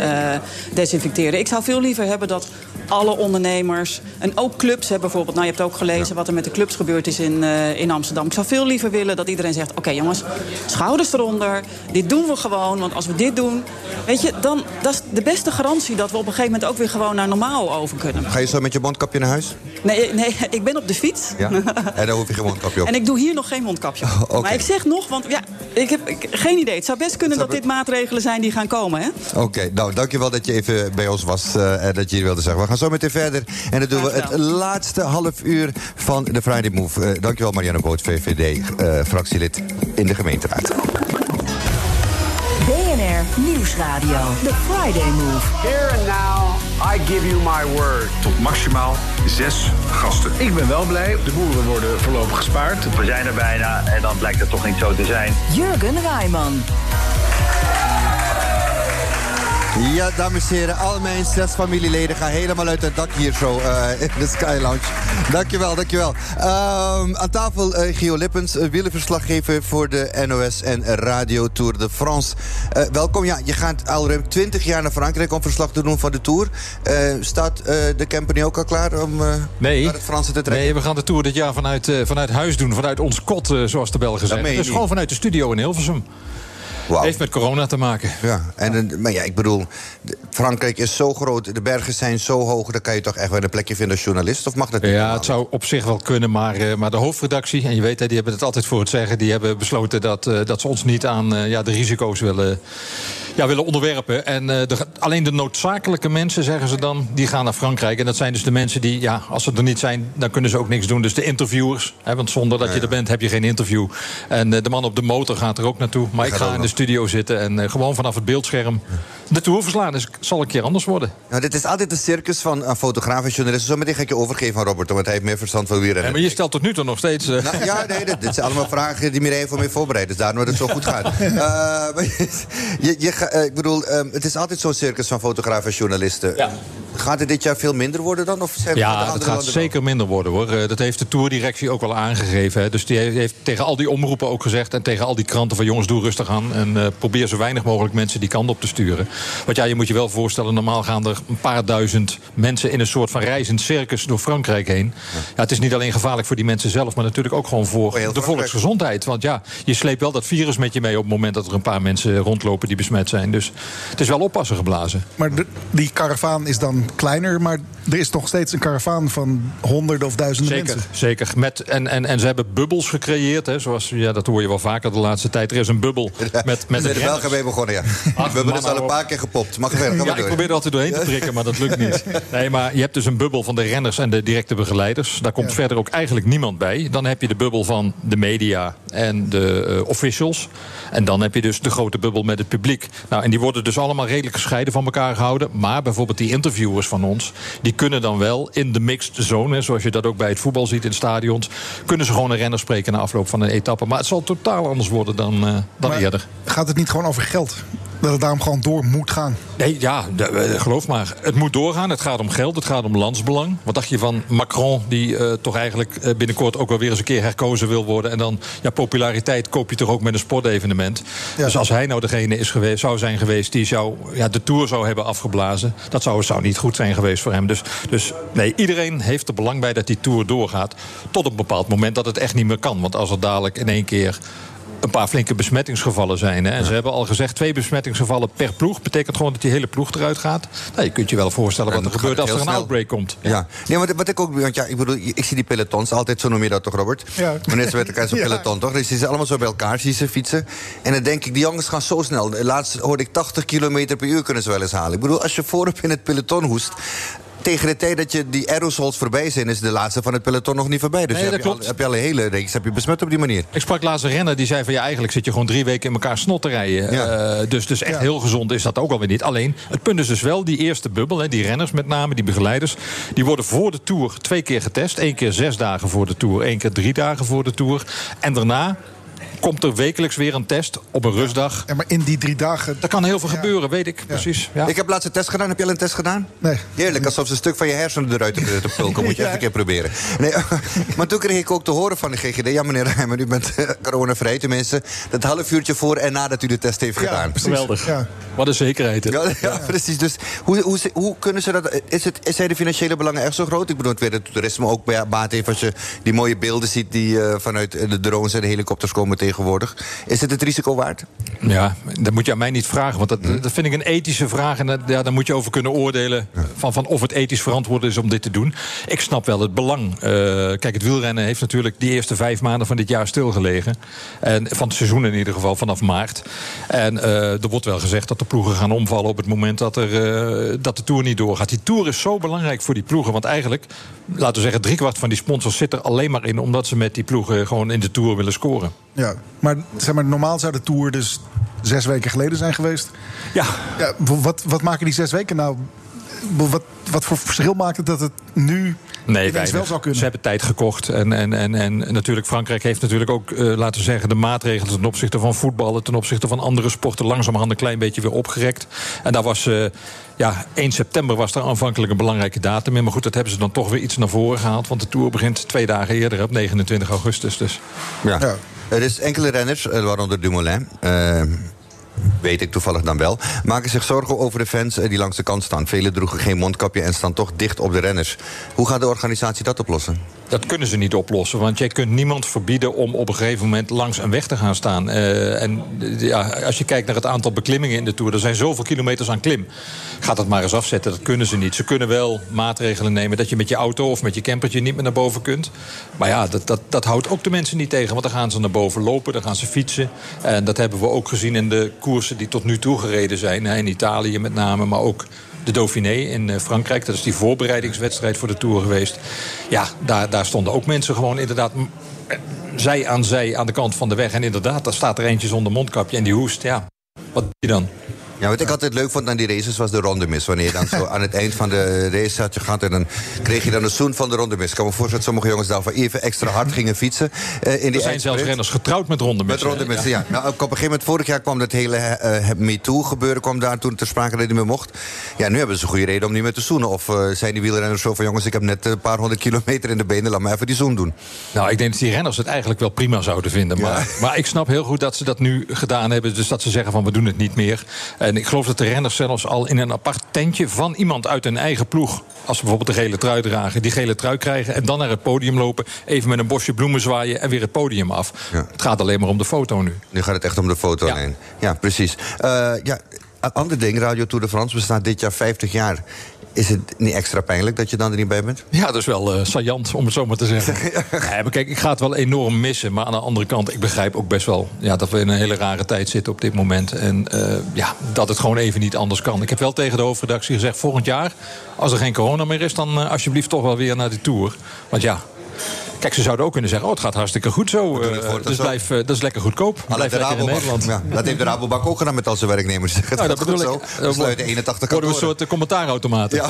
desinfecteren. Ik zou veel liever hebben dat alle ondernemers... en ook clubs hebben bijvoorbeeld... nou, je hebt ook gelezen ja. wat er met de clubs gebeurd is in, in Amsterdam. Ik zou veel liever willen dat iedereen zegt... oké okay, jongens, schouders eronder. Dit doen we gewoon, want als we dit doen... weet je, dan dat is de beste garantie... dat we op een gegeven moment ook weer gewoon naar normaal over kunnen. Ga je zo met je mondkapje naar huis? Nee, nee *laughs* ik ben op de fiets. Ja? En dan hoef je geen mondkapje op. *laughs* En ik doe hier nog geen mondkapje op. *laughs* Okay. Maar ik zeg nog, want ja, ik heb ik, geen idee. Het zou best kunnen zou dat dit maatregelen zijn die gaan komen. Oké, okay, nou dankjewel dat je even bij ons was uh, en dat je hier wilde zeggen. We gaan zo meteen verder. En dan doen we het laatste half uur van de Friday Move. Uh, dankjewel Marianne Boot, VVD, uh, fractielid in de gemeenteraad. BNR Nieuwsradio. The Friday Move. Here and now, I give you my word. Tot maximaal zes gasten. Ik ben wel blij. De boeren worden voorlopig gespaard. We zijn er bijna en dan blijkt het toch niet zo te zijn. Jurgen Rijman. Ja, dames en heren, al mijn zes familieleden gaan helemaal uit het dak hier zo uh, in de Sky Lounge. Dankjewel, dankjewel. Um, aan tafel uh, Gio Lippens, uh, wielerverslaggever voor de NOS en Radio Tour de France. welkom, ja, je gaat al ruim 20 jaar naar Frankrijk om verslag te doen van de Tour. staat de camper nu ook al klaar om nee, naar het Franse te trekken? Nee, we gaan de Tour dit jaar vanuit, vanuit huis doen, vanuit ons kot, zoals de Belgen zeggen. Dus gewoon vanuit de studio in Hilversum. Wow. Heeft met corona te maken. Ja, en, maar ja, ik bedoel, Frankrijk is zo groot, de bergen zijn zo hoog... dan kan je toch echt wel een plekje vinden als journalist? Of mag dat niet? Ja, het zou op zich wel kunnen, maar, uh, maar de hoofdredactie... en je weet, die hebben het altijd voor het zeggen... die hebben besloten dat, uh, dat ze ons niet aan uh, ja, de risico's willen ja, willen onderwerpen. En uh, de, alleen de noodzakelijke mensen, zeggen ze dan, die gaan naar Frankrijk. En dat zijn dus de mensen die, ja, als ze er niet zijn, dan kunnen ze ook niks doen. Dus de interviewers, hè, want zonder dat je er bent, heb je geen interview. En uh, de man op de motor gaat er ook naartoe. Maar ik ga in de studio zitten en uh, gewoon vanaf het beeldscherm de tour verslaan. Dus zal een keer anders worden. Nou, dit is altijd een circus van uh, fotografen en journalisten. Zo meteen ga ik je overgeven aan Robert, want hij heeft meer verstand van wielrennen. Ja, maar je stelt tot nu toe nog steeds... Nou, ja, nee, dit, dit, zijn allemaal vragen die Mireille voor mij voorbereid. Dus daarom dat het zo goed gaat. *laughs* je, je, ik bedoel, um, het is altijd zo'n circus van fotografen en journalisten. Ja. Gaat het dit jaar veel minder worden dan? Of zijn ja, het gaat zeker minder worden hoor. Uh, dat heeft de tourdirectie ook wel aangegeven. Hè. Dus die heeft tegen al die omroepen ook gezegd... en tegen al die kranten van jongens, doe rustig aan... en uh, probeer zo weinig mogelijk mensen die kant op te sturen. Want ja, je moet je wel voorstellen... normaal gaan er een paar duizend mensen... in een soort van reizend circus door Frankrijk heen. Ja. ja het is niet alleen gevaarlijk voor die mensen zelf... maar natuurlijk ook gewoon voor de volksgezondheid. Want ja, je sleept wel dat virus met je mee... op het moment dat er een paar mensen rondlopen die besmet zijn. Dus het is wel oppassen geblazen. Maar de, die karavaan is dan kleiner, maar er is nog steeds een karavaan van honderden of duizenden zeker, mensen. Zeker, met, en, en, en ze hebben bubbels gecreëerd, hè, zoals, ja, dat hoor je wel vaker de laatste tijd. Er is een bubbel met, met de Belgen mee begonnen, ja. Ach, bubbel is al een paar keer gepopt. Mag verder, ja, ik probeer er altijd doorheen te prikken, maar dat lukt niet. *laughs* Nee, maar je hebt dus een bubbel van de renners en de directe begeleiders. Daar komt ja. verder ook eigenlijk niemand bij. Dan heb je de bubbel van de media en de uh, officials. En dan heb je dus de grote bubbel met het publiek. Nou, en die worden dus allemaal redelijk gescheiden van elkaar gehouden. Maar bijvoorbeeld die van ons... die kunnen dan wel in de mixed zone... zoals je dat ook bij het voetbal ziet in stadions... kunnen ze gewoon een renner spreken na afloop van een etappe. Maar het zal totaal anders worden dan, uh, dan maar eerder. Gaat het niet gewoon over geld? Dat het daarom gewoon door moet gaan. Nee, ja, de, geloof maar. Het moet doorgaan. Het gaat om geld, het gaat om landsbelang. Wat dacht je van Macron, die uh, toch eigenlijk uh, binnenkort ook wel weer eens een keer herkozen wil worden. En dan, ja, populariteit koop je toch ook met een sportevenement. Ja. Dus als hij nou degene is geweest, zou zijn geweest die zou, ja, de Tour zou hebben afgeblazen. Dat zou, zou niet goed zijn geweest voor hem. Dus, dus nee, iedereen heeft er belang bij dat die Tour doorgaat. Tot een bepaald moment dat het echt niet meer kan. Want als er dadelijk in één keer een paar flinke besmettingsgevallen zijn. Hè. En ja. ze hebben al gezegd, twee besmettingsgevallen per ploeg. Betekent gewoon dat die hele ploeg eruit gaat. Nou, je kunt je wel voorstellen wat er gebeurt als er een snel. outbreak komt. Ja, ja. Nee, wat, wat ik ook... Want ja, ik bedoel, ik zie die pelotons altijd, zo noem je dat toch, Robert? Ja. Wanneer ze met elkaar zo'n *laughs* ja. peloton, toch? Dus die zijn allemaal zo bij elkaar, zie ze fietsen. En dan denk ik, die jongens gaan zo snel. Laatst hoorde ik 80 km per uur kunnen ze wel eens halen. Ik bedoel, als je voorop in het peloton hoest tegen de tijd dat je die aerosols voorbij zijn... is de laatste van het peloton nog niet voorbij. Dus nee, heb, je al, heb je al een hele reeks heb je besmet op die manier. Ik sprak laatst een renner die zei van... ja, eigenlijk zit je gewoon drie weken in elkaar snot te rijden. Ja. Uh, dus, dus echt ja. heel gezond is dat ook alweer niet. Alleen, het punt is dus wel, die eerste bubbel... Hè, die renners met name, die begeleiders... die worden voor de Tour twee keer getest. Eén keer zes dagen voor de Tour, één keer drie dagen voor de Tour. En daarna komt er wekelijks weer een test op een rustdag. Ja, maar in die drie dagen... Er kan heel veel ja. gebeuren, weet ik. Ja. Precies. Ja. Ik heb laatst een test gedaan. Heb je al een test gedaan? Nee. Heerlijk, alsof ze een stuk van je hersenen eruit te pulken. Moet je *laughs* echt een keer proberen. Nee, *laughs* maar toen kreeg ik ook te horen van de GGD... ja, meneer Rijmer, u bent uh, coronavrij. Tenminste, dat half uurtje voor en nadat u de test heeft gedaan. Precies. Geweldig. Wat een zekerheid. *laughs* Ja, ja, precies. Dus hoe, hoe, hoe kunnen ze dat... Is, het, zijn de financiële belangen echt zo groot? Ik bedoel, het weer het toerisme ook bij baat heeft... als je die mooie beelden ziet die uh, vanuit de drones en de helikopters komen tegenwoordig. Is het het risico waard? Ja, dat moet je aan mij niet vragen. Want dat, hmm. dat vind ik een ethische vraag. En dat, ja, daar moet je over kunnen oordelen. Van, van of het ethisch verantwoord is om dit te doen. Ik snap wel het belang. Uh, kijk, het wielrennen heeft natuurlijk die eerste vijf maanden van dit jaar stilgelegen. En, van het seizoen in ieder geval, vanaf maart. En uh, er wordt wel gezegd dat de ploegen gaan omvallen op het moment dat, er, uh, dat de Tour niet doorgaat. Die Tour is zo belangrijk voor die ploegen. Want eigenlijk, laten we zeggen, driekwart van die sponsors zit er alleen maar in... omdat ze met die ploegen gewoon in de Tour willen scoren. Ja, maar, zeg maar normaal zou de Tour dus zes weken geleden zijn geweest. Ja. ja wat, wat maken die zes weken nou... Wat, wat voor verschil maakt het dat het nu Nee, wel zou kunnen. Ze hebben tijd gekocht. En, en, en, en natuurlijk, Frankrijk heeft natuurlijk ook, eh, laten we zeggen, de maatregelen ten opzichte van voetballen, ten opzichte van andere sporten, langzamerhand een klein beetje weer opgerekt. En daar was. eh, ja, 1 september was daar aanvankelijk een belangrijke datum in. Maar goed, dat hebben ze dan toch weer iets naar voren gehaald. Want de Tour begint twee dagen eerder, op 29 augustus. Dus. Ja. Er is enkele renners, eh, waaronder Dumoulin. eh, weet ik toevallig dan wel. Maken zich zorgen over de fans eh, die langs de kant staan. Velen droegen geen mondkapje en staan toch dicht op de renners. Hoe gaat de organisatie dat oplossen? Dat kunnen ze niet oplossen. Want jij kunt niemand verbieden om op een gegeven moment langs een weg te gaan staan. Eh, en eh, ja, als je kijkt naar het aantal beklimmingen in de Tour... er zijn zoveel kilometers aan klim. Gaat dat maar eens afzetten, dat kunnen ze niet. Ze kunnen wel maatregelen nemen dat je met je auto of met je campertje niet meer naar boven kunt. Maar ja, dat, dat, dat houdt ook de mensen niet tegen. Want dan gaan ze naar boven lopen, dan gaan ze fietsen. En dat hebben we ook gezien in de koersen die tot nu toe gereden zijn. In Italië met name, maar ook de Dauphiné in eh, Frankrijk. Dat is die voorbereidingswedstrijd voor de Tour geweest. Ja, daar, daar stonden ook mensen gewoon inderdaad... eh, zij aan zij aan de kant van de weg. En inderdaad, daar staat er eentje zonder mondkapje en die hoest. Ja, wat doe je dan? Ja, wat ik altijd leuk vond aan die races was de rondemis. Wanneer je dan zo *laughs* aan het eind van de race had je gaat en dan kreeg je dan een zoen van de rondemis. Ik kan me voorstellen dat sommige jongens daarvoor even extra hard gingen fietsen. eh, in die Er zijn zelfs renners getrouwd met rondemissen. Met rondemissen, ja. Nou, op een gegeven moment, vorig jaar kwam dat hele eh MeToo gebeuren... kwam daar toen ter sprake dat hij niet meer mocht. Ja, nu hebben ze een goede reden om niet meer te zoenen. Of eh, zijn die wielrenners zo van... jongens, ik heb net een paar honderd kilometer in de benen... laat me even die zoen doen. Nou, ik denk dat die renners het eigenlijk wel prima zouden vinden. Maar, maar ik snap heel goed dat ze dat nu gedaan hebben. Dus dat ze zeggen van we doen het niet meer. En ik geloof dat de renners zelfs al in een apart tentje van iemand uit hun eigen ploeg. Als ze bijvoorbeeld de gele trui dragen, die gele trui krijgen. En dan naar het podium lopen. Even met een bosje bloemen zwaaien en weer het podium af. Het gaat alleen maar om de foto nu. Nu gaat het echt om de foto alleen. Ja, precies. Eh, ja, ander ding, Radio Tour de France bestaat dit jaar 50 jaar. Is het niet extra pijnlijk dat je dan er niet bij bent? Ja, dat is wel eh saillant, om het zo maar te zeggen. *laughs* nee, maar kijk, ik ga het wel enorm missen. Maar aan de andere kant, ik begrijp ook best wel... Ja, dat we in een hele rare tijd zitten op dit moment. En eh, ja, dat het gewoon even niet anders kan. Ik heb wel tegen de hoofdredactie gezegd... volgend jaar, als er geen corona meer is... dan eh, alsjeblieft toch wel weer naar die Tour. Want ja... Kijk, ze zouden ook kunnen zeggen: Oh, het gaat hartstikke goed zo. eh, dus zo. blijf, eh, dat is lekker goedkoop. Ah, Blijf de lekker in Rabobank- Nederland. Ja, dat heeft de *laughs* Rabobank ook gedaan met al zijn werknemers. Het Nou, gaat dat *laughs* goed bedoel zo. ik. We sluiten 81 Worden we een soort eh, commentaarautomaten. Ja,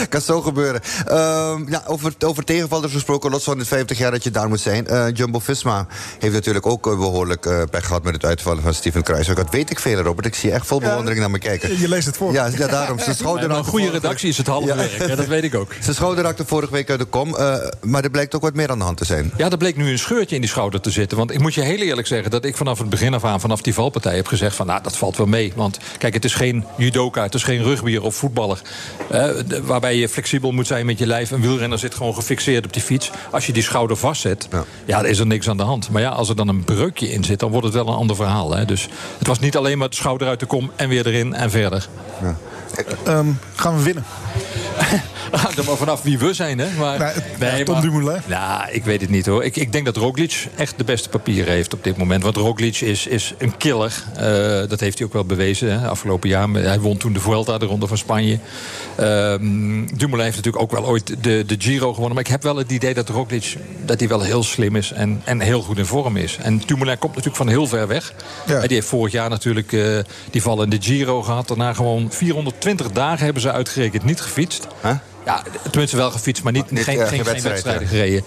*laughs* kan zo gebeuren. Ehm, ja, over, over tegenvallers gesproken, los van het 50 jaar dat je daar moet zijn. Eh, Jumbo Visma heeft natuurlijk ook eh, behoorlijk eh pech gehad met het uitvallen van Steven Kruijswijk. Dat weet ik veel, Robert. Ik zie echt vol bewondering naar me kijken. Je leest het voor. Ja, ja daarom. Zijn schouder Maar een goede redactie is het halve werk, dat weet ik ook. Zijn schouder raakte vorige week uit de kom. Eh, maar er blijkt ook wat meer aan de hand te zijn. Ja, er bleek nu een scheurtje in die schouder te zitten. Want ik moet je heel eerlijk zeggen dat ik vanaf het begin af aan, vanaf die valpartij, heb gezegd van nou, dat valt wel mee. Want kijk, het is geen judoka, het is geen rugbier of voetballer. eh, waarbij je flexibel moet zijn met je lijf. Een wielrenner zit gewoon gefixeerd op die fiets. Als je die schouder vastzet, ja. dan is er niks aan de hand. Maar ja, als er dan een breukje in zit, dan wordt het wel een ander verhaal. Hè. Dus het was niet alleen maar de schouder uit de kom en weer erin en verder. Ehm, gaan we winnen? *laughs* Hangt er maar vanaf wie we zijn, hè? Maar, Nee, ja, Tom Dumoulin. Nou, ik weet het niet hoor. Ik, ik denk dat Roglic echt de beste papieren heeft op dit moment. Want Roglic is, is een killer. Eh, dat heeft hij ook wel bewezen hè, afgelopen jaar. Hij won toen de Vuelta, de Ronde van Spanje. Ehm Dumoulin heeft natuurlijk ook wel ooit de, de Giro gewonnen. Maar ik heb wel het idee dat Roglic dat hij wel heel slim is en, en heel goed in vorm is. En Dumoulin komt natuurlijk van heel ver weg. Ja. Die heeft vorig jaar natuurlijk eh, die val in de Giro gehad. Daarna gewoon 420 dagen hebben ze uitgerekend niet gefietst. 啊？Ja, tenminste wel gefietst, maar niet, Niet, geen, geen, geen geen wedstrijd, wedstrijden gereden.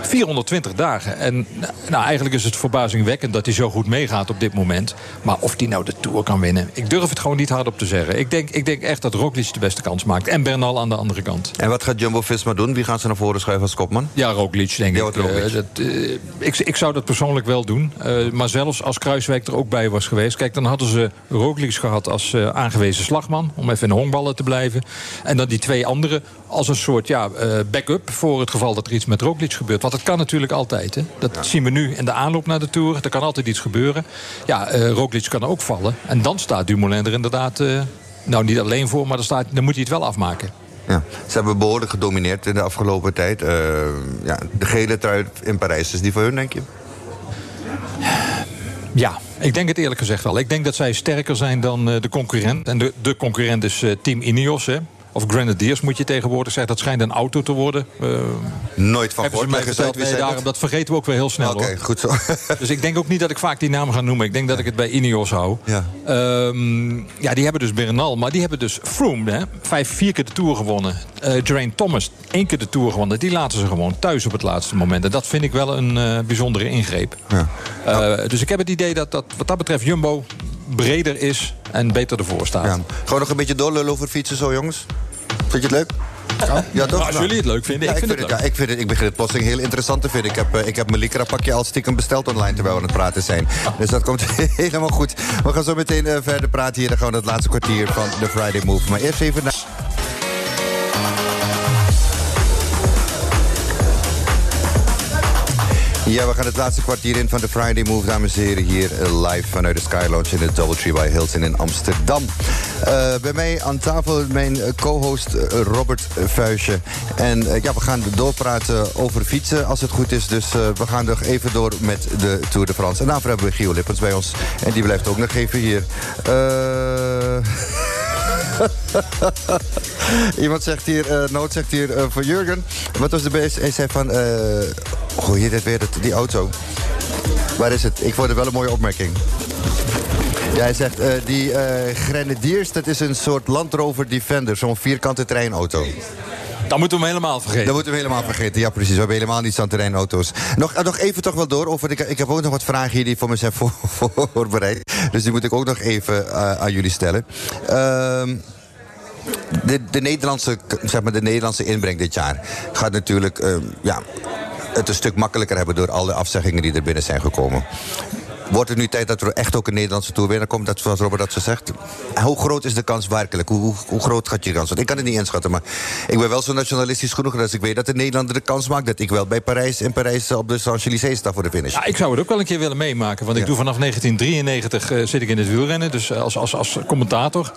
420 dagen. En nou, eigenlijk is het verbazingwekkend dat hij zo goed meegaat op dit moment. Maar of hij nou de Tour kan winnen, ik durf het gewoon niet hardop te zeggen. Ik denk, ik denk echt dat Roglic de beste kans maakt. En Bernal aan de andere kant. En wat gaat Jumbo Visma doen? Wie gaan ze naar voren schuiven als kopman? Ja, Roglic, denk Ja, ik. Roglic. Eh, dat, eh, ik. Ik zou dat persoonlijk wel doen. Eh, maar zelfs als Kruiswijk er ook bij was geweest... kijk, dan hadden ze Roglic gehad als aangewezen slagman... om even in de honkballen te blijven. En dan die twee anderen als een soort ja, eh, backup... voor het geval dat er iets met Roglic gebeurt. Want dat kan natuurlijk altijd. Hè. Dat zien we nu in de aanloop naar de Tour. Er kan altijd iets gebeuren. Ja, eh Roglic kan ook vallen. En dan staat Dumoulin er inderdaad... eh, nou, niet alleen voor, maar dan, staat, dan moet hij het wel afmaken. Ja, ze hebben behoorlijk gedomineerd in de afgelopen tijd. Ja, de gele trui in Parijs, is die voor hun, denk je? Ja, ik denk het eerlijk gezegd wel. Ik denk dat zij sterker zijn dan de concurrent. En de, de concurrent is Team Ineos. Hè. Of Grenadiers moet je tegenwoordig zeggen. Dat schijnt een auto te worden. Uh, Nooit van ze mij verteld. Nee, daarom, dat vergeten we ook weer heel snel. Oké, okay, goed zo. *laughs* dus ik denk ook niet dat ik vaak die naam ga noemen. Ik denk dat ik het bij Ineos hou. Ja, um, ja die hebben dus Bernal. Maar die hebben dus Froome. Hè, vijf, vier keer de Tour gewonnen. Uh, Geraint Thomas één keer de Tour gewonnen. Die laten ze gewoon thuis op het laatste moment. En dat vind ik wel een uh, bijzondere ingreep. Ja. Uh, dus ik heb het idee dat, dat wat dat betreft Jumbo breder is en beter ervoor staat. Ja. Gewoon nog een beetje doorlullen over fietsen zo, jongens. Vind je het leuk? Ja, ja toch? Nou, als jullie het leuk vinden, ja, ik, vind vind het, ja, ik, vind het, ik begin het plotseling heel interessant te vinden. Ik heb, uh, ik heb mijn Lycra pakje al stiekem besteld online terwijl we aan het praten zijn. Dus dat komt *laughs* helemaal goed. We gaan zo meteen uh, verder praten hier. Dan gaan we het laatste kwartier van de Friday Move. Maar eerst even naar... Ja, we gaan het laatste kwartier in van de Friday Move, dames en heren. Hier live vanuit de Sky Lounge in het Doubletree by Hilton in Amsterdam. Uh, bij mij aan tafel mijn co-host Robert Vuijsje. En ja, we gaan doorpraten over fietsen als het goed is. Dus we gaan nog even door met de Tour de France. En daarvoor hebben we Gio Lippens bij ons. En die blijft ook nog even hier. *laughs* Iemand zegt hier, Nood zegt hier voor Jurgen. Wat was de beste? Hij zei van, uh, oh hier dit weer, dat, die auto. Waar is het? Ik vond het wel een mooie opmerking. Ja, hij zegt, uh, die uh, Grenadiers, dat is een soort Land Rover Defender. Zo'n vierkante treinauto. Dan moeten we hem helemaal vergeten. Dan moeten we helemaal vergeten, ja precies. We hebben helemaal niet aan terreinauto's. Nog, nog even toch wel door. Over, ik, ik heb ook nog wat vragen hier die voor me zijn *laughs* voor, voorbereid. Dus die moet ik ook nog even uh, aan jullie stellen. Uh, de, de, Nederlandse, zeg maar, de Nederlandse inbreng dit jaar gaat natuurlijk uh, ja, het een stuk makkelijker hebben door alle afzeggingen die er binnen zijn gekomen. Wordt het nu tijd dat er echt ook een Nederlandse toerwinnaar komt, dat, zoals Robert dat zo zegt? Hoe groot is de kans werkelijk? Hoe, hoe, hoe groot gaat je kans? Want ik kan het niet inschatten, maar ik ben wel zo nationalistisch genoeg dat ik weet dat de Nederlander de kans maakt dat ik wel bij Parijs in Parijs op de Champs-Élysées sta voor de finish. Ja, ik zou het ook wel een keer willen meemaken, want ja. ik doe vanaf 1993 uh, zit ik in het wielrennen, dus als, als, als commentator.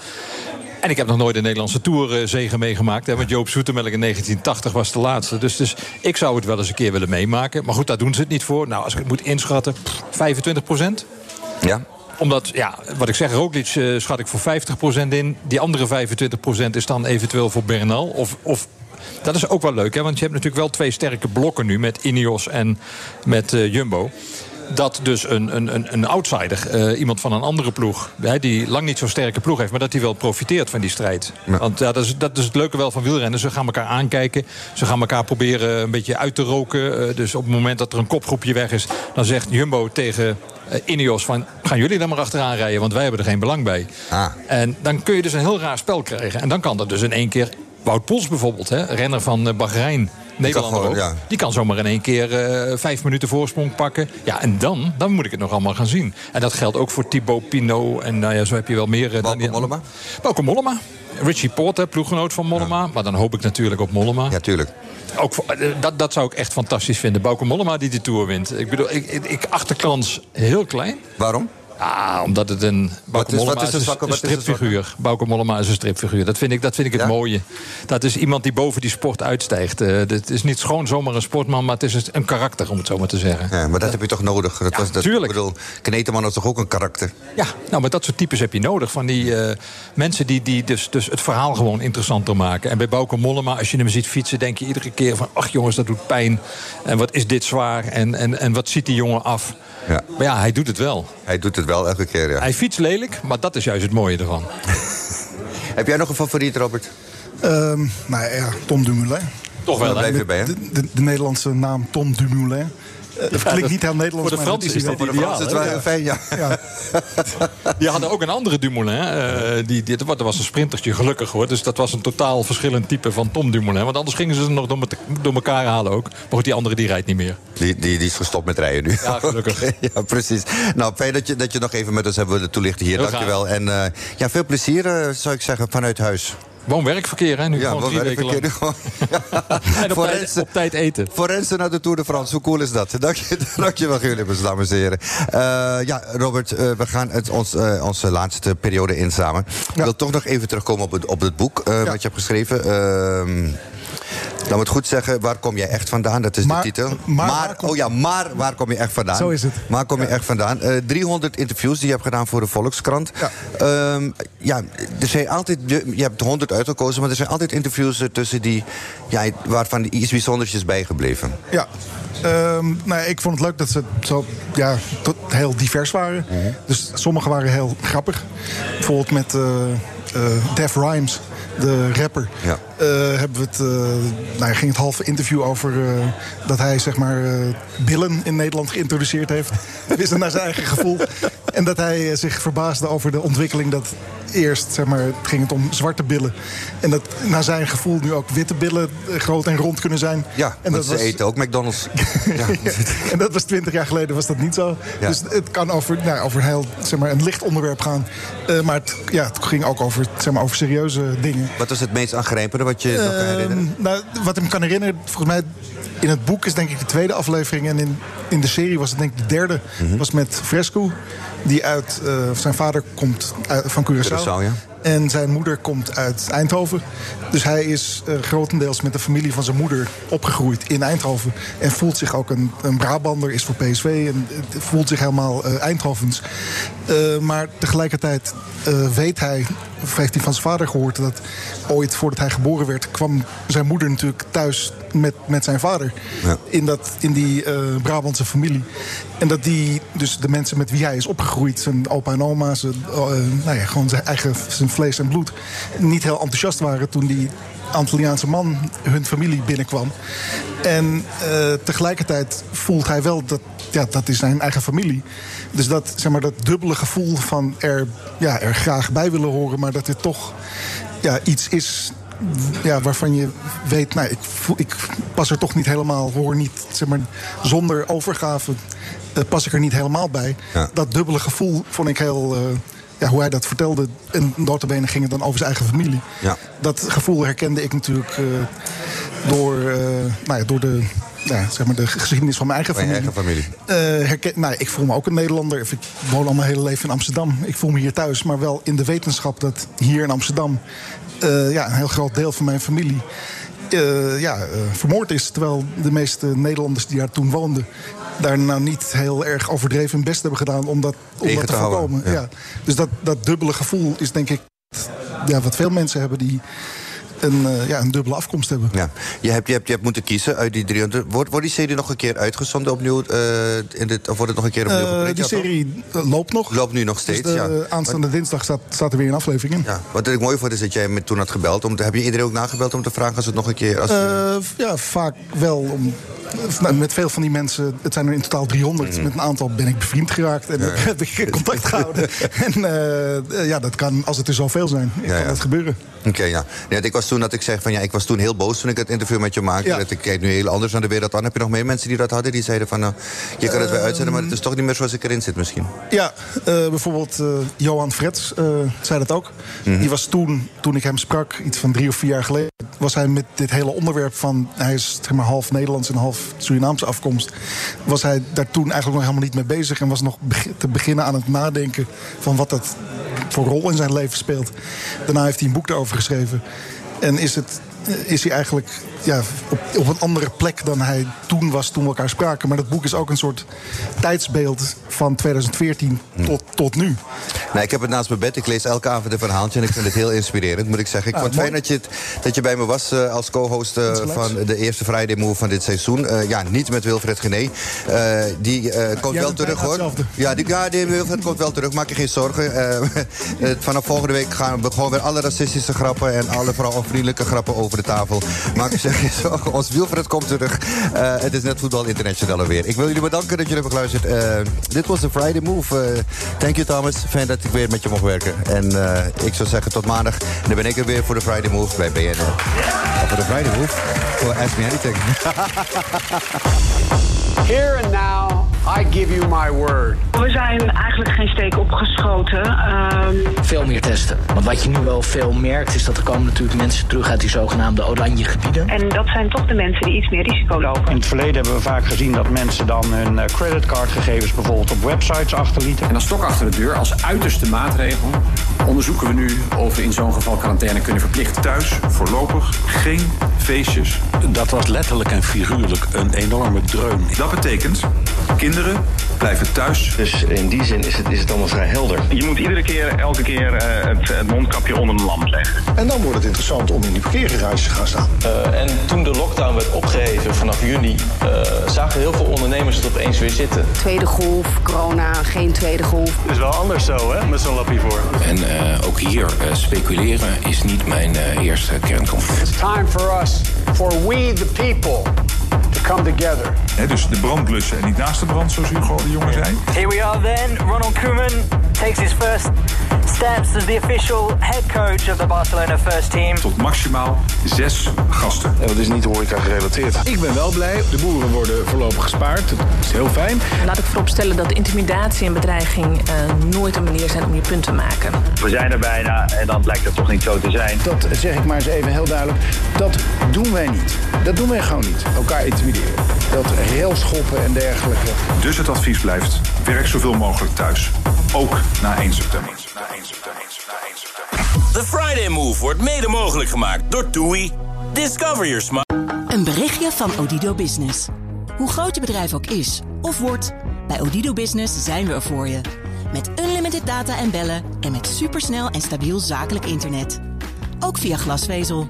En ik heb nog nooit een Nederlandse Tourzegen meegemaakt. Hè, want Joop Zoetemelk in 1980 was de laatste. Dus, dus ik zou het wel eens een keer willen meemaken. Maar goed, daar doen ze het niet voor. Nou, als ik het moet inschatten, 25 procent. Ja omdat, ja, wat ik zeg, Roglic uh, schat ik voor 50% in. Die andere 25% is dan eventueel voor Bernal. Of, of dat is ook wel leuk, hè? want je hebt natuurlijk wel twee sterke blokken nu... met Ineos en met uh, Jumbo dat dus een, een, een outsider, uh, iemand van een andere ploeg... Hè, die lang niet zo'n sterke ploeg heeft... maar dat hij wel profiteert van die strijd. Ja. Want ja, dat, is, dat is het leuke wel van wielrennen. Ze gaan elkaar aankijken. Ze gaan elkaar proberen een beetje uit te roken. Uh, dus op het moment dat er een kopgroepje weg is... dan zegt Jumbo tegen uh, Ineos van... gaan jullie dan maar achteraan rijden, want wij hebben er geen belang bij. Ah. En dan kun je dus een heel raar spel krijgen. En dan kan dat dus in één keer... Wout Poels bijvoorbeeld, hè, renner van Bahrein... Nederlander ook. Ja. Die kan zomaar in één keer uh, vijf minuten voorsprong pakken. Ja, en dan, dan moet ik het nog allemaal gaan zien. En dat geldt ook voor Thibaut Pinot. En nou ja, zo heb je wel meer... Uh, Bauke Mollema? Bauke Mollema. Richie Porter, ploeggenoot van Mollema. Ja. Maar dan hoop ik natuurlijk op Mollema. Ja, tuurlijk. Ook, dat, dat zou ik echt fantastisch vinden. Bauke Mollema die de Tour wint. Ik bedoel, ik, ik, ik acht de kans heel klein. Waarom? Ah, omdat het een... Bauke is, Mollema wat is een, stripfiguur. Bauke Mollema is een stripfiguur. Dat vind ik, dat vind ik het ja? mooie. Dat is iemand die boven die sport uitstijgt. Uh, het is niet gewoon zomaar een sportman, maar het is een karakter, om het zo maar te zeggen. Ja, maar dat heb je toch nodig? Dat ja, was, dat, tuurlijk. Ik bedoel, Kneteman toch ook een karakter? Ja, nou, maar dat soort types heb je nodig. Van die uh, mensen die, die dus, dus het verhaal gewoon interessanter maken. En bij Bauke Mollema, als je hem ziet fietsen... denk je iedere keer van, ach jongens, dat doet pijn. En wat is dit zwaar? En, en, en wat ziet die jongen af? Ja. Maar ja, hij doet het wel. Hij doet het wel elke keer, ja. Hij fietst lelijk, maar dat is juist het mooie ervan. *laughs* Heb jij nog een favoriet, Robert? Um, nou ja, Tom Dumoulin. Toch wel, hè? Bij, de, de, de, Nederlandse naam Tom Dumoulin. Dat klinkt niet heel Nederlands. Voor de Fransen is dat ideaal. Het wel fijn, ja. *laughs* Die hadden ook een andere Dumoulin. Uh, die, die, dat was een sprintertje, gelukkig hoor. Dus dat was een totaal verschillend type van Tom Dumoulin. Want anders gingen ze ze nog door, door elkaar halen ook. Maar goed, die andere die rijdt niet meer. Die, die, die is gestopt met rijden nu. Ja, gelukkig. okay, *laughs* ja, precies. Nou, fijn dat je, dat je nog even met ons hebt willen toelichten hier. Heel Dankjewel. En uh, ja, veel plezier, uh, zou ik zeggen, vanuit huis. Woon-werkverkeer, hè? Nu ja, gewoon drie weken lang. Gewoon, *laughs* ja. en op tijd, op tijd eten. Forensen naar de Tour de France, hoe cool is dat? *laughs* Dank je, dank je wel, jullie, dames en heren. Uh, ja, Robert, uh, we gaan het ons, uh, onze laatste periode in samen. Ik wil toch nog even terugkomen op het, op het boek ja. wat je hebt geschreven. Ehm, Laat me het goed zeggen, waar kom jij echt vandaan? Dat is Maar- de titel. maar maar waar kom- oh ja, maar waar kom je echt vandaan? Zo is het. Waar kom je echt vandaan? Eh 300 interviews die je hebt gedaan voor de Volkskrant. Ja, ja er zijn altijd, je, je hebt 100 uitgekozen, maar er zijn altijd interviews eh, tussen die, ja, waarvan iets bijzonders is bijgebleven. Ja. Ehm, nou, ja, ik vond het leuk dat ze zo ja, tot heel divers waren. Dus sommige waren heel grappig. Bijvoorbeeld met eh eh, Def Rhymes, de rapper. Ja. Eh, hebben we het, eh, nou, ja, ging het halve interview over eh, dat hij zeg maar billen in Nederland geïntroduceerd heeft. *laughs* Wist het naar zijn eigen gevoel. En dat hij zich verbaasde over de ontwikkeling dat eerst zeg maar, ging het om zwarte billen. En dat naar zijn gevoel nu ook witte billen groot en rond kunnen zijn. Ja, en want ze eten ook McDonald's. *laughs* *laughs* en dat was twintig jaar geleden was dat niet zo. Ja. Dus het kan over, nou, over een heel zeg maar, een licht onderwerp gaan. Maar het, ja, het ging ook over, zeg maar, over serieuze dingen. Wat was het meest aangrijpende wat je nog kan herinneren? Ehm, nou, wat ik me kan herinneren, volgens mij in het boek is denk ik de tweede aflevering. En in, in de serie was het denk ik de derde. Mhm. Was met Fresco. Die uit, eh, zijn vader komt uit, van Curaçao. Curaçao, ja. En zijn moeder komt uit Eindhoven. Dus hij is eh, grotendeels met de familie van zijn moeder opgegroeid in Eindhoven. En voelt zich ook een, een Brabander, is voor PSV en eh, voelt zich helemaal eh, Eindhovens. Maar tegelijkertijd weet hij, of heeft hij van zijn vader gehoord... dat ooit voordat hij geboren werd, kwam zijn moeder natuurlijk thuis met, met zijn vader. In, dat, in die eh, Brabantse familie. En dat die, dus de mensen met wie hij is opgegroeid, zijn opa en oma, zijn, eh, nou ja, gewoon zijn eigen zijn vlees en bloed, niet heel enthousiast waren toen die Antilliaanse man hun familie binnenkwam. En eh, tegelijkertijd voelt hij wel dat ja, dat is zijn eigen familie. Dus dat, zeg maar, dat dubbele gevoel van er, ja, er graag bij willen horen, maar dat dit toch ja, iets is ja, waarvan je weet, nou, ik, voel, ik pas er toch niet helemaal, hoor niet, zeg maar, zonder overgave eh, pas ik er niet helemaal bij. Dat dubbele gevoel vond ik heel, eh, ja, hoe hij dat vertelde. En notabene ging het dan over zijn eigen familie. Ja. Dat gevoel herkende ik natuurlijk eh, door, nou ja, door de, ja, zeg maar de geschiedenis van mijn eigen Van familie. eigen familie. Eh, herken, nou, ik voel me ook een Nederlander. Ik woon al mijn hele leven in Amsterdam. Ik voel me hier thuis, maar wel in de wetenschap dat hier in Amsterdam eh, ja, een heel groot deel van mijn familie eh, ja, eh, vermoord is. Terwijl de meeste Nederlanders die daar toen woonden, daar nou niet heel erg overdreven hun best hebben gedaan om dat, om Tegen dat te, voorkomen. ja. Ja. Dus dat, dat dubbele gevoel is denk ik ja, wat veel mensen hebben die een, eh, ja, een dubbele afkomst hebben. Ja. Je, hebt, je, hebt, je hebt moeten kiezen uit die 300. Wordt, wordt die serie nog een keer uitgezonden opnieuw? eh, in dit, of wordt het nog een keer opnieuw Eh, geprint? die serie loopt nog. Loopt nu nog steeds, dus de, ja. Aanstaande dinsdag staat, staat er weer een aflevering in. Ja, wat ik mooi vond is dat jij me toen had gebeld. Om heb je iedereen ook nagebeld om te vragen als het nog een keer... Als, ja, vaak wel. Om, met veel van die mensen, het zijn er in totaal 300. Met een aantal ben ik bevriend geraakt en *laughs* heb ik contact gehouden. *laughs* en eh, ja, dat kan, als het er zoveel zijn, Ja, kan ja. dat gebeuren. Oké, ja. Ik was toen dat ik zeg van ja, ik was toen heel boos toen ik het interview met je maakte. Dat ik kijk nu heel anders naar de wereld aan. Heb je nog meer mensen die dat hadden? Die zeiden van nou, je kan het weer uitzenden, maar het is toch niet meer zoals ik erin zit misschien. Ja, eh, bijvoorbeeld eh, Johan Frets zei dat ook. Mhm. Die was toen, toen ik hem sprak, iets van drie of vier jaar geleden... was hij met dit hele onderwerp van... hij is zeg maar, half Nederlands en half Surinaamse afkomst... was hij daar toen eigenlijk nog helemaal niet mee bezig... en was nog te beginnen aan het nadenken... van wat dat voor rol in zijn leven speelt. Daarna heeft hij een boek daarover geschreven. En is, het, eh, is hij eigenlijk ja, op, op een andere plek dan hij toen was toen we elkaar spraken. Maar dat boek is ook een soort tijdsbeeld van 2014 tot, tot nu. Nou, ik heb het naast mijn bed. Ik lees elke avond een verhaaltje en ik vind het heel inspirerend, moet ik zeggen. Ik Ah, vond het fijn dat je, het- dat je bij me was eh, als co-host eh, van de eerste Friday Move van dit seizoen. Eh, ja, niet met Wilfred Gené. Die komt wel terug hoor. hetzelfde. Ja, die, ja, die Wilfred komt wel terug. Maak je geen zorgen. *laughs* Vanaf volgende week gaan we gewoon weer alle racistische grappen en alle vrouwenvriendelijke grappen over de tafel. Maak je *laughs* zorgen. Ons Wilfred komt terug. Eh, het is net voetbal internationaal weer. Ik wil jullie bedanken dat jullie hebben geluisterd. Eh, dit was de Friday Move. Eh, thank you Thomas. Fijn dat ik weer met je mocht werken. En ik zou zeggen tot maandag. Dan ben ik er weer voor de Friday Move bij. Of voor de Friday Move. Voor Ask Me Anything. *laughs* Here and now, I give you my word. We zijn eigenlijk geen steek opgeschoten. Ehm, veel meer testen. Want wat je nu wel veel merkt is dat er komen natuurlijk mensen terug uit die zogenaamde oranje gebieden. En dat zijn toch de mensen die iets meer risico lopen. In het verleden hebben we vaak gezien dat mensen dan hun eh, creditcardgegevens bijvoorbeeld op websites achterlieten. En als stok achter de deur, als uiterste maatregel, onderzoeken we nu of we in zo'n geval quarantaine kunnen verplichten. Thuis voorlopig geen feestjes. Dat was letterlijk en figuurlijk een enorme dreun. Dat betekent, kinderen blijven thuis. Dus in die zin is het, is het allemaal vrij helder. Je moet iedere keer, elke keer eh, het, het mondkapje onder de lamp leggen. En dan wordt het interessant om in die parkeergarages te gaan staan. Uh, en toen de lockdown werd opgeheven vanaf juni, uh, zagen heel veel ondernemers het opeens weer zitten. Tweede golf, corona, geen tweede golf. Het is wel anders zo, hè, met zo'n lappie voor. En ook hier speculeren is niet mijn eerste kernconflict. It's time for us, for we the people, come together. He, dus de brand blussen en niet naast de brand, zoals Hugo de Jonge zei. Here we are then. Ronald Koeman takes his first steps as the official head coach of the Barcelona first team. Tot maximaal zes gasten. En dat is niet horeca gerelateerd. Ik ben wel blij. De boeren worden voorlopig gespaard. Dat is heel fijn. Laat ik vooropstellen dat intimidatie en bedreiging uh, nooit een manier zijn om je punt te maken. We zijn er bijna en dan blijkt het toch niet zo te zijn. Dat zeg ik maar eens even heel duidelijk. Dat doen wij niet. Dat doen wij gewoon niet. Elkaar intimideren. Dat railschoppen en dergelijke. Dus het advies blijft, werk zoveel mogelijk thuis. Ook na 1 september. The Friday Move wordt mede mogelijk gemaakt door TUI. Discover your smile. Een berichtje van Odido Business. Hoe groot je bedrijf ook is of wordt, bij Odido Business zijn we er voor je. Met unlimited data en bellen en met supersnel en stabiel zakelijk internet. Ook via glasvezel.